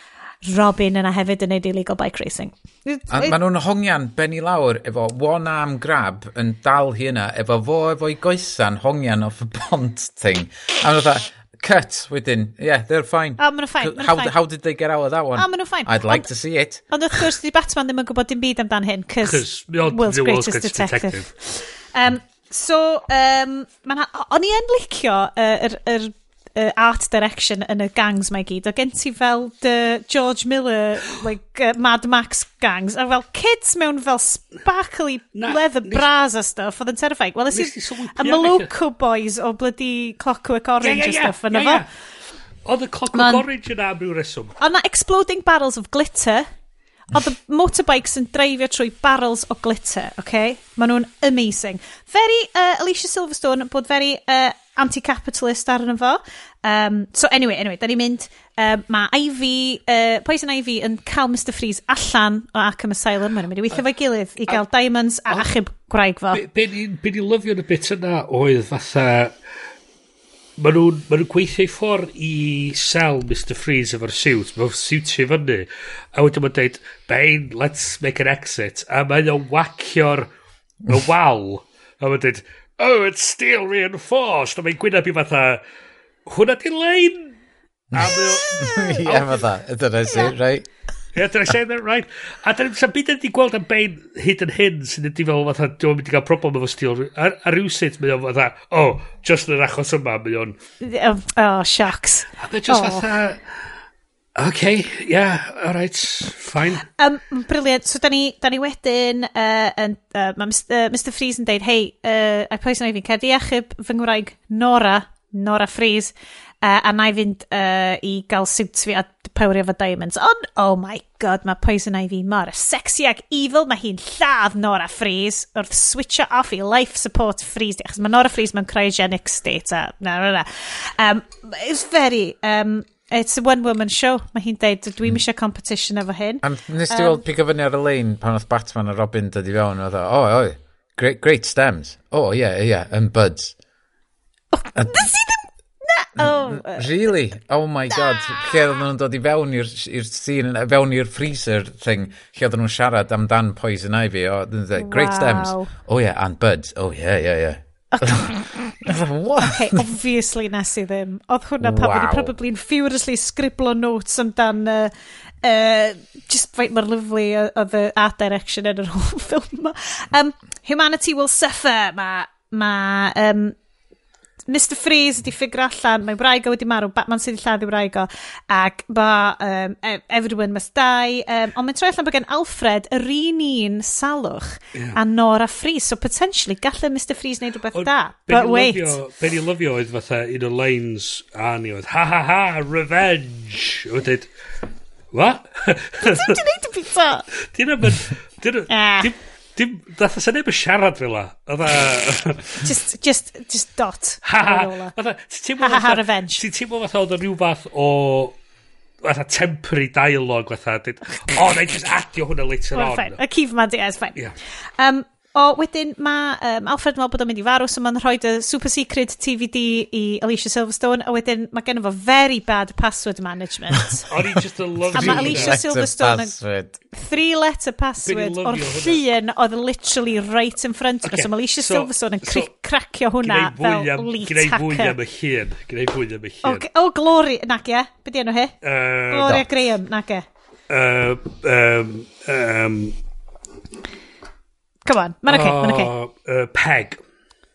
Robin yna hefyd yn neud illegal bike racing. A maen nhw'n hongian ben i lawr efo one arm grab yn dal hi yna efo fo efo'i goesan hongian off y bont thing. A maen nhw'n cut wedyn. Yeah, they're fine. Oh, maen nhw fine. How, fine. how did they get out of that one? Oh, maen nhw'n fine. I'd like ond, to see it. Ond wrth gwrs, di Batman ddim yn gwybod dim byd amdan hyn, cys World's, Greatest, Detective. detective. Um, so, um, o'n i yn licio yr Uh, er, er uh, art direction yn y gangs mae gyd. O gen ti fel the George Miller, like uh, Mad Max gangs, a fel kids mewn fel sparkly Na, leather nis, bras a stuff, oedd yn terrifying. Wel, ys y Maloco boys o bloody Clockwork Orange yeah, yeah, yeah, a stuff yn yeah, yeah. Oedd y Clockwork Orange yn am ryw reswm. Oedd na exploding barrels of glitter, Oedd y motorbikes yn dreifio trwy barrels o glitter, oce? Okay? Maen nhw'n amazing. Very uh, Alicia Silverstone bod very uh, anti-capitalist arno fo. Um, so anyway, anyway, da ni'n mynd, um, mae Ivy, uh, Poison Ivy yn cael Mr Freeze allan o Arkham Asylum, mae'n mynd i weithio fo'i gilydd i gael diamonds a achub gwraig fo. Be, be, ni'n lyfio yn y bit yna oedd fatha, Mae nhw'n ma nhw gweithio i ffordd i sell Mr Freeze efo'r siwt mae'n siwtio fyny. A wedyn mae'n dweud Bane let's make an exit. A mae'n wacio'r y wal. A mae'n dweud oh, it's steel reinforced, a mae'n gwyneb i fatha, hwnna di lein? A mae Ie, oh, fatha, dyna si, right? Yeah, did I say that right? A dyn ni'n byd wedi gweld am bein hyd yn hyn sy'n ydi fel fatha, dwi'n mynd i gael problem efo steel. A, a rhywsyd mynd o'n fatha, oh, just yn yr achos yma, mynd o'n... Oh, shocks. A mae'n just oh. fatha... OK, yeah, alright, fine. Um, brilliant. So, da ni, da ni wedyn, uh, and, uh, mae Mr, uh, Mr Freeze yn deud, hei, uh, a pwys na i fi'n cedi achub fy ngwraig Nora, Nora Freeze, uh, a na i fynd uh, i gael siwt fi a pawrio efo diamonds. Ond, oh my god, mae Poison Ivy mor sexy ag evil. Mae hi'n lladd Nora Freeze wrth switcho off i life support Freeze. Achos mae Nora Freeze mewn cryogenic state. A, na, na, na. Um, it's very... Um, It's a one-woman show, mae hi'n deud, dwi'n mm. eisiau competition efo hyn. A nes ti weld um, pig o fyny ar y lein pan oedd Batman a Robin dod i fewn, oedd o, oh, oh, great, great stems. Oh, yeah, yeah, and buds. Nes i ddim... Oh, really? Oh my god. Lle oedden nhw'n dod i fewn i'r scene, fewn i'r freezer thing, lle oedden nhw'n siarad amdan Poison Ivy. Oh, great wow. stems. Oh yeah, and buds. Oh yeah, yeah, yeah okay, obviously nes i ddim. Oedd hwnna pan wow. wedi furiously scriblo notes amdan uh, uh, just faint mor lyflu oedd y art direction yn yr whole ffilm yma. Um, humanity will suffer, mae ma, um, Mr Freeze wedi ffigur allan, mae Braigo wedi marw, Batman sydd wedi lladdu Braigo, ac ba, um, e, Everyone Must Die, um, ond mae'n troi allan bod gen Alfred yr un un salwch yeah. a Nora Freeze, so potentially gallai Mr Freeze wneud rhywbeth da, but wait. Be ni lyfio oedd fatha un o lines a ni oedd, ha ha ha, revenge, oedd dweud, what? Dwi'n dweud y pizza. Dyna ah. mae'n... Dim, dath sy'n neb yn siarad fel e- la. just, just, just dot. E. E- ha ha. Ha ha ha revenge. Ti'n teimlo fatha oedd rhyw fath o fatha temporary dialogue fatha. Oh, o, oh, na i just adio hwnna later on. Fine. Achievement, yeah, it's fine. Yeah. Um, O, wedyn mae um, Alfred Mel bod o'n mynd i farw, so mae'n rhoi y super secret TVD i Alicia Silverstone, a wedyn mae gen fo very bad password management. O'n i just a love A mae Alicia Silverstone yn three letter password o'r llun oedd literally right in front of okay. us, so mae Alicia so, Silverstone yn so, cracio hwnna fel leet hacker. Gwneud fwy am y llun, gwneud fwy am y llun. O, o Glori, nag e, beth di enw hi? Uh, Gloria no. Graham, nag e. Uh, um, um, Come on, mae'n oce, mae'n oce. Okay. Uh, Peg.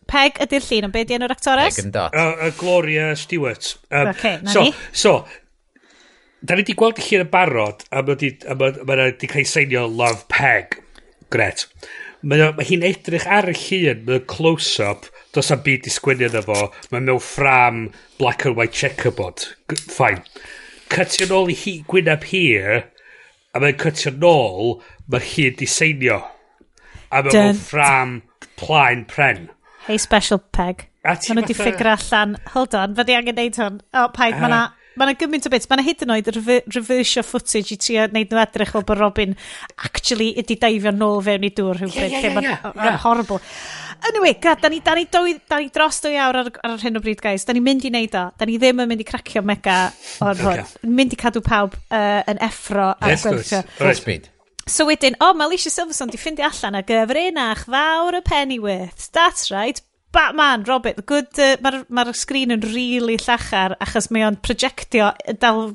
Peg ydy'r llun, ond be di enw'r actores? Peg yn dot. Uh, uh, Gloria Stewart. Um, okay, na so, ni. So, da ni wedi gweld y llun yn barod, a mae wedi cael ei seinio Love Peg. Gret. Mae ma hi'n edrych ar y llun, mae'n close-up, dos am byd i sgwini yna fo, mae'n mewn ffram black and white checkerboard. Fine. Cytio nôl i hi, gwynaf hir, a mae'n cytio nôl, mae'r llun diseinio. seinio A mae Dyn... ffram plaen pren. Hey special peg. A ti Maen nhw wedi ffigur allan, hold on, fyddi angen neud hwn. O, oh, paid, uh, mae'na mae gymaint o bits. Mae'na hyd yn oed reversio footage i ti a neud nhw edrych fel bod Robin actually ydi daifio nôl fewn i dŵr rhywbryd. Yeah, yeah, yeah, yeah. Horrible. Anyway, gad, da ni, da ni, doi, da ni dros dwy awr ar, ar hyn o bryd, guys. Da ni'n mynd i neud o. Da ni ddim yn mynd i cracio mega o'r hwn. Okay. Mynd i cadw pawb uh, yn effro. Yes, good. Right. So wedyn, o, oh, mae Alicia Silverstone di ffindi allan a gyfrinach fawr y Pennyworth. That's right, Batman, Robert, the good, uh, mae'r ma, sgrin yn rili really llachar achos mae o'n projectio dal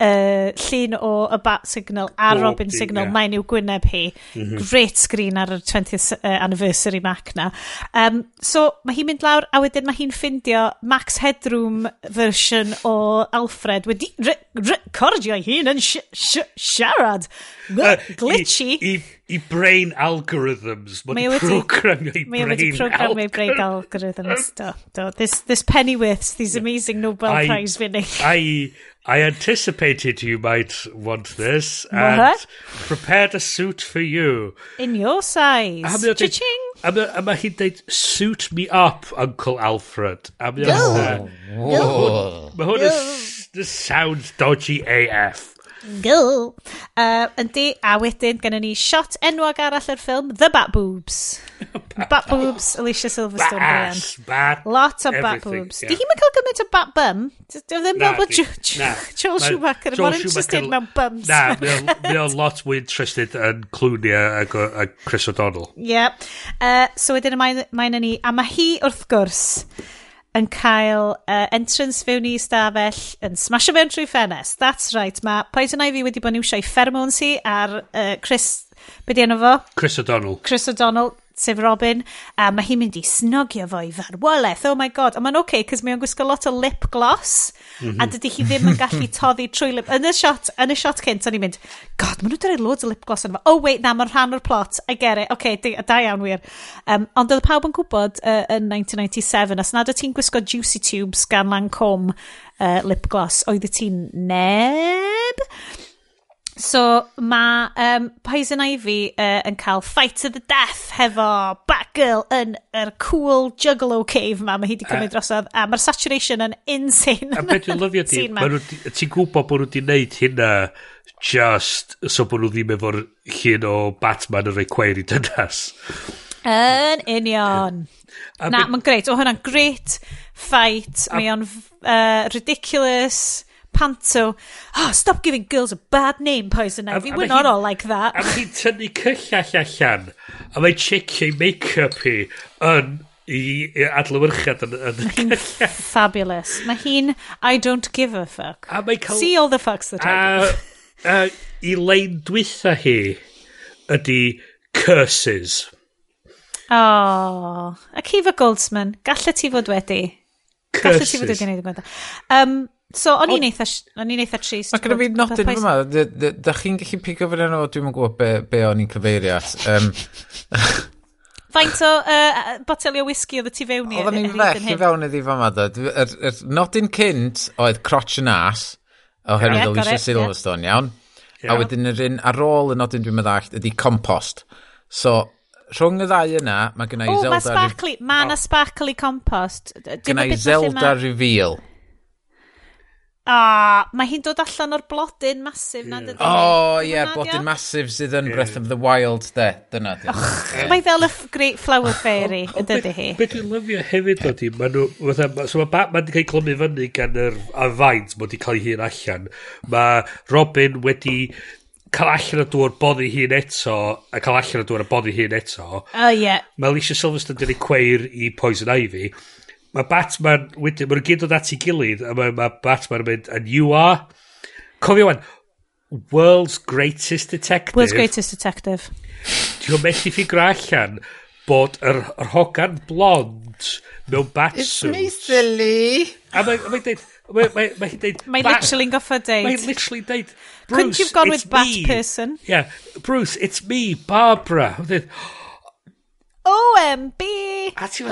uh, llun o y bat signal a oh, Robin signal, yeah. mae'n i'w gwyneb hi. Mm -hmm. Great screen ar y 20th uh, anniversary Mac na. Um, so mae hi'n mynd lawr a wedyn mae hi'n ffindio Max Headroom version o Alfred wedi recordio hi'n yn siarad. Uh, glitchy. I, i i brain algorithms. Mae wedi programio i brain algorithms. Mae wedi brain algorithms. Do, do. This, this Pennyworths, these amazing Nobel I, Prize winning. I, I anticipated you might want this and what? prepared a suit for you. In your size. I'm going to suit me up, Uncle Alfred. I'm this sounds dodgy AF. Go! Uh, yndi, a wedyn gennym ni shot enwog arall yr ffilm, The Bat Boobs. bat Boobs, Alicia Silverstone. Bash, bat, Lot o Bat Boobs. Yeah. Di hi'n cael gymaint o Bat Bum? Di ddim fel bod Joel Schumacher yn mor interested mewn bums. Na, mae o'n lot mwy interested yn Clooney a Chris O'Donnell. Ie. Yeah. Uh, so wedyn mae yna ni, a mae hi wrth gwrs yn cael uh, entrance fewn i stafell yn smasho fewn trwy ffenest. That's right. Mae Poison Ivy wedi bod yn iwsio'i pheromones hi ar uh, Chris... Be di enw fo? Chris O'Donnell. Chris O'Donnell sef Robin, a mae hi'n mynd i snogio fo i farwolaeth, oh my god, a mae'n oce, okay, cos mae'n gwisgo lot o lip gloss, mm -hmm. a dydy hi ddim yn gallu toddi trwy lip, yn y shot, yn y shot cynt, o'n i'n mynd, god, maen nhw'n dweud loads o lip gloss yn fo, oh wait, na, mae'n rhan o'r plot, I get it, oce, okay, da iawn wir. Um, ond oedd pawb yn gwybod uh, yn 1997, os nad o ti'n gwisgo Juicy Tubes gan Lancome uh, lip gloss, oedd ti'n neb? So mae um, Poison Ivy uh, yn cael fight to the death hefo Batgirl yn yr er cool juggalo cave ma. Mae hi wedi cymryd drosodd a mae'r saturation yn insane. A beth yw'n lyfio ti, ti'n gwybod bod nhw wedi gwneud hynna just so bod nhw ddim efo'r llun o Batman yn rhoi cweir i dynas. Yn union. Na, mae'n greit. O hwnna'n greit fight. Mae o'n uh, ridiculous panto, oh, stop giving girls a bad name, Poison Ivy, we're not all like that. A mae hi'n tynnu cyllall allan, a mae'n checio'i make-up hi yn i adlywyrchiad yn, yn cyllall. fabulous. Mae hi'n I don't give a fuck. A mae cael... See all the fucks that I A, a i lein dwytha hi ydy curses. Oh, a Kiva Goldsman, gallai ti fod wedi. Curses. Gallai ti fod wedi gwneud y gwneud. Um, So, o'n i'n eitha, o'n i'n eitha trist. Mae gyda fi nodyn fyma, da chi'n gallu pigo fyny nhw, dwi'n gwybod be, be o'n i'n cyfeirio at. Um, Faint o uh, botelio whisky oedd ti fewn i? Oedden ni'n fech i fewn iddi fama da. Er, er, nodyn cynt oedd crotch yn as, oherwydd o Alicia Silverstone, iawn. A wedyn yr un ar ôl y nodyn dwi'n meddallt ydy compost. So, rhwng y ddau yna, mae gennau Zelda... O, mae sparkly, mae yna sparkly compost. Gennau Zelda reveal. Ah, oh, mae hi'n dod allan o'r blodyn masif na, dydy? O, ie, blodyn masif sydd yn Breath of the Wild, de. Dyna, dyna. Oh, mae fel y Great Flower Fairy, y dydy hi. Be dwi'n lyfio hefyd, o dodi, maen nhw, fatha, so mae Batman wedi cael ei clymu fyny gan yr afaint, mae wedi cael ei hun allan. Mae Robin wedi cael allan o dŵr boddi hun eto, a cael allan o dŵr a boddi hun eto. O, oh, ie. Yeah. Mae Alicia Silverstone wedi cweir i Poison Ivy mae Batman, wedyn, mae'n gyd dod at ei gilydd, a mae ma Batman yn mynd, and you are, cofio wan, world's greatest detective. World's greatest detective. Ti'n methu ffigur allan bod yr, yr hogan blond mewn bat It's suit. me silly. A mae'n mae dweud, Mae ma, ma dweud... Mae'n literally'n goffa dweud. Mae'n literally dweud... Couldn't you've gone with bat me. person? Yeah. Bruce, it's me, Barbara. Mae'n Dweud, OMB!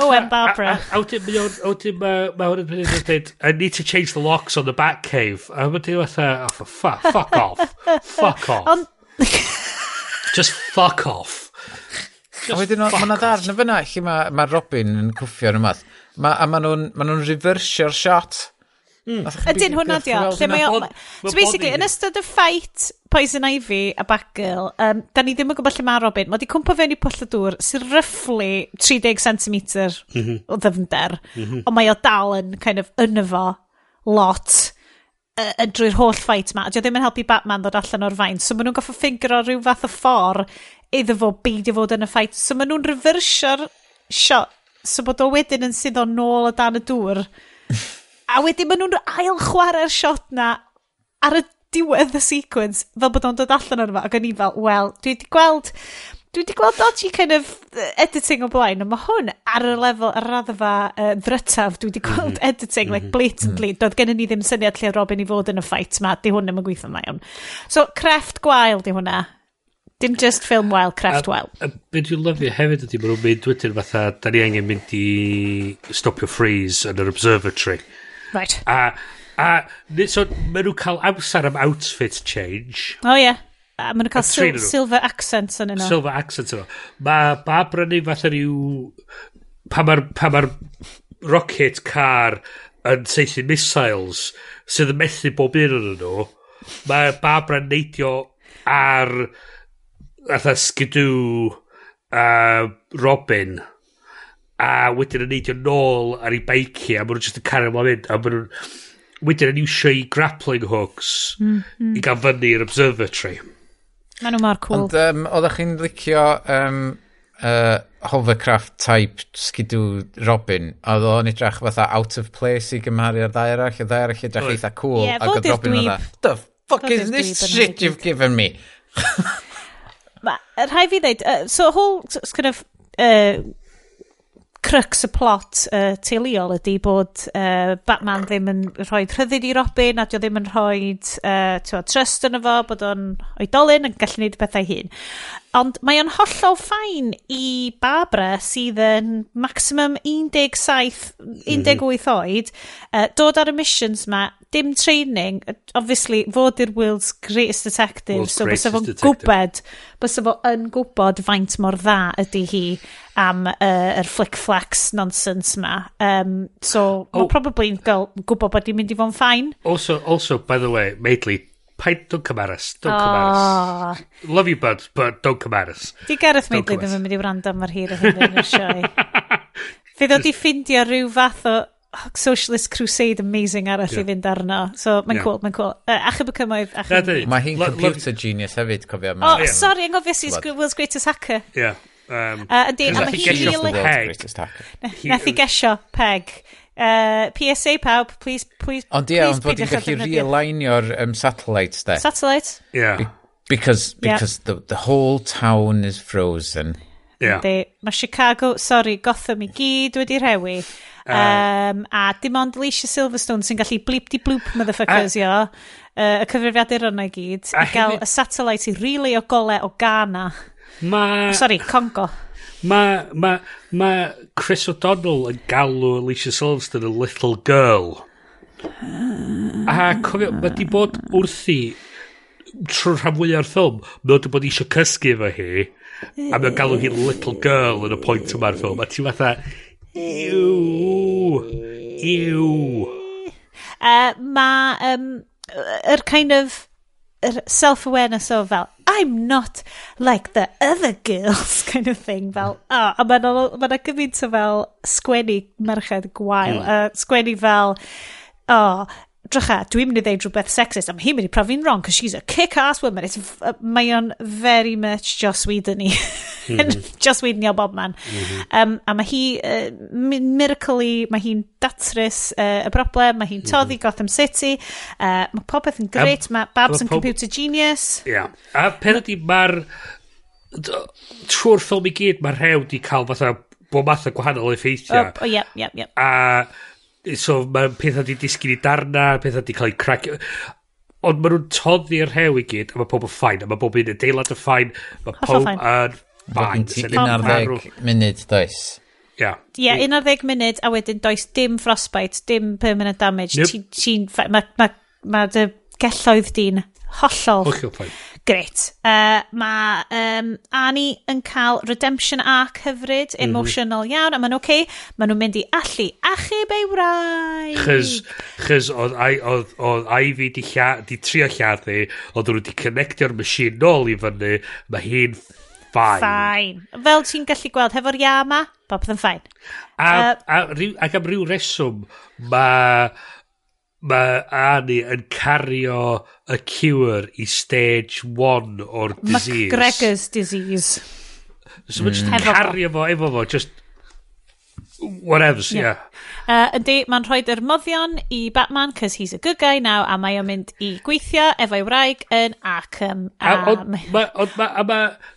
OM Barbara. A wedyn mae o'n, wedyn mae o'n mynd yn dweud, I need to change the locks on the back cave. A wedyn fatha, oh, fuck, fuck off. Fuck off. On... Just fuck off. Just a wedyn mae yna darn y fyna lle mae ma Robin yn cwffio yn y math. Ma, a maen nhw'n ma nhw reversio'r shot. Mm. Ydyn hwnna di o. Lle mae o... So basically, yn ystod y ffait Poison Ivy a Batgirl, um, da ni ddim yn gwybod lle mae Robin. Mae di cwmpa fewn i pwll y dŵr sy'n roughly 30 cm mm -hmm. o ddyfnder. Mm -hmm. Ond mae o dal yn kind of yn efo lot uh, drwy'r holl ffait ma. Dio ddim yn helpu Batman ddod allan o'r fain. So maen nhw'n goffa ffigro rhyw fath o ffordd iddo fo beidio fod yn y ffait. So maen nhw'n reversio'r shot. So bod o wedyn yn sydd o nôl o dan y dŵr. A wedyn maen nhw'n ail chwarae'r shot na ar y diwedd y sequence fel bod o'n dod allan o'r fa. Ac o'n i fel, wel, dwi wedi gweld... Dwi wedi gweld dodgy kind of editing o blaen, ond mae hwn ar y lefel, ar raddfa uh, ddrytaf, dwi wedi mhm. gweld mm -hmm. editing, like mhm. blatantly, mm -hmm. doedd gen i ni ddim syniad lle Robin i fod yn y ffait ma, di hwn ddim yn gweithio mae iawn. So, crefft gwael di hwnna. Dim just film wael, crefft wael. A, a beth dwi'n lyfio hefyd ydy, maen nhw'n mynd wedyn fatha, da ni angen mynd i stopio freeze yn yr observatory. Right. A, a ni- so maen nhw'n cael amser am outfit change. O ie. A maen nhw'n cael sil nhw. silver accents yn yno. Silver accent yno. Mae Bab Brynu fatha rhyw... Pa mae'r pa ma rocket car yn seithi missiles sydd yn methu bob un yn nhw, mae Bab Brynu'n neidio ar fatha skidoo uh, Robin a wedyn yn neidio nôl ar ei beici a maen nhw'n just yn cario mlaen mynd a maen nhw'n wedyn yn iwsio i grappling hooks mm, mm. i gael fyny i'r observatory. Maen nhw mor cool. Ond um, oeddech chi'n licio um, uh, hovercraft type skidoo Robin oedd o'n edrych fatha out of place i gymharu ar ddau arall y ddau arall edrych oh. eitha cool yeah, ac oedd Robin oedd the fuck is this shit you've given me? Ma, rhai fi ddeud, uh, so whole kind of uh, crux y plot uh, teuluol ydy bod uh, Batman ddim yn rhoi rhyddid i Robin a dio ddim yn rhoi uh, trust yn efo bod o'n oedolyn yn gallu gwneud pethau hun. Ond mae o'n hollol ffain i Barbara sydd yn maximum 17, 18 mhm. oed, uh, dod ar y missions ma, dim training, obviously fod i'r world's greatest detective, world's so bysa fo'n gwybod, bys fo yn gwybod faint mor dda ydy hi am uh, yr flick-flax nonsense ma. Um, so, oh. probably yn gwybod bod i'n mynd i fo'n ffain. Also, also, by the way, Maitly, paid, don't compare us, don't compare us. Love you, bud, but don't compare us. Di Gareth Maidley ddim yn mynd i wrando am yr hir o hyn yn y sioe. Fe ddod i ffindio rhyw fath o Socialist Crusade amazing arall yeah. i fynd arno. So, mae'n yeah. cool, mae'n cool. Uh, achub y cymoedd. Mae hi'n computer genius hefyd, cofio. O, oh, yeah. sorry, anghofio sy'n World's Greatest Hacker. Yeah. Um, uh, ydy, a mae hi... Nath i gesio peg. Uh, PSA pawb, please, please, Ond ia, ond bod i'n gallu realignio'r um, satellites de. Satellites? Yeah. Be because because yeah. the, the whole town is frozen. Yeah. Ynddi. Mae Chicago, sorry, Gotham i gyd wedi rhewi. Um, a dim ond Alicia Silverstone sy'n gallu bleep di bloop motherfuckers, uh. Uh, y cyfrifiadur yna i gyd. I gael y satellite i rili really o gole o Ghana. Ma... Sorry, Congo. Ma', ma', ma' Chris O'Donnell yn galw Alicia Silverstone a Little Girl. Ah. A cofio, mae di bod wrthi trwy'r rhan fwy o'r ffilm, mae wedi bod eisiau cysgu efo hi, a mae'n galw hi Little Girl yn y pwynt yma'r ffilm, a ti fatha, iw, iw. Uh, eh, mae, um, yr er kind of, yr er self-awareness o fel, I'm not like the other girls kind of thing fel oh, a mae'n ma, ma gymaint o fel sgwennu merched gwael mm. uh, sgwennu fel oh, edrych at, dwi'n mynd i ddeud rhywbeth sexist, am hi'n mynd i profi'n wrong, because she's a kick-ass woman. It's, uh, mae o'n very much Joss Whedon i. Mm -hmm. Joss Whedon i o bob man. Mm -hmm. um, a mae hi, uh, miracle mae hi'n datrys uh, y broblem, mae hi'n toddi mm -hmm. Gotham City, uh, mae popeth yn gret, mae Babs yn computer genius. Ia, yeah. a pen ydi mae'r trwy'r ffilm i gyd, mae'r rhew di cael fatha bod math o gwahanol effeithiau. Oh, oh, yeah, yeah, yeah. A So mae pethau wedi disgyn i darna, pethau wedi cael eu crac... Ond maen nhw'n toddi'r rhew i gyd, a mae pob yn ffain, a mae pob un yn deilad yn ffain, mae pob yn ffain. 11 munud, does. Ia. Ia, un ar ddeg munud, a wedyn does dim frostbite, dim permanent damage. Nope. Ti'n, mae ma, ma, ma dy gelloedd di'n Hollol. Hollol poen. Gret. Uh, mae um, Annie yn cael redemption arc hyfryd, mhm. emotional mm -hmm. iawn, a maen oce, okay, maen nhw'n mynd i allu achub ei wraig. Chys, chys oedd, oedd, oedd Ivy di, lla, di trio lladdu, oedd nhw wedi connectio'r machine nôl i fyny, mae hi'n ffain. Ffain. Fel ti'n gallu gweld, hefo'r ia yma, bob yn ffain. A, uh, a, a, ac am ryw reswm, mae mae Annie yn cario y cure i stage 1 o'r disease. McGregor's disease. So mm. mae'n just cario fo efo fo, just whatever, yeah. yeah. Uh, yndi, mae'n rhoi dyrmoddion i Batman, cos he's a good guy now, a mae o'n mynd i gweithio efo'i wraig yn Arkham. A, a, a, mae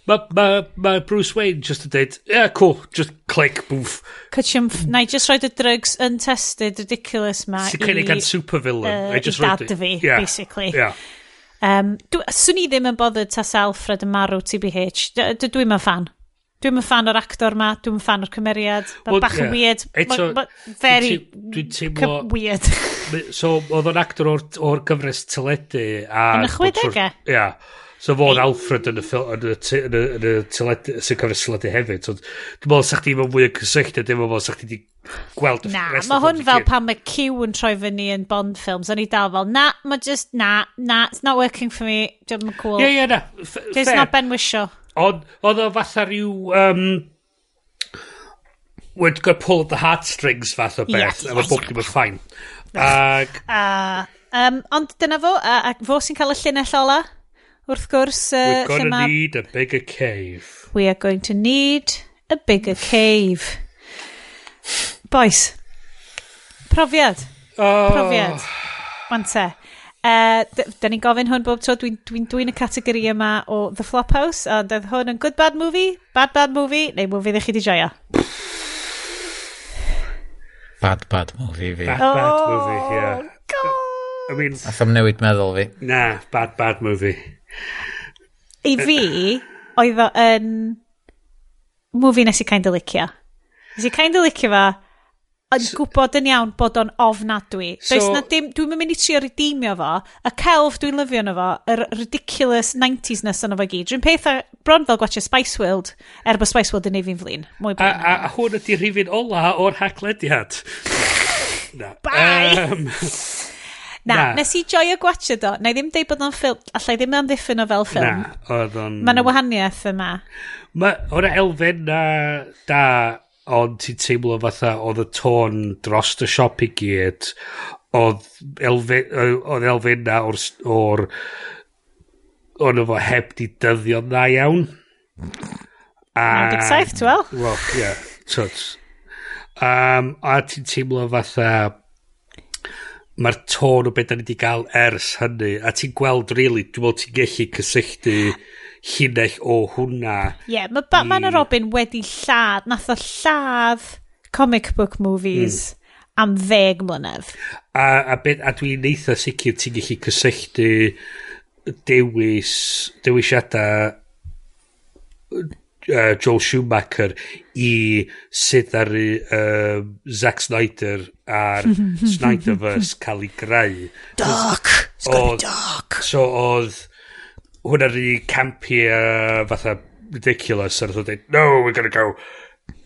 ma, ma, ma Bruce Wayne just yn dweud, yeah, cool, just click, boof. Cychymff, na i just roed y drugs untested, ridiculous ma. Sy'n cynnig gan supervillain. Uh, I just dad fi, yeah. basically. Yeah. Um, swn i ddim yn bothered ta Alfred yn marw TBH. Dwi'n ma'n fan. Dwi'n fan o'r actor ma, dwi'n fan o'r cymeriad. Well, bach yn yeah. weird. Eto, ma, ma, very dwi'n teimlo... Weird. so, oedd o'n actor o'r, or gyfres teledu. A yn y chwedegau? Ia. Yeah. So fod Alfred yn y, yn y, yn y, yn y teledu, sy'n cyfres teledu hefyd. So, dwi'n meddwl sa'ch ti'n fwy mwy o cysylltiad dwi'n meddwl, sa'ch ti di gweld y Na, mae hwn fel pan mae Q yn troi fyny yn Bond films, o'n i dal fel, na, mae just, na, na, it's not working for me, dwi'n cool. Ie, yeah, ie, yeah, na. It's not Ben Wisho. Ond, oedd o fatha rhyw... Um, wedi gwrdd pull at the heartstrings fath o beth. Yes, efo yes, bob dim yn ffain. Ag... Uh, um, ond dyna fo, a, a fo sy'n cael y llinell ola, wrth gwrs. Uh, We're gonna to need a bigger cave. We are going to need a bigger cave. Boys, profiad. Oh. Profiad. Wante. Uh, da ni'n gofyn hwn bob tro, dwi'n dwi, dwi, dwi y categori yma o The Flophouse, ond oedd hwn yn good bad movie, bad bad movie, neu movie ddech chi di joio? Bad bad movie fi. Bad bad oh, movie, yeah. God! I mean... Ath am newid meddwl fi. Na, bad bad movie. I fi, oedd o yn... Movie nes i kind of licio. Nes i kind of licio fa, yn gwybod yn iawn bod o'n ofnadwy. So, Does na dim, dwi'n mynd i trio redeemio fo, y celf dwi'n lyfio yno fo, yr ridiculous 90s-ness yno fo gyd. Dwi'n peth bron fel gwachio Spice World, er bod Spice World yn ei fi'n flin. Mwy a, a, a hwn ydy rhifin ola o'r haglediad. na. Bye! Um, na, na, nes i joio gwachio do. Na i ddim deud bod o'n ffilm, allai ddim yn ddiffyn o fel ffilm. Na, oedd o'n... Mae yna wahaniaeth yma. Mae, o'na elfen na da ond ti'n teimlo fatha oedd y tôn dros y siop i gyd oedd elfen, oedd elfenna o'r, o'r o'n efo heb di dyddio na iawn a 97 wel wel ie yeah, tuts. um, a ti'n teimlo fatha mae'r tôn o beth da ni wedi cael ers hynny a ti'n gweld really dwi'n meddwl ti'n gallu cysylltu llinell o hwnna. Ie, yeah, mae Batman i... a Robin wedi lladd, nath o lladd comic book movies mm. am ddeg mlynedd. A, a, bet, a dwi'n neitha sicr ti'n gallu cysylltu dewis, dewisiadau uh, Joel Schumacher i sydd ar uh, Zack Snyder a'r Snyderverse cael ei greu. Dark! It's gonna be dark! So oedd hwnna'n rhi campi uh, fatha ridiculous a dweud, no, we're gonna go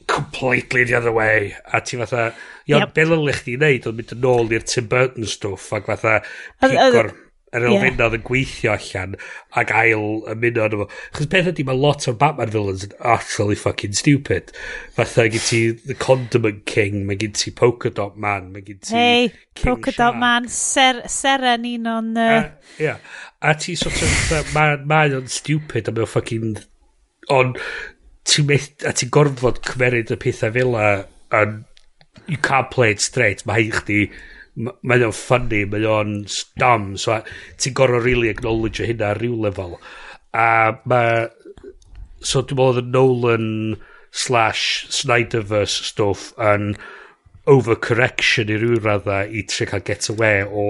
completely the other way a ti fatha, iawn, yep. be lylech chdi wneud oedd mynd yn ôl i'r Tim Burton stwff ac fatha pigor yr elfennau yeah. yn gweithio allan ac ail ymuno yn efo. Chos peth ydy, mae lot o'r Batman villains yn utterly fucking stupid. Fatha gyd ti The Condiment King, mae gyd ti Polka Dot Man, mae gyd ti Hey, King Polka Shark. Dot Man, ser, seren un o'n... Uh... A, yeah. a ti sort of, mae ma o'n stupid a mae o'n fucking... On, ti meth, a ti gorfod cymeryd y pethau fel a, and you can't play it straight. Mae chdi mae o'n funny, mae o'n dumb, so ti'n gorfod really acknowledge hynna ar ryw lefel. A mae... So dwi'n meddwl oedd Nolan slash Snyderverse stuff yn overcorrection i ryw radda i tri cael get away o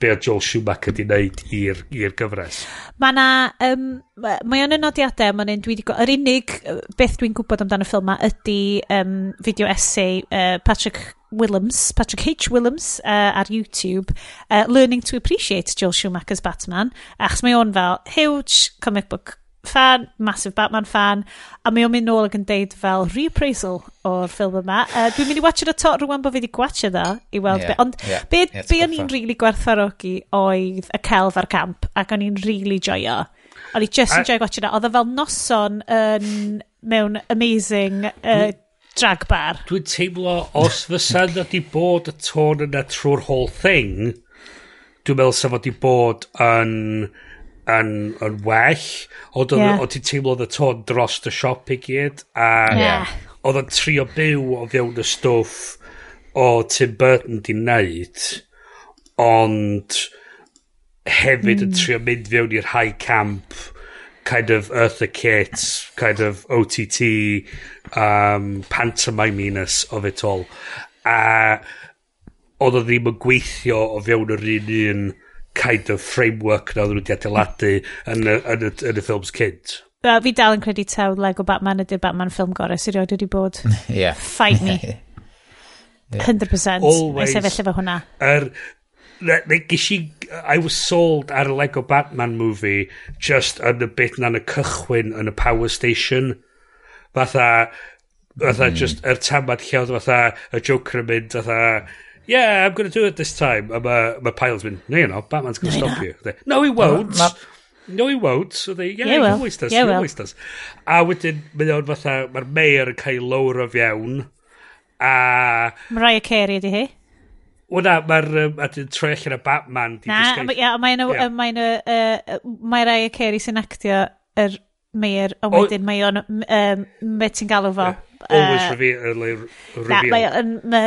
be o Joel Schumacher wedi wneud i'r gyfres. Mae na, um, mae o'n y nodiadau, mae'n un dwi wedi yr unig beth dwi'n gwybod amdano ffilm ydy um, fideo essay uh, Patrick Willems, Patrick H. Willems uh, ar YouTube, uh, Learning to Appreciate Joel Schumacher's Batman, achos mae o'n fel huge comic book fan, massive Batman fan, a mae o'n mynd nôl ac yn deud fel reappraisal o'r ffilm yma. Uh, dwi'n mynd i watcher y to rwan bod fi wedi gwatcha e dda i weld yeah, be, ond yeah, be, yeah, be o'n i'n really gwerthfarogi oedd y celf a'r camp, ac o'n i'n really joio. O'n i just yn joio gwatcha e dda. Oedd o fel noson yn, mewn amazing uh, drag bar. Dwi'n teimlo, os fysa na di bod y tôn yna trwy'r whole thing, dwi'n meddwl sef fo bod yn, yn, yn well, ond yeah. ti'n teimlo oedd y tôn dros y siop i gyd, a yeah. oedd yn trio byw o fewn y stwff o Tim Burton di wneud, ond hefyd mm. yn hmm. trio mynd fewn i'r high camp kind of Eartha Kitt, kind of OTT, um, pantomiminess of it all. A oedd o ddim yn gweithio o fewn yr un un kind of framework na oedden nhw wedi adeiladu yn y, yn y, yn y ffilms cynt. Wel, fi dal yn credu tew Lego Batman ydy'r Batman ffilm gorau sy'n rhoi wedi bod. yeah. Fight me. 100%. Always. Mae sefyll efo hwnna. Er, Gysi, I was sold ar y Lego Batman movie just yn y bit na'n y cychwyn yn y power station Fatha, fatha mm. just, yr er tamad lleodd fatha, y Joker yn mynd fatha, yeah, I'm going to do it this time. A mae ma Pyle's mynd, no, you know, Batman's going to no, stop no. you. They, no, he won't. Ma, No, he won't. So they, yeah, yeah he well. always does. Yeah, he well. always does. A wedyn, mynd o'n fatha, mae'r mayor yn cael lawr o fiewn. A... Mariah Carey ydy hi. Wna, mae'r um, troi allan y Batman. Na, ia, mae'n yeah. mae Mariah Carey sy'n actio yr Meir, ond wedyn mae o'n, um, mae ti'n galw fo. Yeah. Always uh, reveal. Na, mae o'n, ma,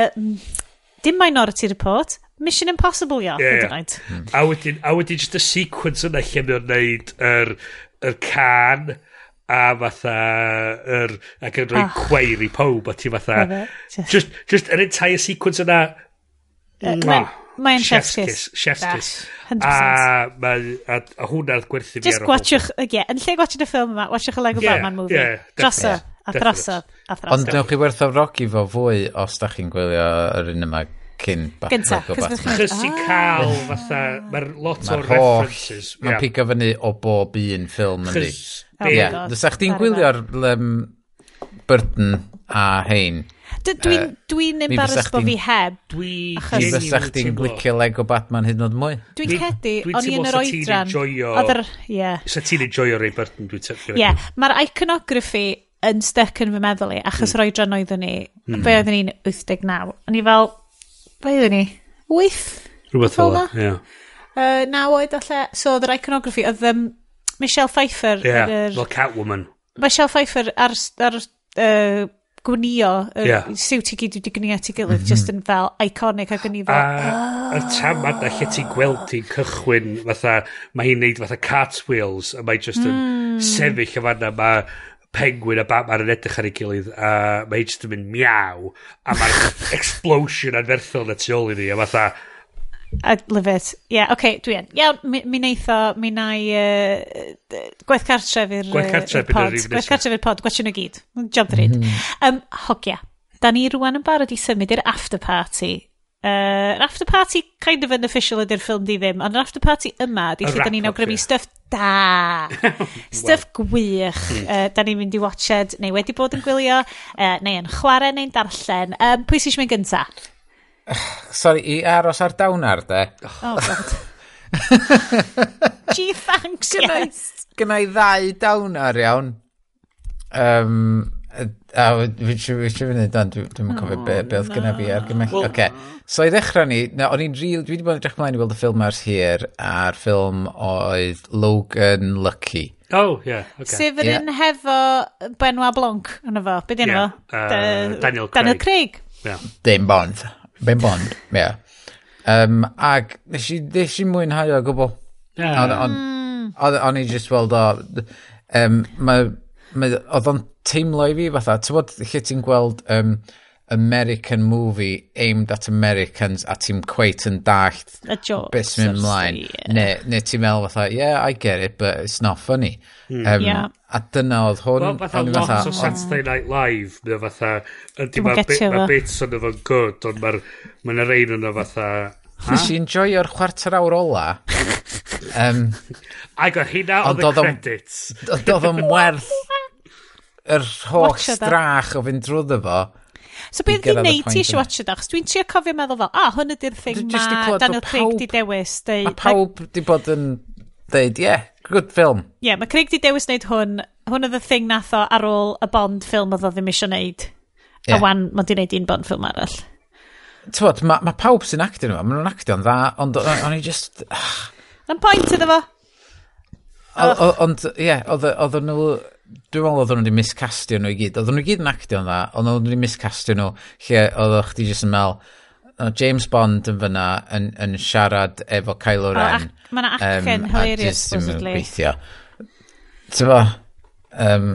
dim Minority Report, Mission Impossible, ia. Yeah, yeah. Right. Mm. A wedyn, a wedyn just y sequence yna lle mae o'n neud yr, yr can a fatha yr, ac yn rhoi ah. oh. cweir i pob a ti fatha just, just yr entire sequence yna uh, Mae'n chef's kiss. Chef's kiss. A, ma, a, a hwnna'n gwerthu fi ar y watchwch, ie, yn lle gwachod y ffilm yma, watchwch y Lego yeah, Batman movie. Yeah, drosa, yeah, a drosa, a drosa. Ond newch chi werth o rogi fo fwy os da chi'n gwylio yr un yma cyn Gynta, chys ti'n cael fatha, mae'r lot o references. Mae'n pigo fyny o bob un ffilm yn di. Oh ie, Dysa chdi'n ti'n gwylio'r Burton a Hein Dwi'n dwi embarrassed bod fi heb. Dwi'n fysa'ch chdi'n glicio Lego Batman hyd yn oed mwy. Dwi'n cedi, o'n i yn yr oedran. Sa ti'n enjoyo Ray Burton, dwi'n tyfio. Ie, mae'r iconography yn stuck yn fy meddwl i, achos hmm. yr oedran oeddwn ni, hmm. fe oeddwn ni'n 89. O'n i fel, fe oeddwn ni, 8? Rhywbeth fel ie. Naw oed alle, so oedd yr iconography, oedd Michelle Pfeiffer. Ie, fel Catwoman. Michelle Pfeiffer ar, ar uh, gwnio, y yeah. siwt i gyd wedi gwnio at ei gilydd, mm -hmm. just yn fel iconic ac yn i fel... A oh. y ah. tam adna lle ti'n gweld ti'n cychwyn, fatha, mae hi'n neud fatha cartwheels, a mae just yn mm. sefyll o fanna, mae penguin a Batman yn edrych ar ei gilydd a mae hi just yn mynd miaw a mae'r explosion anferthol na tu ôl i ni a fatha I love it. Ie, yeah, oce, okay, dwi yn. Iawn, mi, mi wneith o, mi na i uh, gwaith cartref i'r pod. Gwaith cartref i'r rif Gwaith cartref i'r pod, gwestiwn nhw gyd. Job ddryd. Mm -hmm. um, hogia, da ni rwan yn barod i symud i'r after party. Uh, after party kind of unofficial ydy'r ffilm di ddim, ond yr after party yma, di lle da ni'n awgrymu stuff da. Stuff gwych. Mm. Uh, da ni'n mynd i watched, neu wedi bod yn gwylio, uh, neu yn chwarae, neu'n darllen. Um, pwy sy'n mynd gyntaf? Sorry, i aros ar dawnar, de. Oh, God. Gee, thanks, gynna, yes. Gynna i ddau dawnar iawn. Um, a fi eisiau fynd dan, dwi'n cofio be, be oedd gyda fi ar gymell. Oh, well, okay. So i ddechrau ni, na, o'n i'n ril, dwi wedi bod yn edrych mlaen i weld y ffilm ars hir, a'r ffilm oedd Logan Lucky. Oh, yeah, okay. Sef yr un hefo Benoit Blanc yn efo, beth yna yeah. fo? Uh, Daniel Craig. Daniel Craig. Yeah. Dim bond. Ben Bond, ie. Yeah. Um, ag, nes i, nes i mwynhau o gwbl. Yeah. O'n i just weld o, um, mae, ma, oedd o'n teimlo i fi fatha, ti'n bod lle ti'n gweld um, American movie aimed at Americans a ti'n cweit yn dallt beth sy'n mynd mlaen. Yeah. Neu, neu ti'n meddwl fatha, yeah, I get it, but it's not funny. Mm. Um, yeah. A dyna oedd hwn... Wel, fatha lot fatha, o oh. Saturday Night Live, mae fatha... Ydy, mae bit, ma bits yn efo'n good, ond mae'r ma rein yn efo fatha... Nes i enjoyo'r chwarter awr ola. um, I got hynna oedd y credits. Doedd o'n werth yr holl strach o fynd drwyddo fo. So beth di'n neud ti eisiau watch it achos dwi'n trio cofio meddwl fel, ah, hwn ydy'r thing ma Daniel Craig di dewis. Mae pawb di bod yn dweud, yeah, good film. Ie, yeah, mae Craig di dewis wneud hwn, hwn oedd y thing nath o ar ôl y Bond ffilm oedd o ddim eisiau wneud. Yeah. A wan, mae di wneud un Bond ffilm arall. Tywod, mae ma pawb sy'n actio nhw, maen nhw'n actio'n dda, ond o'n i just... Yn pwynt iddo fo. Ond, ie, oedd nhw dwi'n meddwl oedd nhw wedi miscastio nhw i gyd. Oedd nhw i gyd yn actio'n dda, ond oedd nhw wedi miscastio nhw lle oedden chdi jyst yn meddwl, James Bond yn fyna yn, yn siarad efo Kylo Ren. Mae yna acen um, hilarious, supposedly. Weithio. Ti'n fo? Um,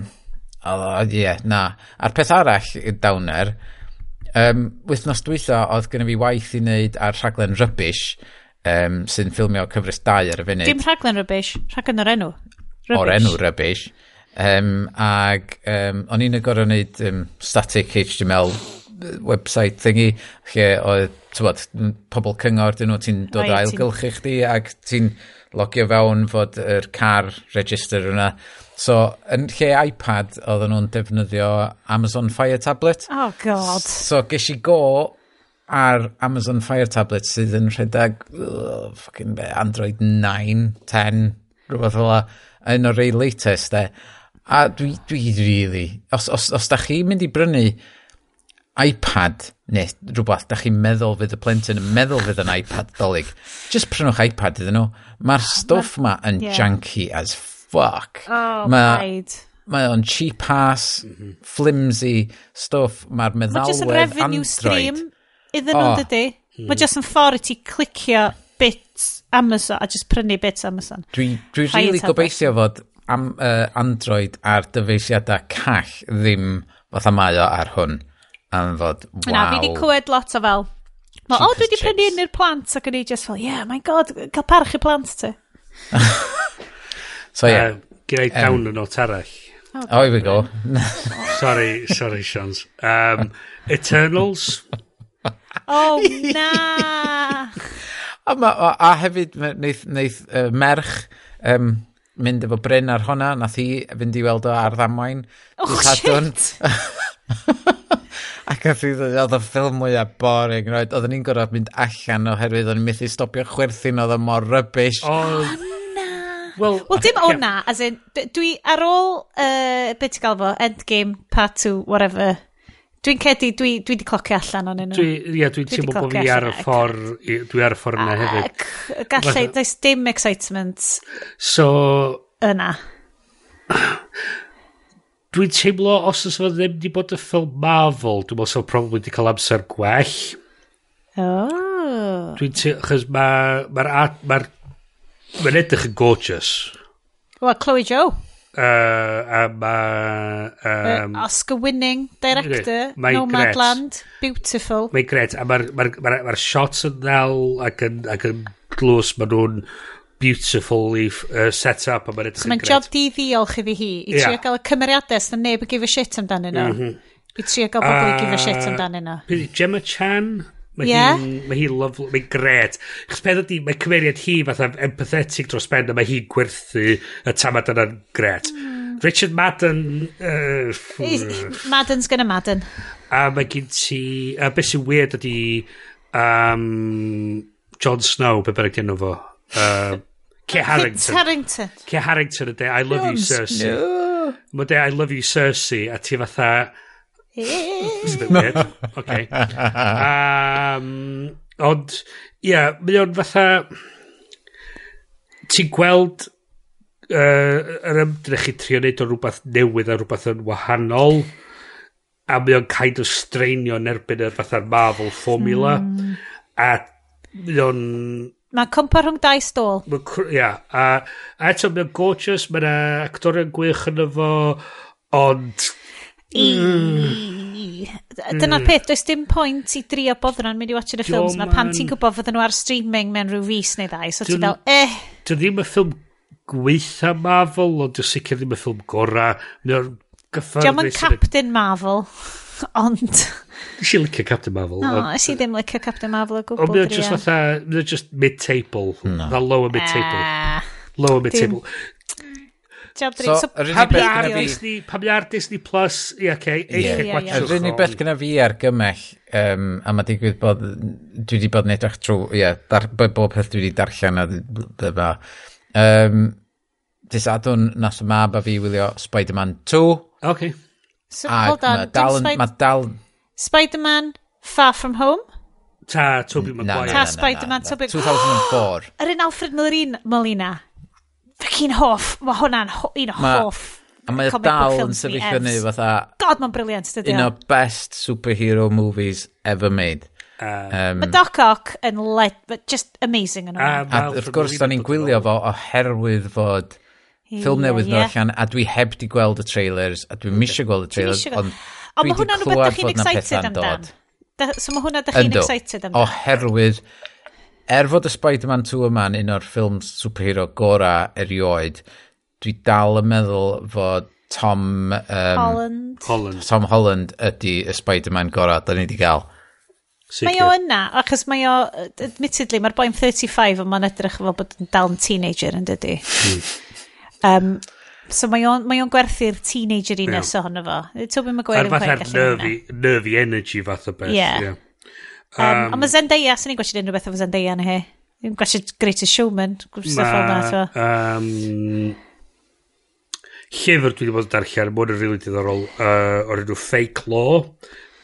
Ie, yeah, na. A'r peth arall, dawner, um, wythnos dwytho oedd gen i fi waith i wneud ar rhaglen rybys, um, sy'n ffilmio cyfres 2 ar y funud. Dim rhaglen rybys, rhaglen o'r enw. Rubbish. O'r enw rybys. Um, ag um, o'n i'n gorau wneud um, static HTML website thingy lle oedd tywod, pobl cyngor dyn nhw ti'n dod o ailgylch i chdi ac ti'n logio fewn fod yr car register yna. So yn lle iPad oedden nhw'n defnyddio Amazon Fire Tablet. Oh god. So ges i go ar Amazon Fire Tablet sydd yn rhedeg ugh, fucking be, Android 9, 10 rhywbeth fel un o'r rei latest e. A dwi, dwi really, os, os, os da chi'n mynd i brynu iPad neu rhywbeth, da chi'n meddwl fydd y plentyn yn meddwl fydd yn iPad dolyg, just prynwch iPad iddyn nhw. Mae'r stwff ma yn yeah. janky as fuck. Oh, ma, paid. Mae o'n cheap ass, mm -hmm. flimsy stwff, mae'r meddalwedd ma android. Mae revenue Android. stream iddyn nhw oh. dydy. Mm. Mae just yn ffordd i ti clicio bits Amazon a just prynu bits Amazon. Dwi, dwi really gobeithio fod am, uh, Android ar dyfeisiadau call ddim fatha mae o ar hwn. Am fod, waw. Na, fi wedi clywed lot o fel. Ma, o, dwi wedi prynu un i'r plant ac yn ei just fel, yeah, my god, cael parch i plant ti. so, yeah. Uh, Gwneud down yn not arall. Oh, oh, here we go. sorry, sorry, Sians. Um, Eternals. oh, na! a, ma, a, a hefyd, neith, neith uh, merch um, mynd efo Bryn ar honna, nath hi fynd i weld o ar ddamwain. Oh, shit! Ac oedd oedd y ffilm mwyaf boring, roed. Oedden ni'n gorfod mynd allan oherwydd o'n i'n methu stopio chwerthin oedd o mor rybys. Oh, na. Well, well dim o na, as in, dwi ar ôl, uh, beth ti'n gael fo, Endgame, Part 2, whatever, Dwi'n cedi, dwi, dwi di clocio allan o'n nhw. Dwi, ia, dwi'n dwi teimlo bod fi ar y ffordd, dwi ar y ffordd yna hefyd. Gallai, does dim excitement so, yna. Dwi'n teimlo, os oes fod ddim wedi bod y ffilm Marvel, dwi'n meddwl sef probably wedi cael amser gwell. Oh. Dwi'n teimlo, chys mae'r, mae'r, mae'r, mae'n edrych yn gorgeous. Wel, Chloe Joe. Uh, a mae... Um, uh, Oscar winning director, Nomadland, beautiful. Mae'n gret, a mae'r ma ma ma shots yn ddel ac yn, ac yn glws, mae nhw'n beautiful i uh, set up a mae'n edrych yn gret. Job di ddiolch iddi hi, i yeah. trio gael y cymeriadau sydd neb yn give a shit amdanyn nhw. Mm -hmm. I trio gael bobl uh, i give a shit amdanyn nhw. Gemma Chan, Mae yeah. hi'n ma hi lovely, mae'n gret. Chos peth ydy, mae cymeriad hi fatha empathetic dros ben a mae hi'n gwerthu y tamad yna'n gret. Mm. Richard Madden... Uh, Madden's gonna Madden. A mae gen ti... A beth sy'n weird ydy... Um, John Snow, pe bynnag dyn nhw fo. Uh, Ke Harrington. Harrington. Ke Harrington ydy, e. I love John you Cersei. No. Mae de, I love you Cersei, a ti fatha It's a bit weird. Okay. Um, ond, ia, yeah, mae o'n fatha... Ti'n gweld uh, yr ymdrech i trio neud o rhywbeth newydd a rhywbeth yn wahanol a mae o'n kind of streinio yn erbyn yr fatha'r Marvel formula mm. a mae o'n Mae cwmpa rhwng dau stôl. Ia, yeah, a, a eto mae o'n gorgeous, mae'n actorion gwych yn efo, ond Mm. Dyna'r peth, does dim pwynt i drio boddran mynd i watch'r y ffilms na pan ti'n gwybod fydden nhw ar streaming mewn rhyw fus neu ddau, so ti fel, eh. Dyn ddim y ffilm gweitha Marvel, ond dwi'n sicr ddim y ffilm gorau. Diolch yn Captain Marvel, ond... Nes i licio Captain Marvel. No, ys i ddim licio Captain Marvel o gwbl. Ond mae'n just fatha, mae'n just mid-table. No. Lower mid-table. Lower mid-table. So, so yr unig beth gyda fi... Pam ar Disney Plus, ie, yeah, okay, eich yeah. yeah, Yr unig beth gyda fi ar gymell um, a mae digwydd bod, dwi wedi bod yn edrych trwy, ie, yeah, dar, bob peth dwi wedi darllen a dyfa. Um, Dys adwn nath y mab a fi wylio Spider-Man 2. Okay. So, a hold on, dal, ma dal... Spider-Man Far From Home? Ta Tobey Maguire. Ta Spider-Man Tobey... 2004. Yr un Alfred Molina fucking hoff, mae hwnna'n ho, un o hoff. A mae dal yn sefyllio ni fatha... God, mae'n briliant, dydy Un o best superhero movies ever made. Um, mae Doc Ock yn led, just amazing yn hwnna. A wrth gwrs, da ni'n gwylio fo oherwydd fod ffilm newydd yn allan, a dwi heb di gweld y trailers, a dwi'n misio gweld y trailers, ond dwi wedi clywed fod na pethau'n dod. So mae hwnna da chi'n excited amdan. Oherwydd er fod y Spider-Man 2 yma'n un o'r ffilm superhero gora erioed, dwi dal yn meddwl fod Tom... Um, Holland. Holland. Tom Holland ydy y Spider-Man gora, da ni wedi gael. Sicr. Mae o yna, achos mae o, admittedly, mae'r boi'n 35 ond mae'n edrych fel bod yn dal yn teenager yn dydy. um, hmm. so mae o'n, mae on gwerthu'r teenager i nes ohono fo. Toby Maguire yn gwerthu. A'r fath nervy, nervy energy fath o beth. Yeah. yeah. Um, um, ond mae Zendaya, sy'n ni'n gwestiwn unrhyw beth o Zendaya na he. Dwi'n gwestiwn Greatest Showman, stuff fel na. Um, llyfr dwi wedi bod yn darllen, mwyn yn rili diddorol, uh, o'r enw Fake Law,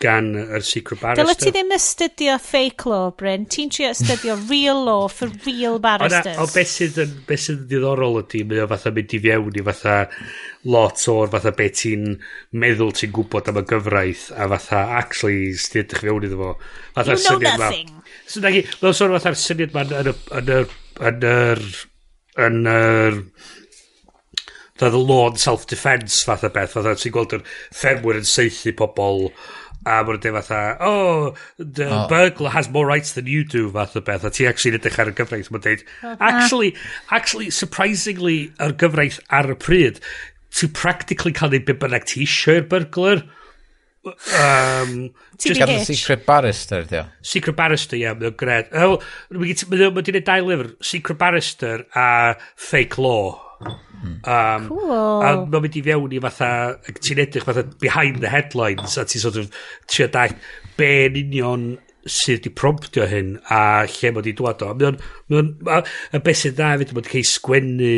gan yr secret barrister. Dyla ti ddim ystydio fake law, Bryn. Ti'n trio ystydio real law for real barristers. O, na, o beth sydd yn, beth sydd yn ddiddorol ydy, mae o fatha mynd i fiewn i fatha lot o'r fatha beth ti'n meddwl ti'n gwybod am y gyfraith a fatha actually sydd edrych fewn iddo fo. Fatha you know nothing. So, na, mae'n sôn fatha'r syniad ma'n yn yr yn yr yn yr the law and self-defence fath o beth fatha ti'n gweld yr ffermwyr yn seithi pobl a mae'n dweud fatha, oh, the oh. burglar has more rights than you do, fath o beth, a ti actually yn edrych ar y gyfraith, mae'n dweud, actually, actually, surprisingly, ar gyfraith ar y pryd, to practically cael ei bynnag ti eisiau i'r burglar, Um, just gael Secret Barrister, dio. Secret Barrister, ie, yeah, mae'n gred. Wel, mae'n gwneud dau lyfr, Secret Barrister a Fake Law. Um, cool. A mae'n mynd i fewn i fatha, ti'n edrych fatha behind the headlines, a ti'n sort of, ti'n dall be yn union sydd wedi promptio hyn a lle mae wedi dwad o. Mae Mae'n, mae'n, a, a beth sydd dda hefyd, mae'n cael sgwennu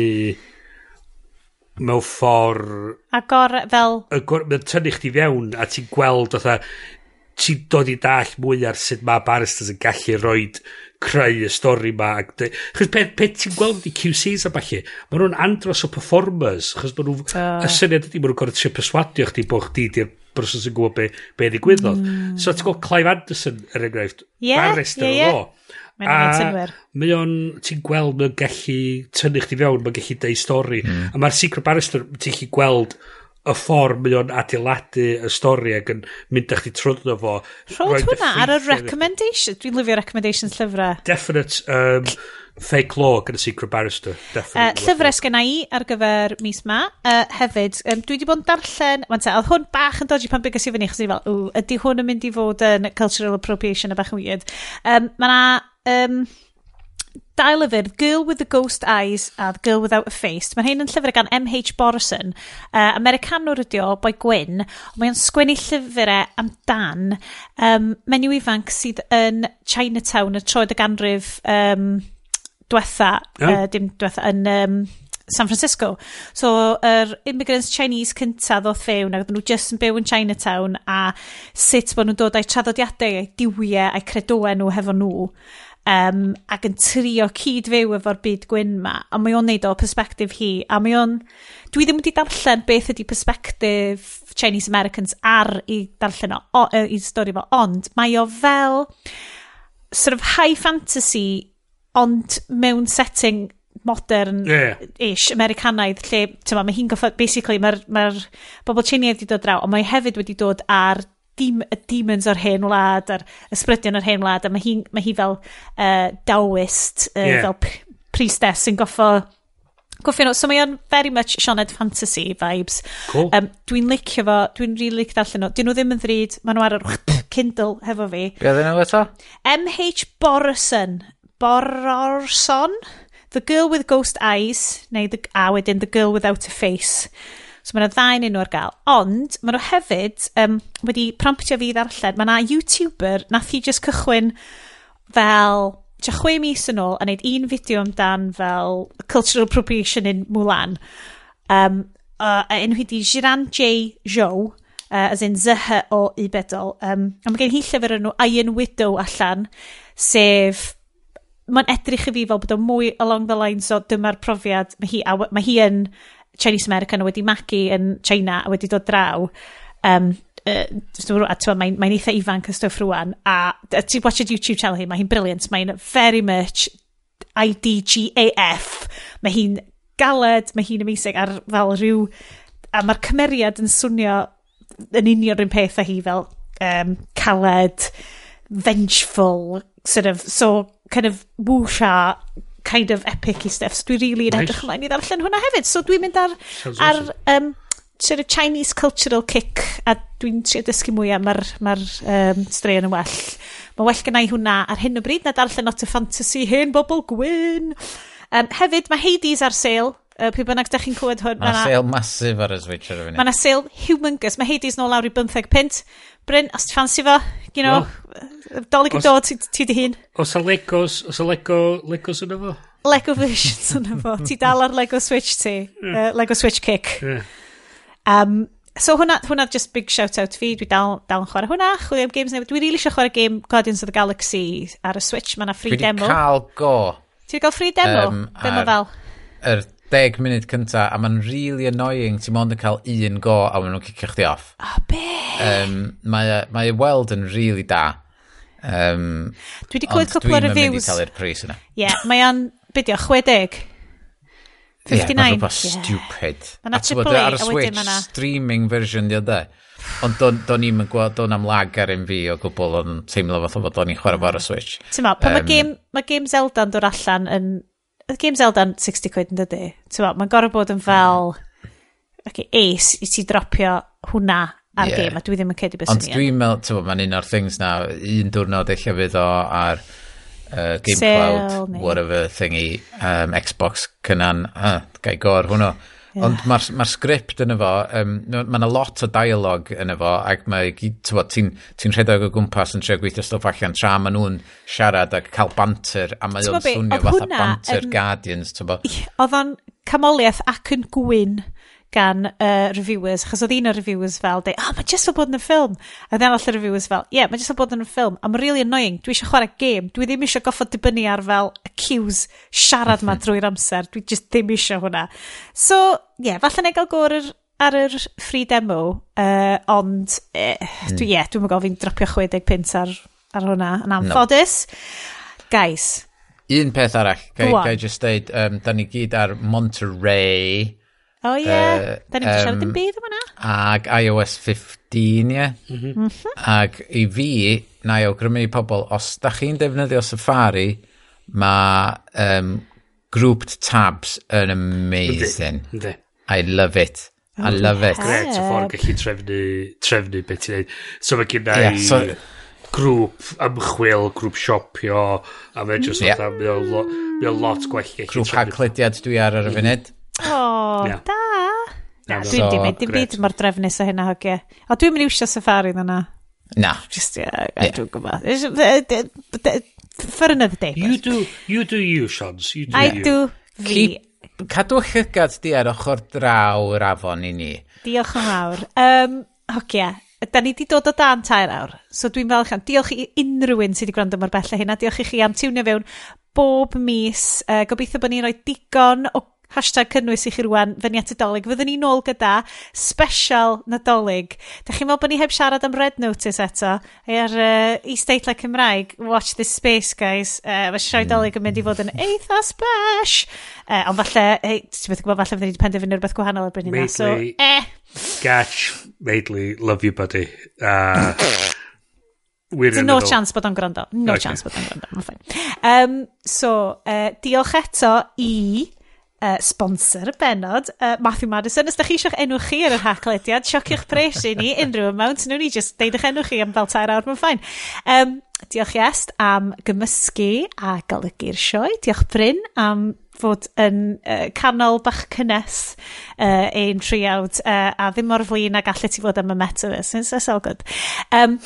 mewn ffordd... Agor, fel... Agor, mae'n tynnu chdi fewn a ti'n gweld, otha, ti'n dod i dall mwy ar sut mae barristers yn gallu roed creu y stori ma ac de... chos pe, pe ti'n gweld i QCs a falle ma nhw'n andros o performers chos ma nhw uh. y syniad ydy ma nhw'n gorau trio perswadio chdi bod chdi di'r person sy'n gwybod be, be ddigwyddodd mm. so ti'n gweld Clive Anderson er enghraifft yeah, barrister yeah, yeah. A mae o'n, ti'n gweld, mae'n gallu tynnu chdi fewn, mae'n gallu deud stori. Mm. A mae'r Secret Barrister, ti'n gallu gweld, y ffordd mae o'n adeiladu y stori ac yn mynd â chdi trwyddo fo. Rhoed hwnna ar y recommendation. Dwi'n lyfio recommendations llyfrau. Definite um, fake law gyda Secret Barrister. Definite uh, llyfrau sgynna i ar gyfer mis ma. Uh, hefyd, um, dwi wedi bod yn darllen... Wan te, oedd hwn bach yn dodgy pan bygas i fyny, chos i fel, ww, ydy hwn yn mynd i fod yn cultural appropriation a bach yn weird. Um, mae yna... Um, dael y fyrdd Girl with the Ghost Eyes a The Girl Without a Face. Mae'n hyn yn llyfr gan M.H. Borison, Uh, Americanwr ydi o, boi Gwyn. Mae'n sgwennu llyfrau amdan um, menyw ifanc sydd yn Chinatown y troed y ganrif um, diwetha, yeah. uh, dim diwetha, yn um, San Francisco. So, yr er immigrants Chinese cynta ddodd fewn, ac oedden nhw just yn byw yn Chinatown, a sut bod nhw'n dod â'u traddodiadau, a'u diwiau, a'u credoau nhw hefo nhw um, ac yn trio cyd-fyw efo'r byd gwyn ma, a mae o'n neud o perspektif hi, a mae o'n... Dwi ddim wedi darllen beth ydy perspektif Chinese Americans ar i darllen o, o i stori fo, ond mae o fel sort of high fantasy, ond mewn setting modern-ish, yeah. Americanaidd, lle, tyma, mae hi'n goffod, basically, mae'r ma bobl Chinese wedi dod draw, ond mae hefyd wedi dod ar dim, y demons o'r hen wlad a'r ysbrydion o'r hen wlad a mae hi, mae hi fel uh, dawist, uh, yeah. fel priestess sy'n goffo Goffin, so mae o'n very much Sioned Fantasy vibes. Cool. Um, dwi'n licio fo, dwi'n really licio darllen nhw. Dyn nhw ddim yn ddryd maen nhw ar yr Kindle hefo fi. Be oedd nhw eto? M.H. Borison Bororson? The Girl with Ghost Eyes, neu the, a wedyn The Girl Without a Face. So mae yna ddau yn nhw ar gael. Ond, mae nhw hefyd um, wedi promptio fi ddarllen. Mae yna YouTuber, nath i just cychwyn fel tua chwe mis yn ôl a wneud un fideo amdan fel Cultural Appropriation in Mulan. Um, uh, enw hi di Jiran J. Zhou, uh, as in Zyh o Ibedol. Um, a mae gen hi llyfr enw Iron Widow allan, sef mae'n edrych i fi fel bod o mwy along the lines o dyma'r profiad, mae hi, a, mae hi yn Chinese American wedi magu yn China a wedi dod draw um, uh, mae'n mae, mae eitha ifanc y stwff rwan a ti'n watched YouTube channel hi mae hi'n brilliant mae'n very much IDGAF mae hi'n galed mae hi'n amazing ar fel rhyw a mae'r cymeriad yn swnio yn union rhywun peth a hi fel um, caled vengeful sort of so kind of wwsha kind of epic i stuff. So dwi really yn edrych ymlaen i ddarllen hwnna hefyd. So dwi'n mynd ar, ar um, sort of Chinese cultural kick a dwi'n trio dysgu mwy am mae'r ma um, straeon yn well. Mae well gen hwnna ar hyn o bryd na darllen not o fantasy hen bobl gwyn. Um, hefyd, mae Hades ar sale Uh, pwy bynnag da chi'n clywed hwn. Mae ma sale masif ar y Switch ar y funud. Mae sale humongous. Mae Hades nôl lawr i 15 pint. Bryn, os ti ffansi fo, you know, well, dolyg yn dod ti di hun. Os a Legos, os a Lego, Legos yna fo? Lego versions yna fo. Ti dal ar Lego Switch ti. Yeah. Uh, Lego Switch Kick. Yeah. Um, so hwnna, hwnna just big shout out fi, dwi dal, dal yn chwarae hwnna, chwilio am games newydd. Dwi really eisiau chwarae game Guardians of the Galaxy ar y Switch, mae yna free dwi demo. Dwi wedi cael go. Ti wedi cael free demo? Um, demo fel? Yr er deg munud cynta a mae'n really annoying ti'n mond yn cael un go a maen nhw'n cicio chdi off. O, be? Um, mae, e, mae e weld yn really da. Um, dwi wedi clywed cwpl o'r reviews. Ond dwi'n mynd i talu'r pris yna. Ie, yeah, mae o'n, byddio, 60? 59? Ie, mae'n rhywbeth stupid. Mae'n triple A, ar y Switch, streaming version di o de. Ond do'n do ni'n gweld, do'n am lag ar un fi o gwbl, o'n teimlo fath o fod o'n i'n chwarae fo ar y Switch. Ti'n ma, pan um, mae game, ma game Zelda yn dod allan yn y game Zelda'n 60 quid yn dydy. Mae'n gorau bod yn fel okay, ace i ti dropio hwnna ar yeah. game, a dwi ddim yn cedi beth sy'n Ond dwi'n meddwl, ti'n mae'n un o'r things na, un diwrnod eich fydd o ar uh, GameCloud, whatever thingy, um, Xbox cynnan, ah, gai gor hwnnw. Yeah. Ond mae'r ma, sgript yn efo, um, mae yna lot o dialog yn efo, ac mae ti'n ti, rhedeg o gwmpas yn trio gweithio stwff allan tra maen nhw'n siarad ac cael banter, a mae o'n swnio fatha banter um, Guardians. Oedd o'n camoliaeth ac yn gwyn gan uh, reviewers, achos oedd un o'r reviewers fel, de, oh, mae jyst o bod yn y ffilm. A ddyn all y reviewers fel, ie, yeah, mae jyst o bod yn y ffilm. A mae'n really annoying, dwi eisiau chwarae game, dwi ddim eisiau goffod dibynnu ar fel y cues siarad ma drwy'r amser, dwi jyst ddim eisiau hwnna. So, ie, yeah, falle neu gael gwr ar yr free demo, uh, ond eh, mm. dwi, yeah, dwi'n gofyn dropio 60 pint ar, ar hwnna, yn amffodus. No. Guys. Un peth arall, gai, gai just deud, um, da ni gyd ar Monterey, O oh, ie, yeah. uh, da ni'n um, siarad yn bydd am hwnna. Ag iOS 15, ie. Yeah. Mm -hmm. Ag i fi, na i awgrymu pobl, os da chi'n defnyddio Safari, mae um, grouped tabs yn amazing. Ynddi. I love it. I oh, love it. Gret o ffordd gallu trefnu, trefnu beth ti'n neud. So mae gen i so, grŵp ymchwil, grŵp siopio, a mae jyst yeah. oedd, mae o lot gwell gallu trefnu. Grŵp haglediad dwi ar ar y funud. O, Ia. da. Na, Ia, dwi'n so, dim dim byd mor drefnus o hynna hogia. O, dwi'n mynd i iwsio safari yna. Na. Just, yeah, yeah. dwi'n gwybod. For another day. You do, you do you, Shons. You do I you. do fi. Cadw llygad di ar ochr draw yr afon i ni. Diolch yn fawr. Um, hogia, da ni di dod o dan tair awr. So dwi'n falch am. Diolch i unrhyw un sydd wedi gwrando mor bella hynna. Diolch i chi am tiwnio fewn bob mis. Uh, gobeithio bod ni'n rhoi digon o hashtag cynnwys i chi rwan, fyny at y dolyg. Fyddwn ni nôl gyda special nadolig. Da chi'n meddwl bod ni heb siarad am Red Notice eto? Ar uh, Eastdeitlau Cymraeg, watch this space, guys. Uh, mae siarad dolyg yn mynd i fod yn mm. eitha splash. Uh, ond falle, hey, ti'n meddwl bod falle fyddwn ni wedi penderfynu rhywbeth gwahanol erbyn hynna. So, eh. Gatch, Maidley, love you buddy. Uh, Dwi'n no chance bod o'n gwrando. No okay. chance bod o'n gwrando. Um, so, uh, diolch eto i uh, sponsor y benod, uh, Matthew Madison. Os da chi eisiau'ch enw chi ar yr haclediad, sioci'ch pres i ni unrhyw amount. Nw'n ni just deud eich enw chi am fel tair awr mae'n ffain. Um, diolch Iest am gymysgu a golygu'r sioe. Diolch Bryn am fod yn uh, canol bach cynnes uh, ein triawd uh, a ddim mor flin a gallu ti fod am y metaverse. It's, it's all good. Um,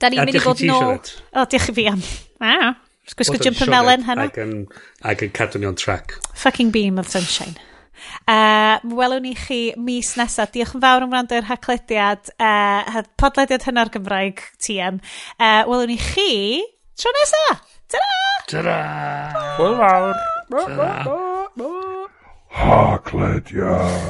da ni'n mynd i bod nôl... O, diolch i fi am... Ah. Gwisgo jumper melen heno. Ac yn, ac yn cadw ni on track. Fucking beam of sunshine. Uh, welwn ni chi mis nesaf. Diolch yn fawr am wrando i'r haclediad, uh, podlediad hynna'r Gymraeg TM. Uh, welwn ni chi tro nesaf. Ta-ra! Ta-ra! Hwyl fawr. Ta-ra. Haclediad.